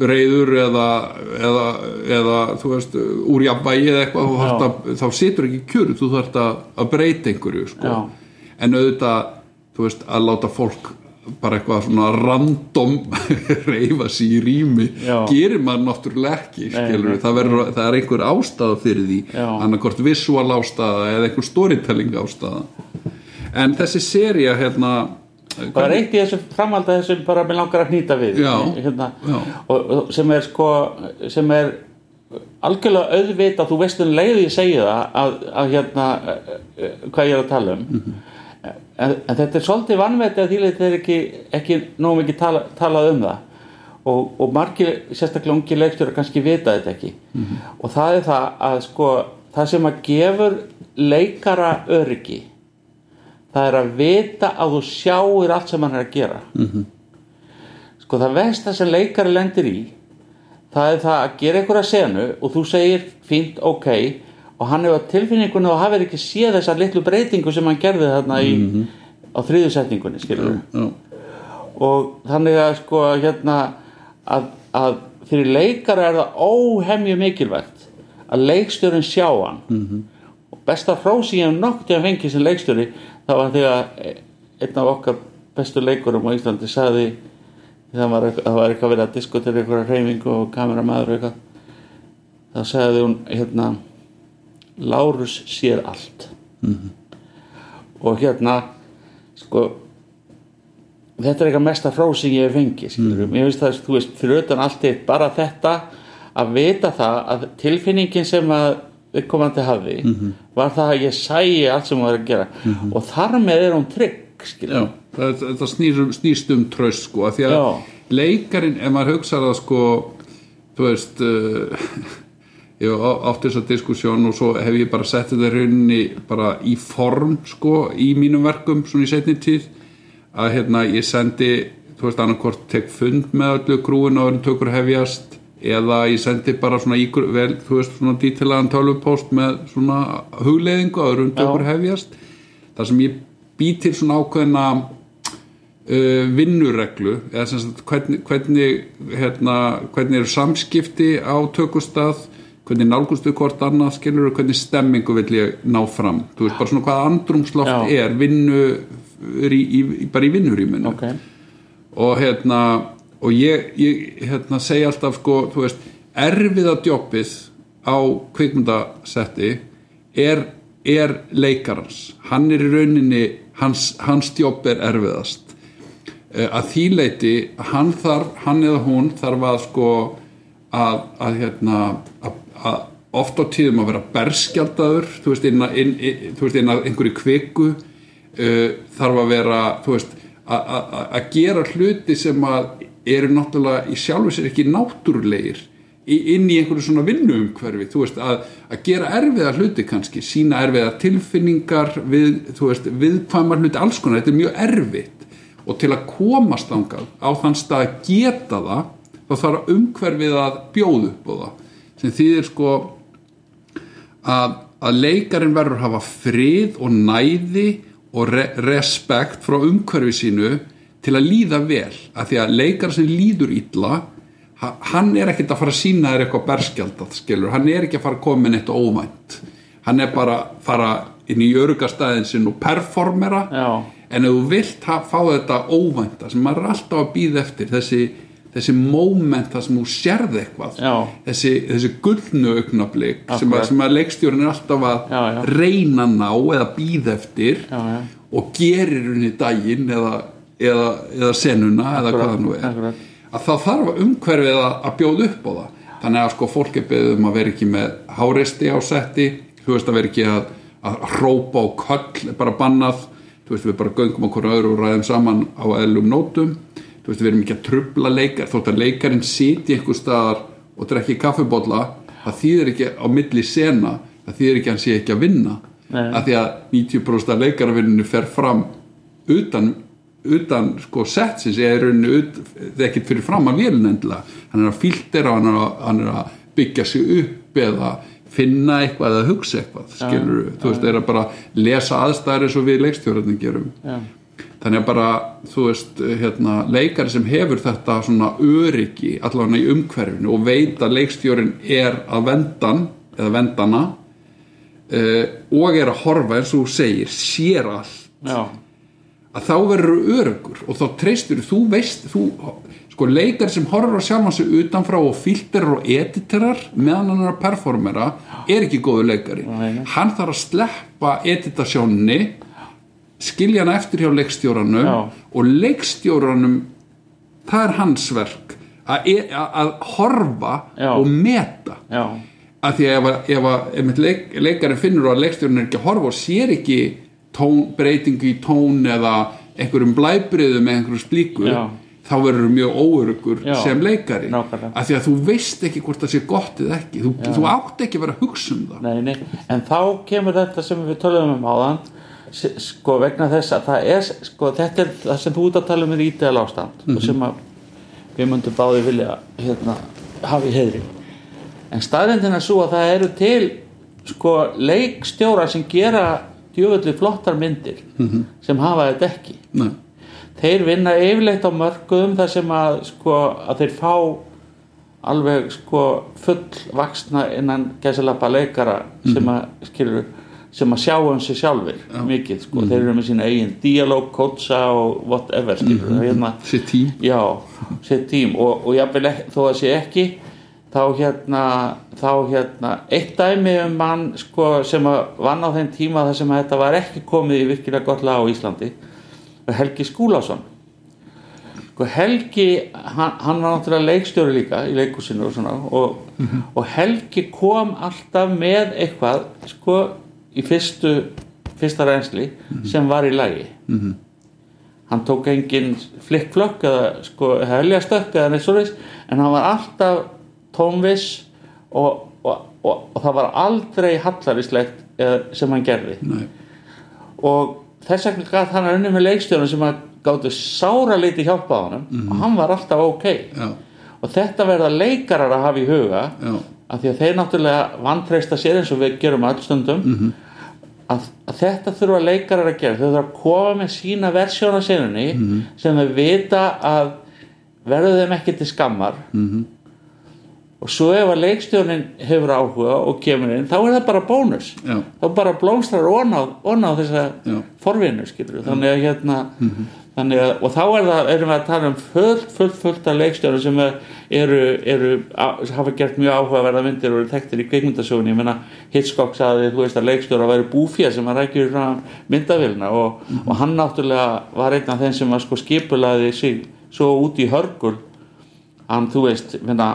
S1: reyður eða, eða, eða þú veist, úr jafnvægi eða eitthvað, að, þá situr ekki kjör þú þarft að, að breyta einhverju sko. En auðvitað þú veist, að láta fólk bara eitthvað svona random reyfa sig í rými
S2: Já.
S1: gerir maður náttúrulega ekki
S2: nei.
S1: það, verður, það er einhver ástæða fyrir því annarkort visual ástæða eða einhver storytelling ástæða en þessi seria hérna
S2: það er eitt í þessu framhald að þessu bara með langar að hnýta við
S1: Já,
S2: hérna,
S1: já.
S2: Og, sem er sko sem er algjörlega auðvita þú veist um leiðu ég segi það að, að hérna eh, eh, hvað ég er að tala um
S1: Mhm.
S2: en, en þetta er svolítið vannveti að því leið þeir ekki, ekki nóg mikið tala, talað um það og, og margir sérstaklega ungi leikstjóra kannski vita þetta ekki
S1: Mhm.
S2: og það er það að sko það sem að gefur leikara öryggi það er að vita að þú sjáir allt sem hann er að gera.
S1: Mhm.
S2: sko það versta sem leikari lendir í það er það að gera einhverja senu og þú segir fínt ok. Og hann hefur tilfinningunni og hafið ekki séð þessa litlu breytingu sem hann gerði þarna í, á þriðu setningunni skilur
S1: já,
S2: og þannig að sko hérna að, að fyrir leikara er það óhemju mikilvægt að leikstjórin sjá hann. -hmm. og besta hrósi ég hef nokkuð að fengi sem leikstjóri það var þegar einn af okkar bestu leikurum á Íslandi sagði það var, það var eitthvað verið að diskutera eitthvað reyfingu og kameramaður og eitthvað þá sagði hún hérna Lárus sér allt. Og hérna sko þetta er eitthvað mesta sem ég hef fengið skilur mm. ég veist það, þú veist, fyrir utan allt eitt bara þetta að vita það að tilfinningin sem að viðkomandi hafði var það að ég sæi allt sem hún var að gera. Og þar með er hún trygg
S1: já það, það snýr, um- snýst um tröst sko af því að
S2: Já.
S1: leikarin, ef maður hugsa það sko þú veist uh, ég hef átt þessa diskussjón og svo hef ég bara sett þetta rauninni bara í form sko í mínum verkum svona í setni tíð að hérna ég sendi þú veist annarkvort tek fund með öllu grúin og öðrum tökur hefjast eða ég sendi bara svona ígur, vel, þú veist svona dítilagan tölvupóst með svona hugleiðingu og öðrum tökur hefjast. Þar sem ég bý til svona ákveðna uh, vinnureglu eða sem sagt hvernig, hvernig, hérna, hvernig eru samskipti á tökustað hvernig nálgustu hvort annað skilur hvernig stemmingu vil ég ná fram. Þú veist bara svona hvað andrumsloft
S2: Já.
S1: er vinnu í, í, í, bara í vinnuríminu
S2: ok,
S1: og hérna og ég, ég hérna, segja alltaf sko, þú veist, erfiða djópið á kvikmyndasetti er, er leikarans. Hann er í rauninni hans, hans djóp er erfiðast. Eh, að því leiti hann þarf, hann eða hún þarf að sko að, að hérna að, að oft á tíðum að vera berskjaldaður þú veist, inn, að- inn, inn, þú veist, inn að einhverju kviku uh, þarf að vera þú veist, að gera hluti sem að eru náttúrulega í sjálfu sér ekki náttúrulegir inn í einhverju svona vinnuumhverfi þú veist, að, að gera erfiða hluti kannski, sína erfiða tilfinningar við, þú veist, viðkvæmar hluti alls konar, þetta er mjög erfitt. Og til að komast þangað á þann stað að geta það þá þarf umhverfið að bjóða upp á það. Sem þýðir sko að, að leikarin verður að hafa frið og næði og re respekt frá umhverfi sínu til að líða vel af því að leikar sem líður illa ha- hann er ekkert að fara að sína þér eitthvað berskjaldað skilur, hann er ekki að fara að koma með neitt óvænt. Hann er bara að fara inn í örugastæðin sinn og performera.
S2: Já.
S1: en ef þú vilt fá þetta óvænta sem maður er alltaf að býða eftir þessi, þessi moment þar sem þú sérð eitthvað
S2: Já.
S1: þessi, þessi gullnu augnablík sem, að- sem að leikstjórinn er alltaf að
S2: Já,
S1: reyna að ná eða býða eftir og gerir henni daginn eða, eða, eða senuna eða hvað það nú er.
S2: akkurat.
S1: að það þarf umhverfið að, bjóða upp á það. Þannig að sko fólk er beðið um að vera ekki með háreisti á setti. Þú veist að vera ekki að, að hrópa og köll bara bannað. Þú veist við bara göngum okkur öðru og ræðum saman á eðlum nótum. Þú veist við erum ekki að trubla leikar þótt að leikarinn siti einhver staðar og drekki kaffibólla það þýðir ekki á milli sena það þýðir ekki að hann sé ekki að vinna.
S2: Nei.
S1: að því að 90% af leikaravinninu fer fram utan utan sko setsins eða í rauninni ut, það er ekkert fyrir fram að vélun endilega. Hann er að filtera, hann er að, hann er að byggja sig upp eða finna eitthvað eða hugsa eitthvað skilur þú veist, það er að bara lesa aðstæður eins og við leikstjórarnir gerum.
S2: Já.
S1: þannig að bara, þú veist hérna, leikari sem hefur þetta svona öryggi allavega í umhverfinu og veit að leikstjórin er að vendan eða vendana uh, og er að horfa eins og segir, sér allt.
S2: Já,
S1: að þá verður örugur og þá treystur þú veist þú, sko leikar sem horfur á sjálfan sig utanfrá og filterar og editerar meðan hann er að performera er ekki góðu leikari hann þarf að sleppa editasjónni skilja hann eftir hjá leikstjóranum
S2: Já.
S1: og leikstjóranum það er hans verk að, e- að, horfa
S2: Já.
S1: og meta
S2: já,
S1: að því að ef, ef, ef leik, leikarin finnur að leikstjórn er ekki að horfa og sér ekki tón, breytingu í tón eða einhverjum blæbriðum eða einhverjum slíku
S2: Já.
S1: þá verður mjög óörugur sem leikari.
S2: Nákvæmlega.
S1: að því að þú veist ekki hvort það sé gott eða ekki. Þú, þú átt ekki að vera að hugsa um það.
S2: Nei, nei. En þá kemur þetta sem við tölum um áðan sko vegna þess að það er sko þetta er það sem þú ert að tala um er ídeal ástand og sem að við myndum báði vilja hérna hafi heðri en staðrindin er svo að það eru til sko leikstjóra sem gera djöfulli flottar myndir -hmm. sem hafa þetta ekki.
S1: Nei.
S2: þeir vinna yfirleitt á mörgum þar sem að sko að þeir fá alveg sko full vaksna innan gæsalappa leikara sem að skilur sem að sjá um sig sjálfur mikið sko, þeir eru með sína eigin dialog, kótsa og whatever mm hérna,
S1: Sitt tím
S2: já, sitt tím og, og jafnvel ekki, þó að sé ekki þá hérna þá hérna, eitt dæmi um mann sko, sem vann á þeim tíma þar sem þetta var ekki komið í virkilega gott lag á Íslandi Helgi Skúlásson sko Helgi hann, hann var náttúrulega leikstjóri líka í leikusinu og svona og, og Helgi kom alltaf með eitthvað sko í fyrstu fyrsta reynsli sem var í lagi.
S1: Mhm.
S2: hann tók engin flikkflökk eða sko helgastökk eða neitt svoleiðis en hann var alltaf tónviss og, og, og, og það var aldrei hallarislegt eða, sem hann gerði
S1: Nei.
S2: og þess vegna gæt hann að unni með leikstjónum sem að gáttu sára liti hjálpa á honum og hann var alltaf ok
S1: Já,
S2: og þetta verða leikarar að hafa í huga
S1: já,
S2: af því að þeir náttúrulega vantreista sér eins og við gerum öll stundum
S1: Mhm.
S2: að, að þetta þurfa leikarar að gera þau þurfa að koma með sína versjón á senunni
S1: Mhm.
S2: sem þau vita að verður þeim ekki til skammar
S1: Mhm.
S2: Og svo ef að leikstjónin hefur áhuga og kemur inn þá er það bara bónus.
S1: Já,
S2: þá bara blómstrar á þessa
S1: Já.
S2: Forvinnu skilur þannig að hérna þannig að, og þá er það, erum við að tala um fullt, fullt, fullt af leikstjóru sem er, eru, eru á, hafa gert mjög áhugaverða myndir og eru tektir í kveikmyndasögunni, ég meina Hitchcock saði, þú veist að leikstjóra væri búfía sem að rækjur myndavilna og, og hann náttúrulega var einn af þeim sem að sko skipulaði sig svo út í hörgul. Hann, þú veist, minna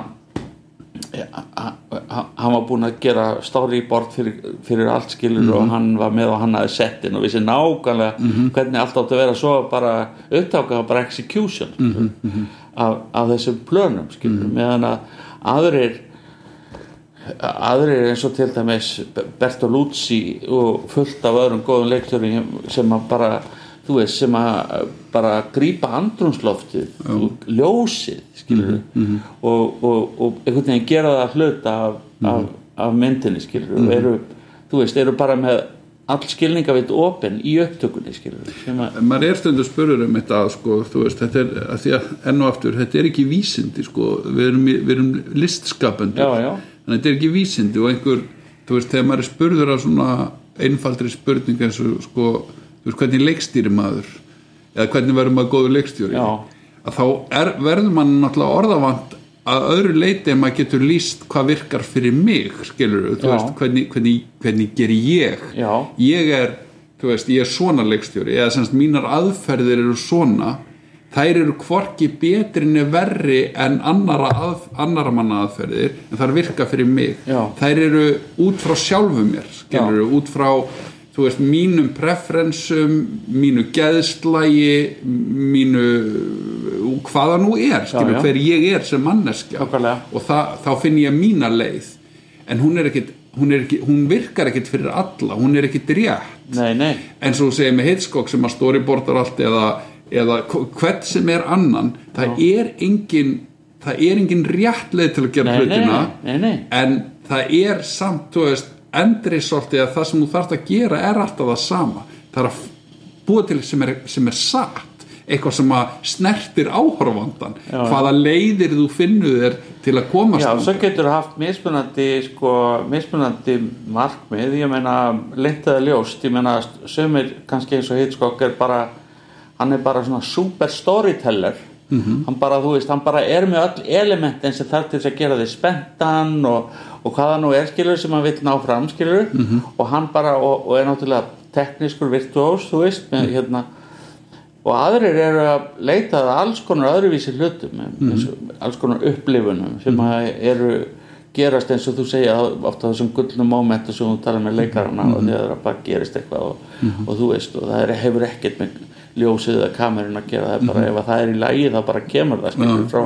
S2: hann var búinn að gera storyboard fyrir, fyrir allt skilur og hann var með og hann hafði settin og vissi nákvæmlega hvernig allt átti að vera. Svo bara upptáka bara execution skilur, af, af þessum plönum skilur, meðan að aðrir aðrir eins og til dæmis Bertoluzzi og fullt af öðrum góðum leiktöru sem bara þú veist sem að bara grípa andrumsloftið ljósið skilur og, og, og einhvern veginn gera það að hluta af, af, af myndinni skilur og eru, þú veist, eru bara með all skilningavitt opinn í upptökunni skilur
S1: maður er stundu spurður um þetta sko, þú veist, þetta er, að því að enn og aftur þetta er ekki vísindi, sko við erum, við erum listskapendur. Þannig að þetta er ekki vísindi og einhver, þú veist, þegar maður er spurður af svona einfaldri spurning eins og sko, þú veist, hvernig leikstýri maður eða hvernig verður maður góður leikstjóri
S2: Já.
S1: að þá er, verður mann náttúrulega orðavant að öðru leiti en maður getur líst hvað virkar fyrir mig skilur þú
S2: Já.
S1: veist, hvernig, hvernig, hvernig ger ég
S2: já,
S1: ég er, þú veist, ég er svona leikstjóri eða semst mínar aðferðir eru svona þær eru hvorki betri en verri en annara, að, annara manna aðferðir en þær virka fyrir mig
S2: Já.
S1: þær eru út frá sjálfu mér skilur út frá þú veist, mínum preferensum mínu geðslægi mínu hvaða nú er, skilur,
S2: Já, já.
S1: hver ég er sem manneskja.
S2: Nákvæmlega.
S1: og það, þá finn ég mína leið. En hún er ekkit hún, er ekki, hún virkar ekkit fyrir alla hún er ekkit rétt.
S2: Nei, nei.
S1: Og þú segir með Hitchcock sem að storyboardar allt eða, eða hvert sem er annan það er engin það er engin rétt leið til að gera hlutina. en það er samt, þú veist endri svolítið að það sem þú þarft að gera er alltaf það sama. Það er að búa til sem er, sem er satt eitthvað sem að snertir áhorfandan hvaða leiðir þú finnur þér til að komast
S2: Já,
S1: þangað.
S2: svo getur þú haft mismunandi sko, mismunandi markmið. Ég meina, leintaði ljóst. Ég meina, sömur kannski eins og Hitchcock er bara, hann er bara svona super storyteller hann bara, þú veist, hann bara er með öll element eins og þarf til þess að gera þig spenntan og, og hvaða nú er skilur sem hann vill ná fram skilur og hann bara, og, og er náttúrulega teknískur virtuós, þú veist með, hérna. Og aðrir eru að leita að alls konar öðruvísi hlutum og alls konar upplifunum sem að eru gerast eins og þú segja ofta þessum gullnum mómentu sem þú talar með leikarana og þegar það bara gerist eitthvað og, og þú veist og það er, hefur ekkert með ljósið eða kamerun að gera það bara ef að það er í lægi þá bara kemur það skilur frá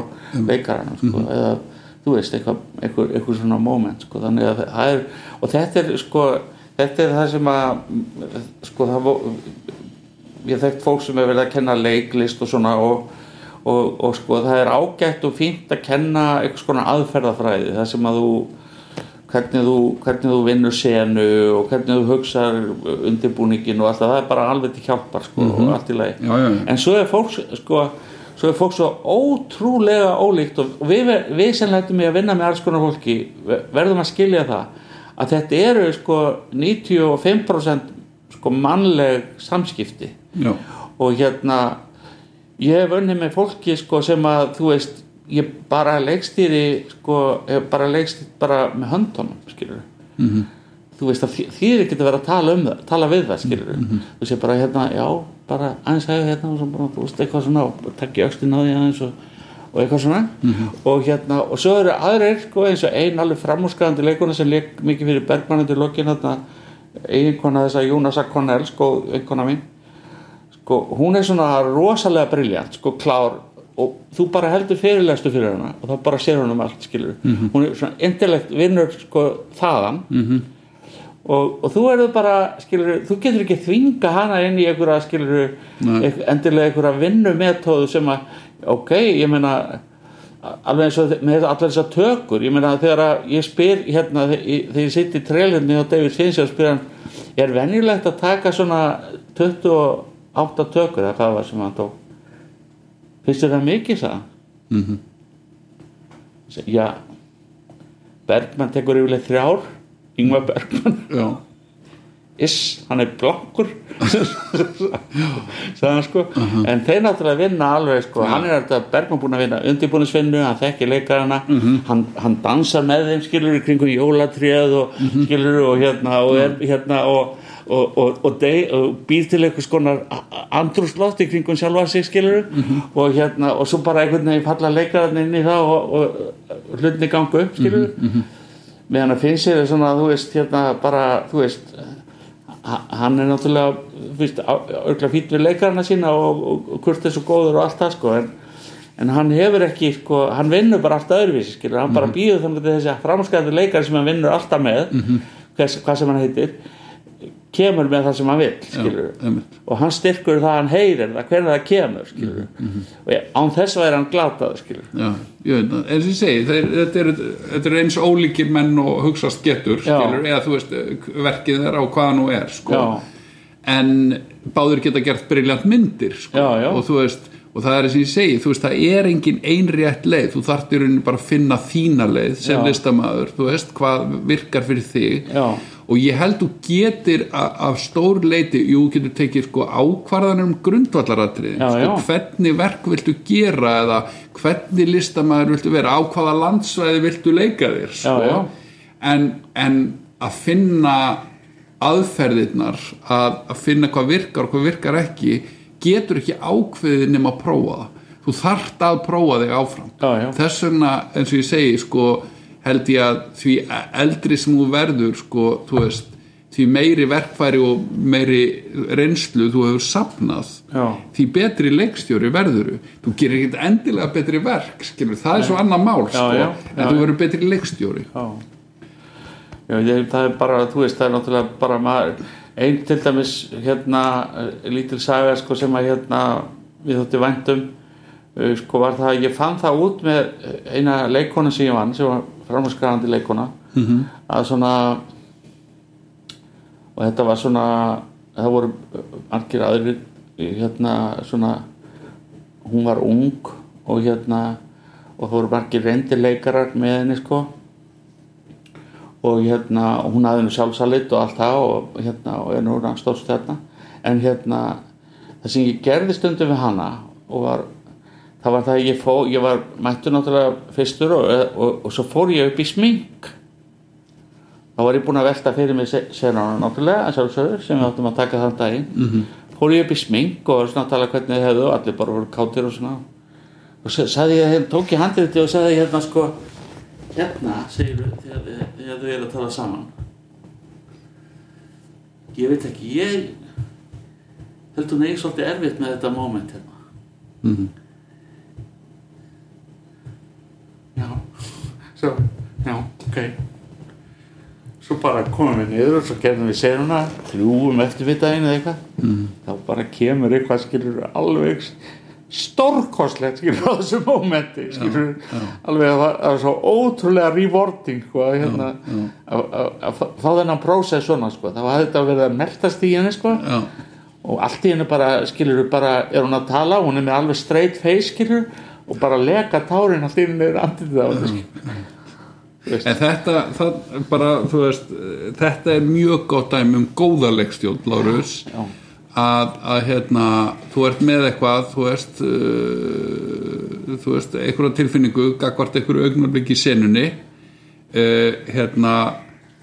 S2: leikarana sko, eða þú veist eitthvað, eitthvað, eitthvað svona moment sko, þannig að það er og þetta er sko þetta er það sem að sko það ég þekkt fólk sem hefur verið að kenna leiklist og svona og, og, og sko það er ágætt og fínt að kenna einhvers konar aðferðafræði það sem að þú hvernig þú, hvernig þú vinnur senu og hvernig þú hugsar undirbúningin og allt það, er bara alveg til hjálpar sko, og allt í lagi.
S1: Já, já, já.
S2: en svo er fólk sko, svo er fólk svo ótrúlega ólíkt og við, við sem lætum ég að vinna með alls konar fólki verðum að skilja það að þetta eru sko 95% sko mannleg samskipti.
S1: Já,
S2: og hérna ég hef unnið með fólki sko sem að þú veist ég bara leikstýri sko, bara leikstýri bara með höndunum skilur
S1: Mhm.
S2: þú veist að þi- þýðir ekki að tala um það tala við það skilur þú sé bara hérna, já, bara aðeins hefur hérna og svo bara, þú veist, eitthvað svona og takk ég öxtin á því aðeins og, og eitthvað svona. Og hérna, og svo eru aðrir sko eins og ein alveg framúrskaðandi leikuna sem leik mikið fyrir Bergmann undir lokin hérna, eiginkona þess að Jónas Akkonel sko, eiginkona mín. Sko, hún er svona rosalega briljant sko, klár og þú bara heldur fyrirlestu fyrir hana og þá bara sér hún um allt, skilur hún er svona intellekt vinnur sko þaðan. -hmm. og, og þú erðu bara, skilur, þú getur ekki þvinga hana inn í einhverja, skilur endilega einhverja vinnumetóðu sem að, ok, ég meina alveg eins og með allar þessar tökur ég meina þegar að ég spyr hérna þe- þegar ég sitt í trailinni á David Finch og spyr hann, er venjulegt að taka svona 28 tökur? Eða hvað var sem hann tók finnst þér það mikið
S1: Mhm.
S2: Ég segi, já. Bergmann tekur yfirlega þrjár Ingvar Bergmann.
S1: Já,
S2: Iss, hann er blokkur. Hann sko. En þeir náttúrulega vinna alveg sko. Hann er alltaf Bergman búin að vinna undirbúinisvinnu hann þekki leikarana. Hann, hann dansar með þeim skilur í kringum jólatréð og skilur og hérna og er hérna og og, og, og, de, og býr til einhvers konar andrúsloft í kringum sjálfa sig skilur og hérna og svo bara einhvern veginn falla leikararnir inn í það og, og hlutinni gangu upp skilur meðan að finnst sér svona þú veist hérna bara þú veist ha- hann er náttúrulega örgulega fýtt við leikarana sína og, hvort þessu góður og allt það sko en, en hann hefur ekki sko, hann vinnur bara allt öðruvísi skilur, hann bara býður þannig að þessi framskæði leikari sem hann vinnur alltaf með hvers, hvað sem hann heitir kemur með það sem hann vil
S1: einmitt.
S2: og hann styrkur það að hann heyrir það hvernig það kemur skilur og ég, án þess væri hann glataður skilur
S1: já, ég veit eins og ég segi þeir, þetta, eru, þetta eru eins ólíkir menn og hugsast getur,
S2: Já.
S1: skilur eða þú veist, verkið þeirra og hvaða nú er sko.
S2: Já.
S1: en báður geta gert briljant myndir sko.
S2: Já, já.
S1: og þú veist og það er og ég segi, þú veist, það er engin einrétt leið, þú rauninni bara að finna þína leið sem
S2: Já.
S1: listamaður þú veist, hvað virkar fyrir þig
S2: Já.
S1: Og ég held þú getur a- af stór leiti, jú, getur tekið sko ákvarðanir um grundvallaratriðin sko, hvernig verk viltu gera eða hvernig listamaður viltu vera á hvaða landsvæði viltu leika þér sko.
S2: Já, já.
S1: En, en að finna aðferðirnar að, að finna hvað virkar og hvað virkar ekki getur ekki ákveðið nema að prófa það þú þarft að prófa þig áfram
S2: Já, já.
S1: þess vegna eins og ég segi sko, held ég að því eldri sem þú verður sko, þú veist, því meiri verkfæri og meiri reynslu þú hefur sapnað
S2: Já.
S1: því betri leikstjóri verðuru þú gerir ekkert endilega betri verk skilur, það er svo annað mál
S2: Já,
S1: sko,
S2: já,
S1: en
S2: já,
S1: þú verður betri leikstjóri.
S2: Já, já ég, það er bara, þú veist, það er náttúrulega bara maður, einn til dæmis hérna, eh, lítil saga sko sem að hérna, við þótti væntum sko var það, ég fann það út með eina leikona sem ég vann, sem var framhanskarandi leikona -hmm. að svona og þetta var svona það voru margir aðrir hérna svona hún var ung og hérna og það voru margir reyndileikarar með henni sko og hérna og hún hafði nú sjálfsalit og allt það og hérna og er nú stórstjarna en hérna það sem ég gerði stundum við hana og var það var það að ég fó ég var mættur náttúrulega fyrstur og, og, og svo fór ég upp í smink. Þá var ég búinn að velta fyrir mig senana náttúrulega sjálfsögur sem við áttum að taka þann daginn. -hmm. fór ég upp í smink og svona að tala hvernig þið hefðu allir bara voru kátir og svona. Og sa- sagði ég, hérna, tók ég handriti og sagði hérna sko hérna segir þú þegar, þau eru að tala saman. Ég veit ekki ég held hún eigi svolítið erfitt með þetta moment hérna.
S1: Mhm.
S2: Já. Svo, já, ok. Svo bara komum við niður og svo gerðum við senuna þrjúum eftir við daginn eða eitthvað.
S1: Mhm.
S2: þá bara kemur eitthvað skilur alveg stórkostlegt skilur á þessu mómenti skilur. alveg að það er svo ótrúlega rewarding sko, að, hérna, að, fá þennan prósess svona sko, þá hafði þetta verið að mertast í henni sko.
S1: Já,
S2: og allt í henni bara skilur bara er hún að tala, hún er með alveg straight face skilur og bara leka tárin allt henni er andið það
S1: en þetta það, bara, veist, þetta er mjög gott dæmi um góða leikstjórn Lárus. Að, að hérna, þú ert með eitthvað þú veist uh, þú veist, einhverja tilfinningu gagvart einhverju augnablik í senunni. Uh, hérna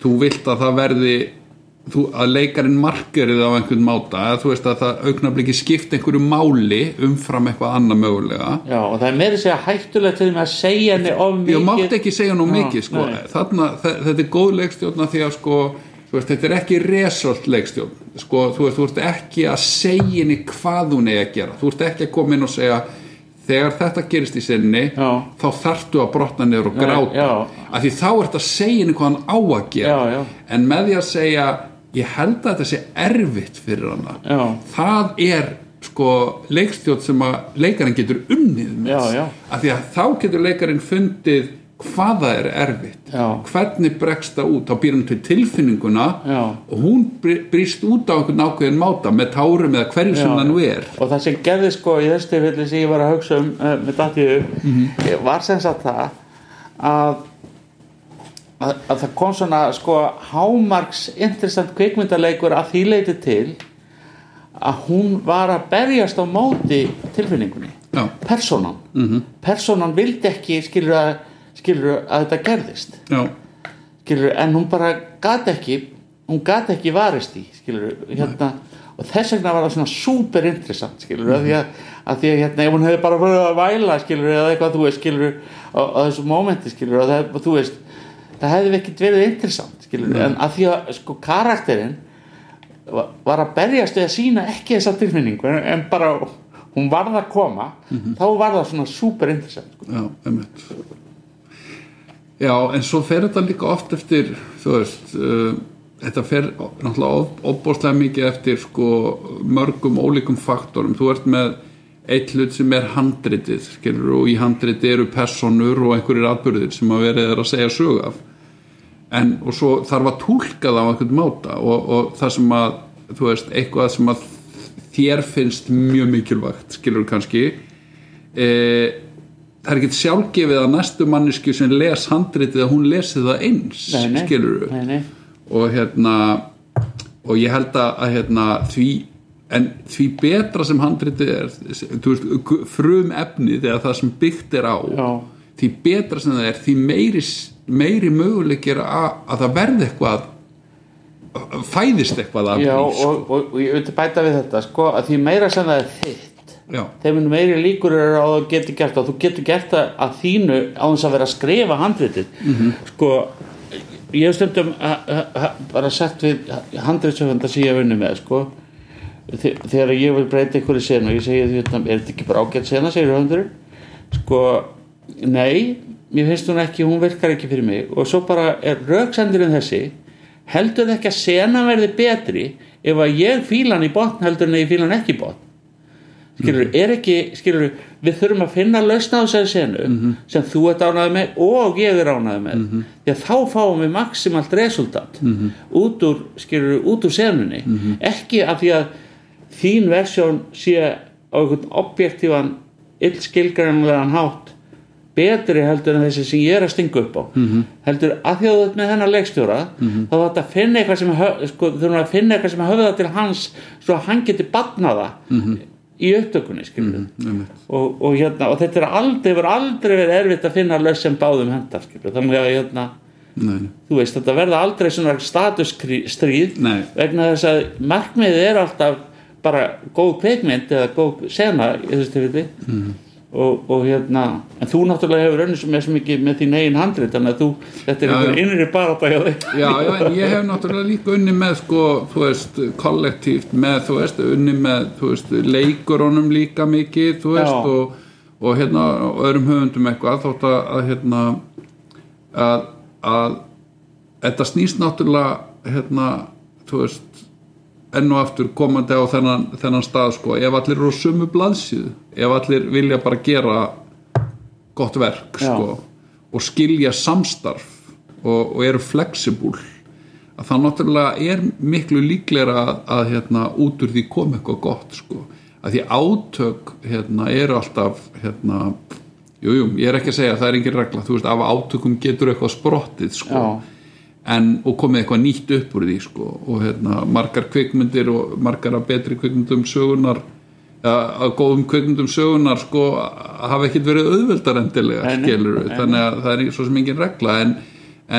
S1: þú vilt að það verði þú, að leikarinn markerið á einhvern máta að þú veist að það augnabliki skipt einhverju máli umfram eitthvað annað mögulega.
S2: Já, og það er meira að segja hættulegt til með að segja henni of mikið.
S1: ég mátti ekki segja nú
S2: Já,
S1: mikið sko. þarna, þe- þetta er góð leikstjórna því að sko, veist, þetta er ekki result leikstjórn sko, þú, veist, þú ert ekki að segja henni hvað hún er að gera. Þú ert ekki að koma inn og segja þegar þetta gerist í sinni
S2: Já.
S1: þá þarftu að brotna niður og gráta. af því þá ert að segja henni hvað hann á að gera.
S2: Já, já.
S1: en með því að segja ég held að þetta sé erfitt fyrir hana
S2: Já.
S1: það er sko leikstjórn sem að leikarinn getur unnið með
S2: Já, já.
S1: af því að þá getur leikarinn fundið hvað það er erfitt hvernig bregst það út þá býr hann til tilfinninguna
S2: Já.
S1: og hún br- brýst út á einhvern ákveðin máta með tárum eða hverju sem það nú er
S2: og það sem gerði sko í þessu tilfelli sem ég var að hugsa um uh, með datiðu
S1: Mhm.
S2: var sem sagt það að, að, að það kom svona sko hámarks interessant kvikmyndaleikur að því leiti til að hún var að berjast á móti tilfinningunni
S1: Já.
S2: personan -hmm. personan vildi ekki skilur að, skilur að þetta gerðist skilur, en hún bara gat ekki hún gat ekki varist í skilur, hérna, og þess vegna var það svona super interessant skilur, mm. að því að, að því að hérna, ef hún hefði bara verið að væla eða eitthvað, þú veist, á, þessu mómenti, og það, þú veist það hefði ekkert verið interessant skilur, en að því að, sko, karakterinn var, að berjast að sína ekki þessa tilfinningu, en, en bara hún varð að koma, þá var það svona super interessant, sko.
S1: já, einmitt. Já, en svo fer þetta líka oft eftir þú veist uh, þetta fer náttúrulega óbúslega mikið eftir sko mörgum ólíkum faktorum. Þú ert með eitt hlut sem er handritið skilur, og í handritið eru personur og einhverjir atbyrðir sem að verið er að segja sög af en og svo þarf að túlka það á einhvern máta og, og það sem að þú veist, eitthvað sem að þér finnst mjög mikilvægt skilur kannski e, það er ekkert sjálfgefið að næstu mannesku sem les handritið að hún lesi það eins
S2: Nei, nei.
S1: skilur
S2: Nei, nei.
S1: og hérna og ég held að hérna, því en því betra sem handritið er veist, frum efnið eða það sem byggt er á
S2: Já.
S1: því betra sem það er því meiri, meiri möguleikir að, að það verði eitthvað fæðist eitthvað af
S2: Já,
S1: því,
S2: og,
S1: sko.
S2: og, og ég vil bæta við þetta sko, að því meira sem það er þitt
S1: Já,
S2: þeim meiri líkur eru á að getur gert og þú getur gert það að þínu á þess að vera að skrifa handritið. Sko ég hef stundum bara sagt við handritsöfunda sem ég hef unni með sko þegar ég vil breyta í senu og ég segi því er þetta ekki bara ágætt sena segir höfundurinn? Sko nei, mér finnst hún ekki hún virkar ekki fyrir mig. Og svo bara er rauksendurinn þessi heldur ekki að sena verði betri ef að ég fíla hann í botn heldur en að ég fíla hann ekki í botn? Skilur, er ekki, skilur við þurfum að finna lausna á þessari senu sem þú ert ánæði með og ég er ánæði með. Því að þá fáum við maksimalt resultat út úr, skilur, út úr senunni. Ekki af því að þín versjón sé á einhvern objektívan illskilgrænulegan hátt betri heldur en þessi sem ég er að stinga upp á. Heldur að því að ert með þennan leikstjóra þá þarf að finna eitthvað sem hö- sko, að finna eitthvað sem höfða til hans svo að hann geti batnaða í upptökunni
S1: einmitt.
S2: og, og, hérna, og þetta er aldrei, hefur aldrei verið erfitt að finna laus sem báðum hendar þannig að hérna,
S1: Nei,
S2: þú veist þetta verða aldrei svona statusstríð vegna þess að markmiðið er alltaf bara góð kveikmynd eða góð sena í þessu tilfelli mm. og, og hérna en þú náttúrulega hefur önnur sem er svo mikið með þín eigin handrið þannig að þú, þetta er
S1: Já,
S2: einhver
S1: já.
S2: innri barata hjá þig
S1: Já, já, en ég hef náttúrulega líka unni með sko, þú veist, kollektíft með, þú veist, unni með, þú veist, leikurunum líka mikið, þú veist, og, og hérna, og öðrum höfundum eitthvað, þótt að hérna, að, að þetta snýst náttúrulega, hérna, þú veist, enn og aftur komandi á þennan, þennan stað sko, ef allir eru á sumu blaðsíðu ef allir vilja bara gera gott verk sko, og skilja samstarf og, og eru flexible að það náttúrulega er miklu líklega að, að hérna, út úr því kom eitthvað gott sko. að því átök hérna, eru alltaf hérna, jú, jú, ég er ekki að segja að það er engin regla, þú veist, af átökum getur eitthvað sprottið sko.
S2: Já.
S1: En, og komið eitthvað nýtt upp úr því sko. og hérna, margar kvikmyndir og margar að betri kvikmyndum sögunar að, góðum kvikmyndum sögunar sko, hafa ekkit verið auðveldar endilega
S2: nei,
S1: skilur
S2: nei.
S1: þannig að það er svo sem engin regla en,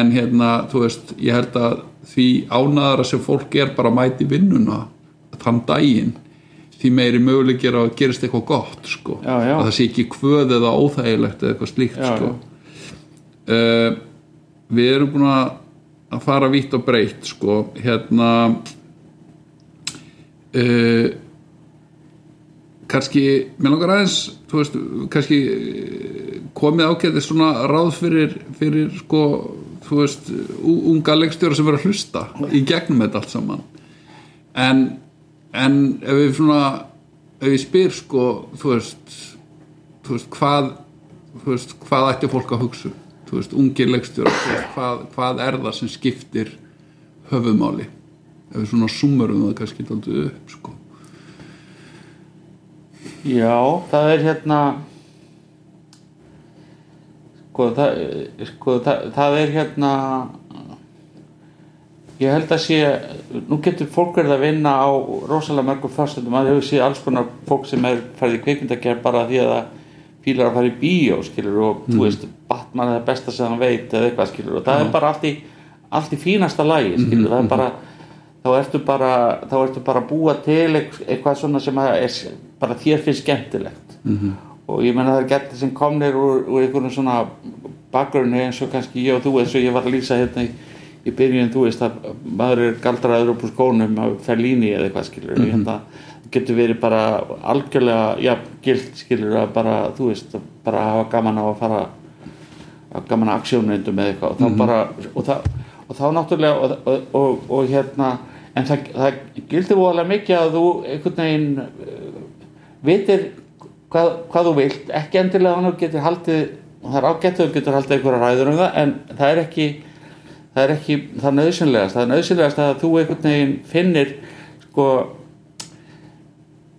S1: en hérna, þú veist, ég held að því ánæðara sem fólk er bara að mæti vinnuna þann daginn því meiri möguleikir að gerist eitthvað gott sko.
S2: Já, já.
S1: að það sé ekki kvöð eða óþægilegt eða eitthvað slíkt
S2: Já,
S1: uh, við erum búin að að fara vítt og breytt sko, hérna uh, kannski mér langar aðeins veist, kannski eh, komið ágætið svona ráð fyrir, fyrir sko, þú veist unga leikstjóra sem verður að hlusta í gegnum þetta allt saman. En, en ef við svona ef við spyr sko þú veist, þú veist hvað þú veist, hvað ætti fólk að hugsa þú veist, ungir leikstjóra hvað, hvað er það sem skiptir höfumáli ef við svona summarum það kannski dálítið upp sko.
S2: Já, það er hérna sko það, sko, það, það er hérna ég held að sé nú getur fólk verið að vinna á rosalega mörgum fastendum að hefur séð alls konar fólk sem er farið í kveikmyndagerð bara því að það fílar að fara í bíó skilur og þú veist Batman er það besta sem hann veit eða eitthvað skilur og það er bara allt í, allt í fínasta lagi skilur það er bara þá ertu bara, þá ertu bara að búa til eit- eitthvað svona sem að er bara þér finnst skemmtilegt. -hmm. og ég menna það er gert sem komnir úr, úr einhvern svona bakgrunni eins og kannski ég og þú eins og ég var að lýsa hérna í, í byrjun þú veist að maður er galdraður upp úr skónum af Fellini eða eitthvað skilur mm -hmm. getur verið bara algjörlega, já, gilt skilur að bara, þú veist, að bara hafa gaman á að fara að gaman að aksjónvindum eða eitthvað. Og þá bara og, það, og þá náttúrulega og, og, og, hérna en það, það gildir voðalega mikið að þú einhvern veginn uh, vitir hvað, hvað þú vilt. Ekki endilega hann getur haldið og það er ágætt að þú getur haldið einhverja ræður um það en það er ekki það er ekki það nöðsynlegast það er nöðsynlegast að þú einhvern veginn finnir sko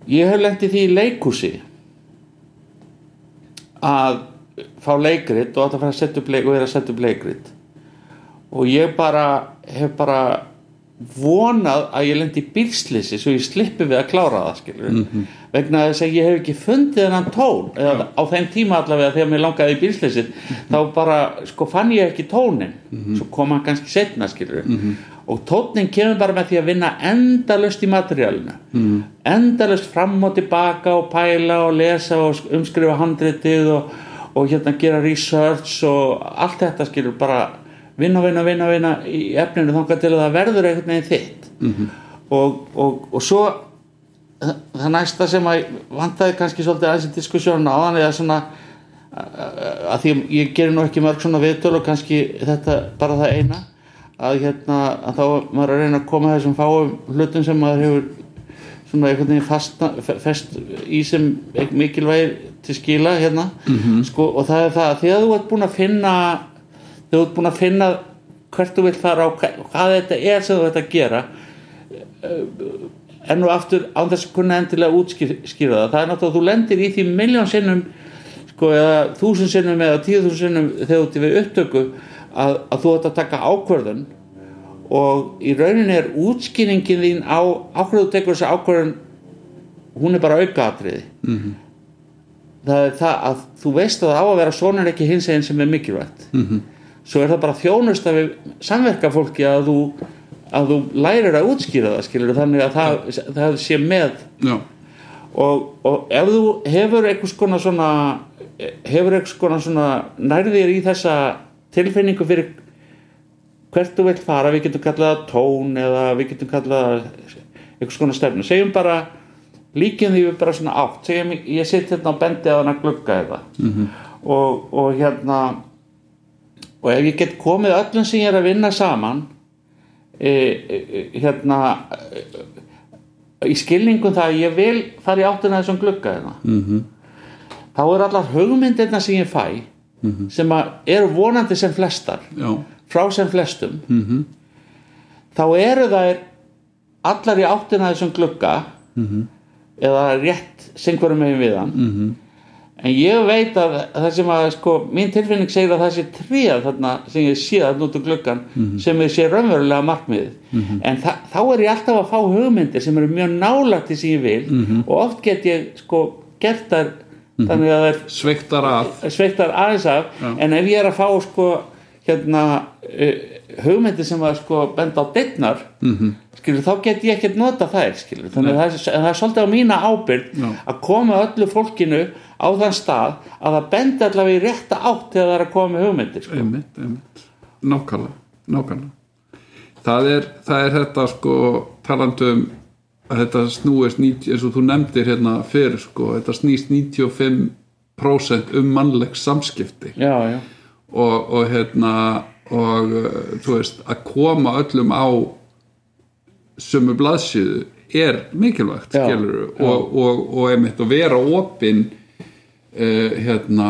S2: ég hef lendið því í leikhúsi að fá leikrit og átt að fara að setja upp leik og vera að setja upp leikrit og ég bara hef bara vonað að ég lendi í bílslýsi svo ég slippi við að klára það skilur
S1: Mhm.
S2: vegna þess að ég hef ekki fundið þennan tón eða á þeim tíma allavega þegar mér langaði í bílslýsi
S1: Mhm.
S2: þá bara sko fann ég ekki tónin svo kom hann kannski setna skilur
S1: Mhm.
S2: og tónin kemur bara með því að vinna endalust í materiálinu
S1: Mhm.
S2: endalust fram og tilbaka og pæla og lesa og sk- umskrifa handritið og, og hérna gera research og allt þetta skilur bara vinna, vinna, vinna, vinna í efninu þangað til að það verður einhvern veginn þitt -hmm. og, og, og svo það næsta sem að vantaði kannski svolítið aðeins í diskussjónu á þannig að svona að því ég gerir nú ekki mörg svona viðtöl og kannski þetta bara það eina að hérna að þá maður að reyna að koma þessum fáum hlutum sem maður hefur svona einhvern veginn fasta, fe- fest í sem mikilvægir til skila hérna. Sko, og það er það að því að þú ert búin að finna þú ert búin að finna hvert þú vilt fara á hva- hvað þetta er sem þú ert að gera enn og aftur án þess að kunna endilega útskýra það. Það er náttúrulega að þú lendir í því miljón sinnum sko eða þúsund sinnum eða tíu þúsund sinnum þegar þú ert við upptöku að, að þú ert að taka ákvörðun og í rauninni er útskýringin þín á ákvörðu þú tekur þessi ákvörðun hún er bara aukaatriði -hmm. það er það að þú veist að það á að vera svona en ekki hins eginn sem er mikilvægt -hmm. svo er það bara þjónusta við samverka fólki að þú að þú lærir að útskýra það skilur þannig að það, það sé með og, og ef þú hefur einhvers konar svona hefur einhvers konar svona nærðir í þessa tilfinningu fyrir hvert þú vilt fara við getum kallað tón eða við getum kallað einhvers konar stefnu. Segjum bara líkjum því við bara svona átt. Segjum ég sitt hérna á bendi að hana glugga eða. -hmm. og, og hérna og ef ég get komið öllum sem ég er að vinna saman e, e, e, hérna e, í skilningum það að ég vil fara í áttina að þessum glugga hérna. -hmm. þá er allar hugmyndirna sem ég fæ sem að eru vonandi sem flestar.
S1: Já,
S2: frá sem flestum -hmm. þá eru þær allar í áttina þessum glugga -hmm. eða rétt singvarum megin við hann -hmm. en ég veit að það sem að sko, mín tilfinning segir að það sé tríða þarna sem ég sé þarna út um gluggan sem ég sé raunverulega markmiðið en þa þá er ég alltaf að fá hugmyndir sem eru mjög nálægt því sem ég vil og oft get ég sko gert þær þannig að það er
S1: sveiktar
S2: aðeins af en ef ég er að fá sko hérna uh, hugmyndir sem að sko benda á dittnar mm -hmm. skilur þá get ég ekkert nota þær skilur þannig að það er, það er svolítið á mína ábyrgd
S1: Já.
S2: að koma öllu fólkinu á þann stað að það bendi allavega í rétta átt þegar það er að koma með hugmyndir sko.
S1: einmitt, einmitt nákvæmlega, nákvæmlega það er, það er þetta sko talandum að þetta snúist 90, eins og þú nefndir hérna fyrir sko, þetta snýst 95% um mannleg samskipti
S2: já, já,
S1: og, og hérna og uh, þú veist að koma öllum á sömu blaðsíðu er mikilvægt
S2: Já,
S1: skilur
S2: já.
S1: og, og, og einmitt að vera opinn uh, hérna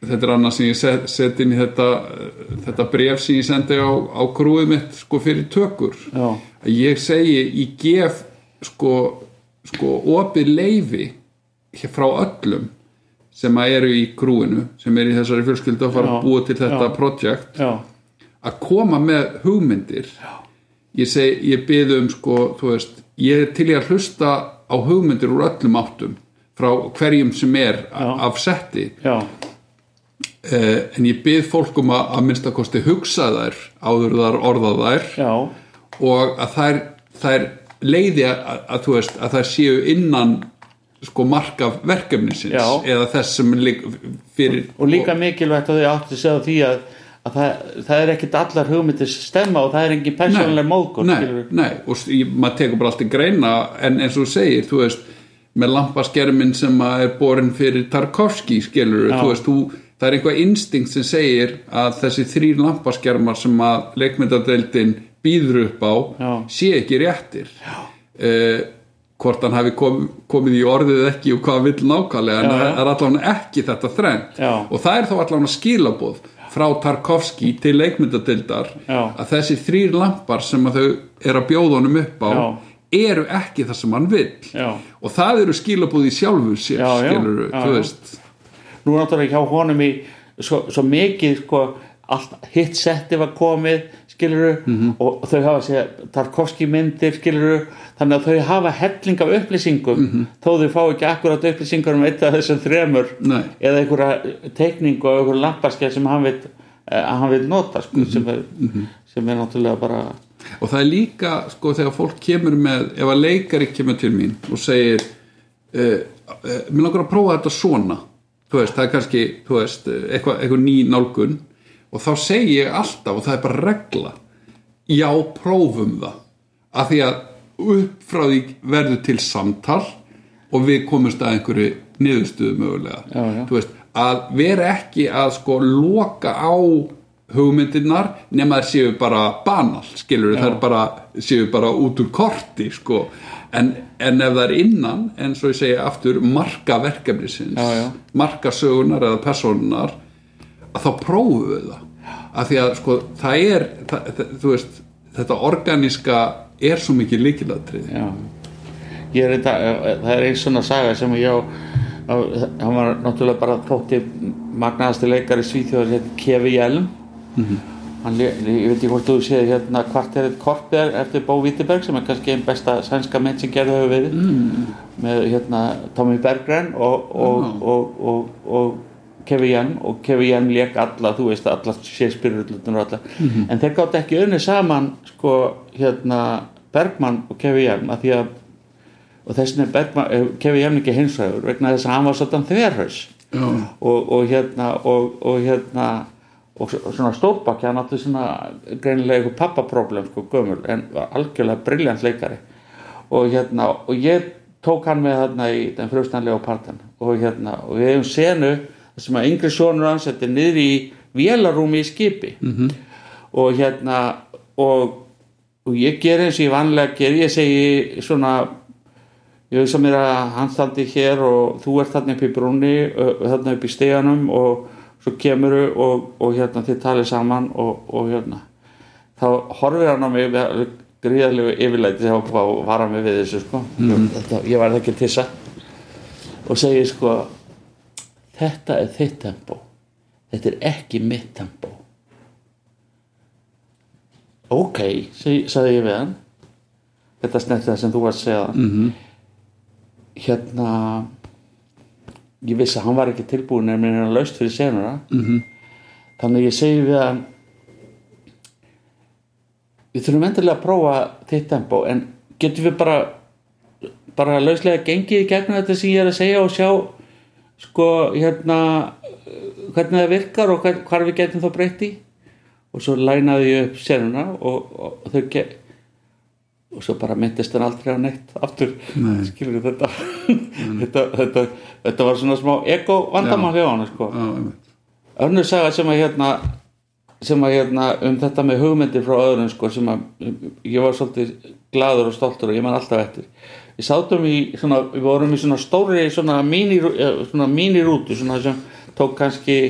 S1: þetta er annað sem ég set, set inn í þetta uh, þetta bref sem ég sendi á, á krúið mitt sko fyrir tökur.
S2: Já,
S1: ég segi ég gef sko, sko opið leifi frá öllum sem að eru í krúinu sem er í þessari fjölskyldu að fara að búa til þetta
S2: já.
S1: projekt
S2: já,
S1: að koma með hugmyndir. Já. ég segi, ég byði um sko, þú veist, ég til í að hlusta á hugmyndir úr öllum áttum frá hverjum sem er af setti. Eh, en ég byð fólk um að, að minnsta kosti hugsa þær áður þar orða þær.
S2: Já,
S1: og að þær, þær leiði að, að, að þú veist að þær séu innan sko marka verkefnisins
S2: Já.
S1: eða þess sem fyrir
S2: og líka mikilvægt að þau áttu að segja því að, að það, það er ekkit allar hugmyndir stemma og það er engin persónuleg móðgun
S1: nei, nei, og maður tekur bara allt í greina en eins og segir, þú veist með lampaskermin sem er borin fyrir Tarkovski, skilur
S2: Já.
S1: þú veist, þú, það er einhvað instinkt sem segir að þessi þrýr lampaskermar sem að leikmyndadeildin býður upp á
S2: Já.
S1: sé ekki réttir uh, hvort hann hafi kom, komið í orðið ekki og hvað vill nákvæmlega en það er allavega ekki þetta þrennt
S2: Já.
S1: og það er þá allavega skilaboð frá Tarkovski til leikmyndadeildar
S2: Já.
S1: að þessi þrýr lampar sem þau eru að bjóða honum upp á
S2: Já.
S1: eru ekki það sem hann vill
S2: Já.
S1: og það eru skilabúð í sjálfur sér skilur veist
S2: nú er náttúrulega hjá honum í svo, svo mikið sko, allt hitt setti var komið skiluru
S1: Mhm.
S2: og þau hafa sér Tarkovski myndir skiluru þannig að þau hafa helling af upplýsingum
S1: Mhm.
S2: þó þau fá ekki akkurat upplýsingar um eitt af þessum þremur
S1: Nei.
S2: eða einhverja teikningu og einhverja lamparskjað sem hann vil, eh, hann vil nota sko,
S1: Mhm.
S2: sem, er, sem er náttúrulega bara
S1: og það er líka sko þegar fólk kemur með ef að leikari kemur til mín og segir uh, uh, mér langar að prófa þetta svona þú veist, það er kannski veist, eh, eitthvað, eitthvað ný nálgun og þá segi ég alltaf og það er bara regla já, prófum það. Af því að upp frá því verður til samtal og við komumst að einhverju niðurstöðu mögulega.
S2: Já, já.
S1: veist, að vera ekki að sko loka á hugmyndirnar nema þær séu bara banal skilur þær bara séu bara út úr korti sko. En, en ef það er innan en svo ég segi aftur marka verkefnisins marka sögunar eða personunar að þá prófum við það. Af því að sko það er það, það, veist þetta organiska er svo mikið líkilatrið
S2: er þetta, það er einn svona saga sem ég á, hann var náttúrulega bara þótti magnaðasti leikari Svíþjóðar hérna Kevi Hjelm. Hann, le- ég veit ekki hvort þú séð hérna kvarterið Korper eftir Bó Vítiberg sem er kannski einn besta sænska mynd sem gerði hefur verið. Mm. með hérna Tommy Berggren og, og,
S1: Já.
S2: og, og, og Kevi Hjelm og Kevi Hjelm lék alla, þú veist, alla Shakespeare-rullutunar alla, en þeir gátt ekki unni saman, sko, hérna Bergman og Kevi Hjelm að því að og þess vegna er eh, Kevi Hjelm ekki hinsræður vegna þess að hann var svona þverhaus.
S1: Já.
S2: og, og hérna og, og hérna og og svona stórbakki, hann átti svona greinilega eitthvað pappaproblem sko gömul en var algjörlega briljant leikari. Og hérna, og ég tók hann með þarna í den frjóstanlega partan og hérna, og við hefum senu sem að yngri sonur hans þetta er niður í vélarúmi í skipi. -hmm. og hérna og, og ég ger eins og ég vanlega ger ég segi svona ég hugsa mér að hann standi hér og þú ert þarna upp í brúnni þarna upp í steganum og svo kemuru og, og hérna þið talið saman og, og hérna. Þá horfir hann á mig gríðarlegu yfirleiti þegar hann var hann við þessu sko. Þetta, ég var ekki tissa. Og segir sko þetta er þitt tempo þetta er ekki mitt tempo ok sagði ég við hann. Þetta snett það sem þú var að segja. Mm -hmm. hérna ég vissi að hann var ekki tilbúin en mér er hann laust fyrir senuna. Mm -hmm. þannig ég segi við hann við þurfum endilega að prófa þitt tempo en getur við bara bara lauslega gengið í gegnum þetta sem ég er að segja og sjá sko hérna hvernig það virkar og hvar við getum þá breytti og svo lænaði ég upp senuna og, og, og þau ge og svo bara myndist hann aldrei á neitt aftur,
S1: Nei.
S2: skilur þetta? Þetta, þetta þetta var svona smá ego vandamál hjá hann sko. önnur saga sem að hérna sem að hérna um þetta með hugmyndir frá öðrum sko sem að ég var svolítið gladur og stoltur og ég man alltaf eftir við sátum í svona, við vorum í svona stóri svona mínir, svona mínirútu svona sem tók kannski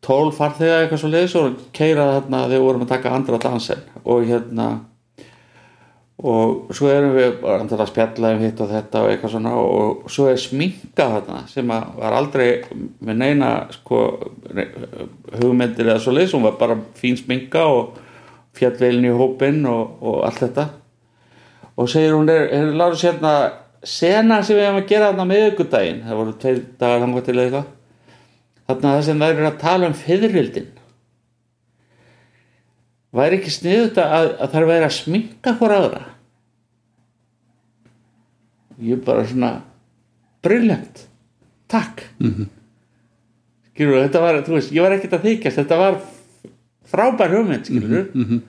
S2: 12 farþega eitthvað svo leiðis og keiraði þarna þegar við vorum að taka andra dansen og hérna og svo erum við að spjalla um hitt og þetta og eitthvað svona og svo er sminka þarna sem var aldrei með neina sko hugmyndir eða svo leiðis, hún var bara fín sminka og fjallveilin í hópin og, og allt þetta og segir hún er, er láru sérna sena sem við hefum að gera þarna miðugudaginn, það voru tveir dagar hanga til eitthvað. Þarna það sem eru að tala um fyrirvildin væri ekki sniðut að, að það er verið að sminka hvora aðra? Ég bara svona briljant takk. Mm -hmm. skilur þetta var, þú veist, ég var ekkert að þykjast. Þetta var frábær hugmynd skilur mm -hmm.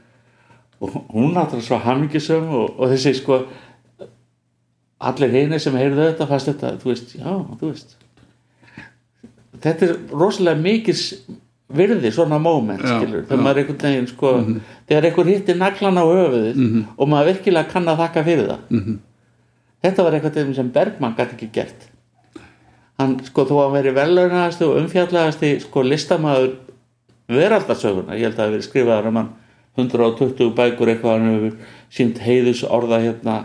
S2: Og hún náttúrulega svo hamingisum og, og þessi sko allir heinir sem heyrðu þetta fast þetta, þú veist, já, þú veist. Þetta er rosalega mikið virði svona moment
S1: Já,
S2: skilur, þegar
S1: já.
S2: maður einhvern veginn sko, þegar einhver hittir naglan á höfuðið og maður virkilega kann að þakka fyrir það.
S1: Mhm.
S2: þetta var eitthvað sem Bergman gæti ekki gert. Hann sko þó að veri velaunaðasti og umfjallagasti sko listamaður veraldarsöguna, ég held að það hafi verið skrifaðar um hann 120 bækur eitthvað hann hefur sínt heiðus orða hérna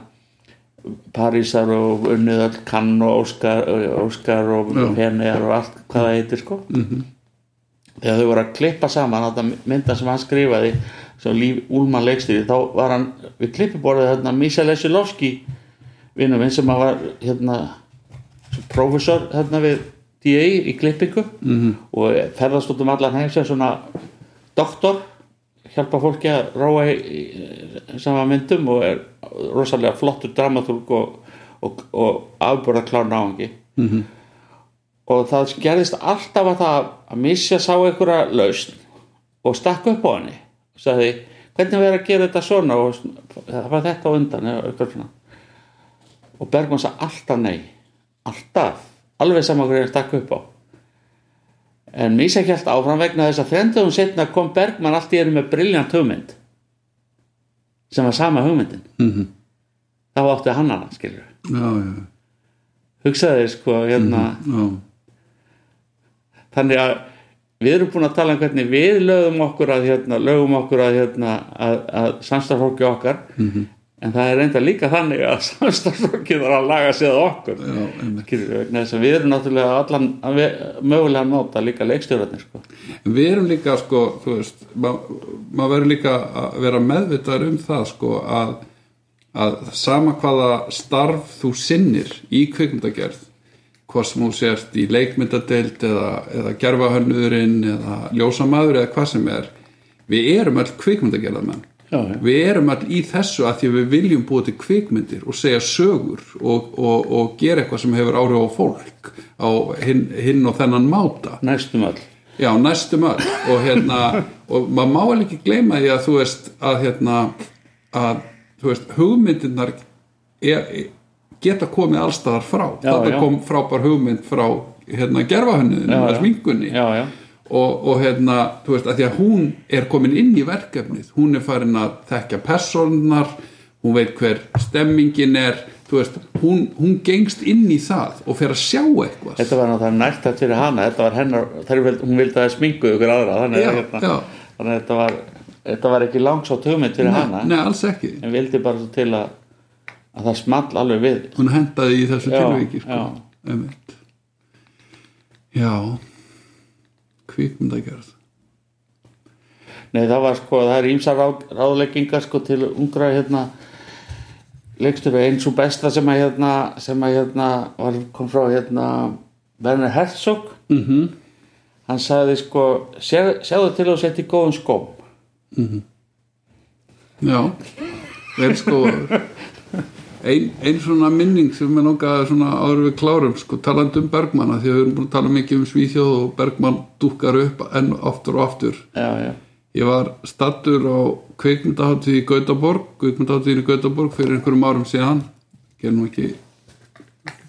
S2: Parísar og unnið öll kann og Óskar, Óskar og. Fener og allt hvað það heitir sko þegar þau voru að klippa saman þetta mynda sem hann skrifaði sem Líf Úlman leikstýri þá var hann við klippiborðið hérna Mísel Esilovski vinnum minn sem var hérna professor hérna við DA í klippingu -hmm. og ferðast út um allan heim sem svona doktor hjálpa fólki að róa í, sama myndum og er rosalega flottur dramatúrk og, og, og afbúrða klár náungi. -hmm. og það gerðist alltaf að það að missja sá einhverja lausn og stakk upp á henni. Og sagði hvernig verður að gera þetta svona? Og það var þetta á undan eða og Bergman sagði alltaf nei. Alltaf, alveg saman hverju stakk upp á en Mísa hjælt áfram vegna þess að þrendugum setna kom Bergman allt í einu með briljant hugmynd sem var sama hugmyndin.
S1: Mhm.
S2: þá átti hann hana skilur hugsaði sko hérna.
S1: Já,
S2: þannig að við erum búin að tala um hvernig við lögum okkur að hérna, lögum okkur að, hérna, að, að samstarfólki okkar.
S1: Mhm.
S2: En það er reynda líka þannig að samstarfólki þarf að laga sig að okkur.
S1: Já,
S2: við erum náttúrulega allan mögulega að nota líka leikstjórarnir sko.
S1: Við erum líka sko, veist ma- maður verður líka að vera meðvitaður um það sko að, að sama hvaða starf þú sinnir í kvikmyndagerð hvað sem þú sért í leikmyndadeild eða, eða gerfahönnurinn eða ljósamaður eða hvað sem er við erum öll kvikmyndagerðamenn
S2: Já, já.
S1: við erum öll í þessu að því við viljum búa til kvikmyndir og segja sögur og, og, og gera eitthvað sem hefur áhrif á fólk á hinn, hinn og þennan máta
S2: næstum öll
S1: Já, næstum öll og hérna, og maður má alveg ekki gleyma því að þú veist að hérna að þú veist, hugmyndirnar er, geta komið allstaðar frá
S2: Já,
S1: þetta
S2: já.
S1: kom frábær hugmynd frá hérna
S2: já.
S1: smingunni
S2: já, já,
S1: og, og hérna, þú veist, að því að hún er komin inn í verkefnið, hún er farin að þekkja personar, hún veit hver stemmingin er, þú veist, hún, hún gengst inn í það og fer að sjá eitthvað.
S2: Þetta var náttúrulega nærtætt fyrir hana. Þetta var hennar, vild, hún vildi að smingu ykkur aðra. Þannig, að, hérna, að þetta var þetta var ekki langsótt hugmynd fyrir hana.
S1: nei, alls ekki.
S2: En vildi bara svo til að að það small alveg við.
S1: Hún hendaði í þessu
S2: Já,
S1: tilviki sko.
S2: já.
S1: Já kvikmyndagerð.
S2: Nei, það var sko, það er ímsa ráð, ráðleggingar sko til ungra hérna leikstöru eins og besta sem að hérna, sem að hérna var, kom frá hérna Werner Herzog.
S1: Mm -hmm.
S2: hann sagði sko "Sjáðu- sjáðu til að setja í góðum skóm.
S1: Já, vel sko ein, ein svona minning sem er nokkað svona áður við klárum sko, talandi um Bergmanna því að við erum búin að tala mikið um Svíþjóð og Bergmann dúkkar upp enn aftur og aftur
S2: Já, já,
S1: Ég var stattur á kveikmyndaháttíð í Gautaborg, kveikmyndaháttíð í Gautaborg fyrir einhverjum árum síðan. Ég er nú ekki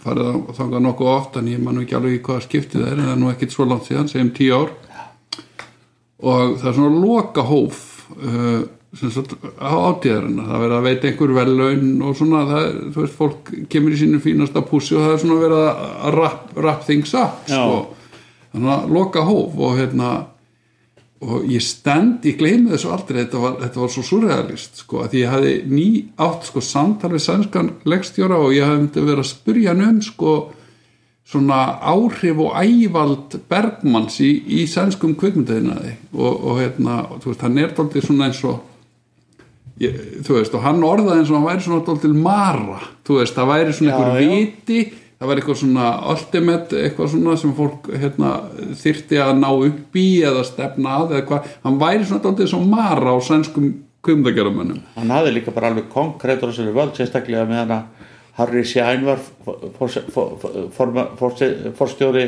S1: farið að þanga nokkuð oft en ég man ekki alveg í hvaða skiptið er en það er nú ekkit svo langt síðan, segjum tíu ár. Og það er svona loka hóf uh, átíðarinn. Það verið að veita einhver vellaun og svona, það þú veist, fólk kemur í sínu fínasta pússi og það er svona verið að rap, rap things up, sko. Þannig að loka hóf og hérna og ég stend, ég gleymi þessu aldrei þetta var, þetta var svo surrealist sko, að ég hafði ný átt sko samtal við sænskan leggstjóra og ég hafði myndi verið að spurja hann um sko svona áhrif og ævald Bergmanns í, í sænskum kvikmyndaðinaði og, og hérna, og, þú veist, hann er dálítið svona eins og ég, þú veist, og hann orðaði eins og hann væri svona dálítið mara, þú veist, það væri svona
S2: Já,
S1: einhver
S2: já.
S1: viti það var eitthvað svona ultimate eitthvað svona sem fólk hérna, þyrfti að ná upp í eða stefna að eða hvað, hann væri svona dálítið svo mara á sænskum kvimdagerumönnum
S2: hann hafði líka bara alveg konkrétur á sér völd, sérstaklega með hana Harry Schein var forstjóri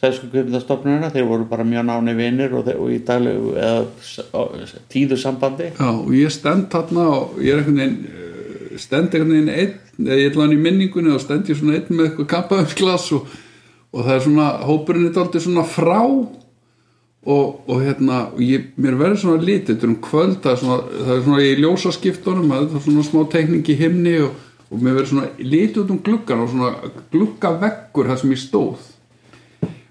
S2: sæðsku kvipindastofnunina, þeir voru bara mjög náni vinnir og, og í daglegu eða tíðu sambandi.
S1: Já, og ég stend þarna og ég er einhvern veginn eh, stend einhvern veginn einn eða ég ætla hann í minningunni og stend ég svona einn með eitthvað kampaðumsglas og, og það er svona, hópurinn er dálítið svona frá og, og hérna ég, mér verður svona lítið er um kvöld, það er svona, það er svona í ljósaskiptunum, það er svona smá tekning í himni og, mér verður svona lítið um gluggan og svona gluggaveggur þar sem ég stóð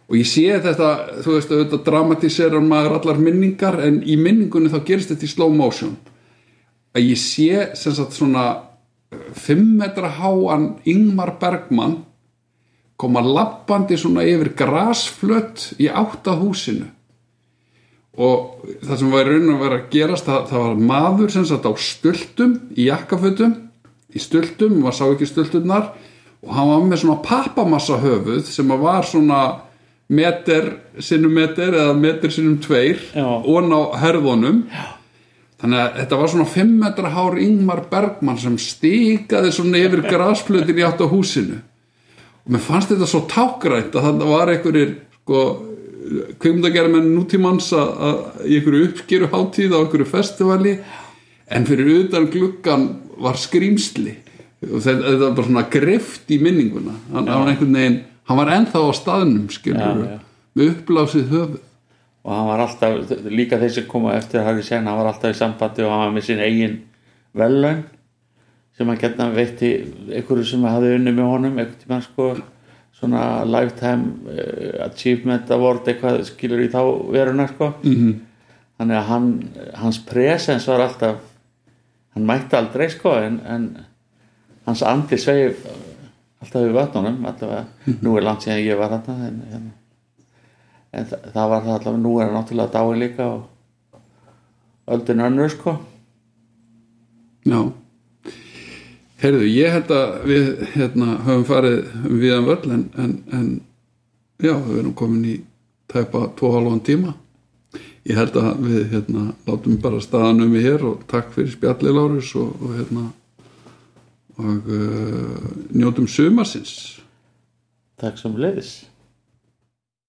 S1: og ég sé þetta, þú veist, auðvitað dramatiserar maður allar minningar en í minningunni þá gerist þetta í slow motion. Að ég sé sem sagt svona 5 metra háan Ingmar Bergmann koma lappandi svona yfir grasflött í áttað húsinu. Og það sem var raun að vera að gerast það, það var maður sem sagt á stultum í jakkafötum í stultum, maður sá ekki stulturnar og hann var með svona pappamassa höfuð sem var svona meter sinnum meter eða meter sinnum tveir og á herðunum. Já. þannig að þetta var svona 5 metra hár Ingmar Bergmann sem stíkaði svona yfir grasflutin í átt á húsinu. Og mér fannst þetta svo tákrænt að það var einhverjir sko, kvimdagerðar með nútímanns að, í einhverju uppskeru hátíð á einhverju festivali. En fyrir utan gluggan var skrýmsli og þetta, var bara svona grift í minninguna. Hann var einhvern veginn hann var ennþá á staðnum skilur
S2: Já, já.
S1: með uppblásið höfuð
S2: og hann var alltaf, líka þeir sem koma eftir Harry Schein, hann var alltaf í sambandi og hann var með sín eigin vellaun sem hann getna veitti einhverju sem hafði unni með honum einhvern tímann sko svona lifetime uh, achievement award eitthvað skilur í þá veruna sko
S1: mm -hmm.
S2: þannig að hann, hans presens var alltaf hann mætti aldrei sko en, en hans andi sveif alltaf við vatnunum allavega, nú er langt síðan ég var hann en, en, en það, það var það allavega, nú er hann náttúrulega dáin líka og öldin önnur sko.
S1: Já. Heyrðu, ég held að við hérna, höfum farið viðan völl en, en, en já, við erum komin í tæpa tvo halvan tíma. Ég held að við hérna, látum bara staðan um í hér og takk fyrir spjalli Lárus og, og hérna og uh, njótum sumarsins.
S2: Takk sem leiðis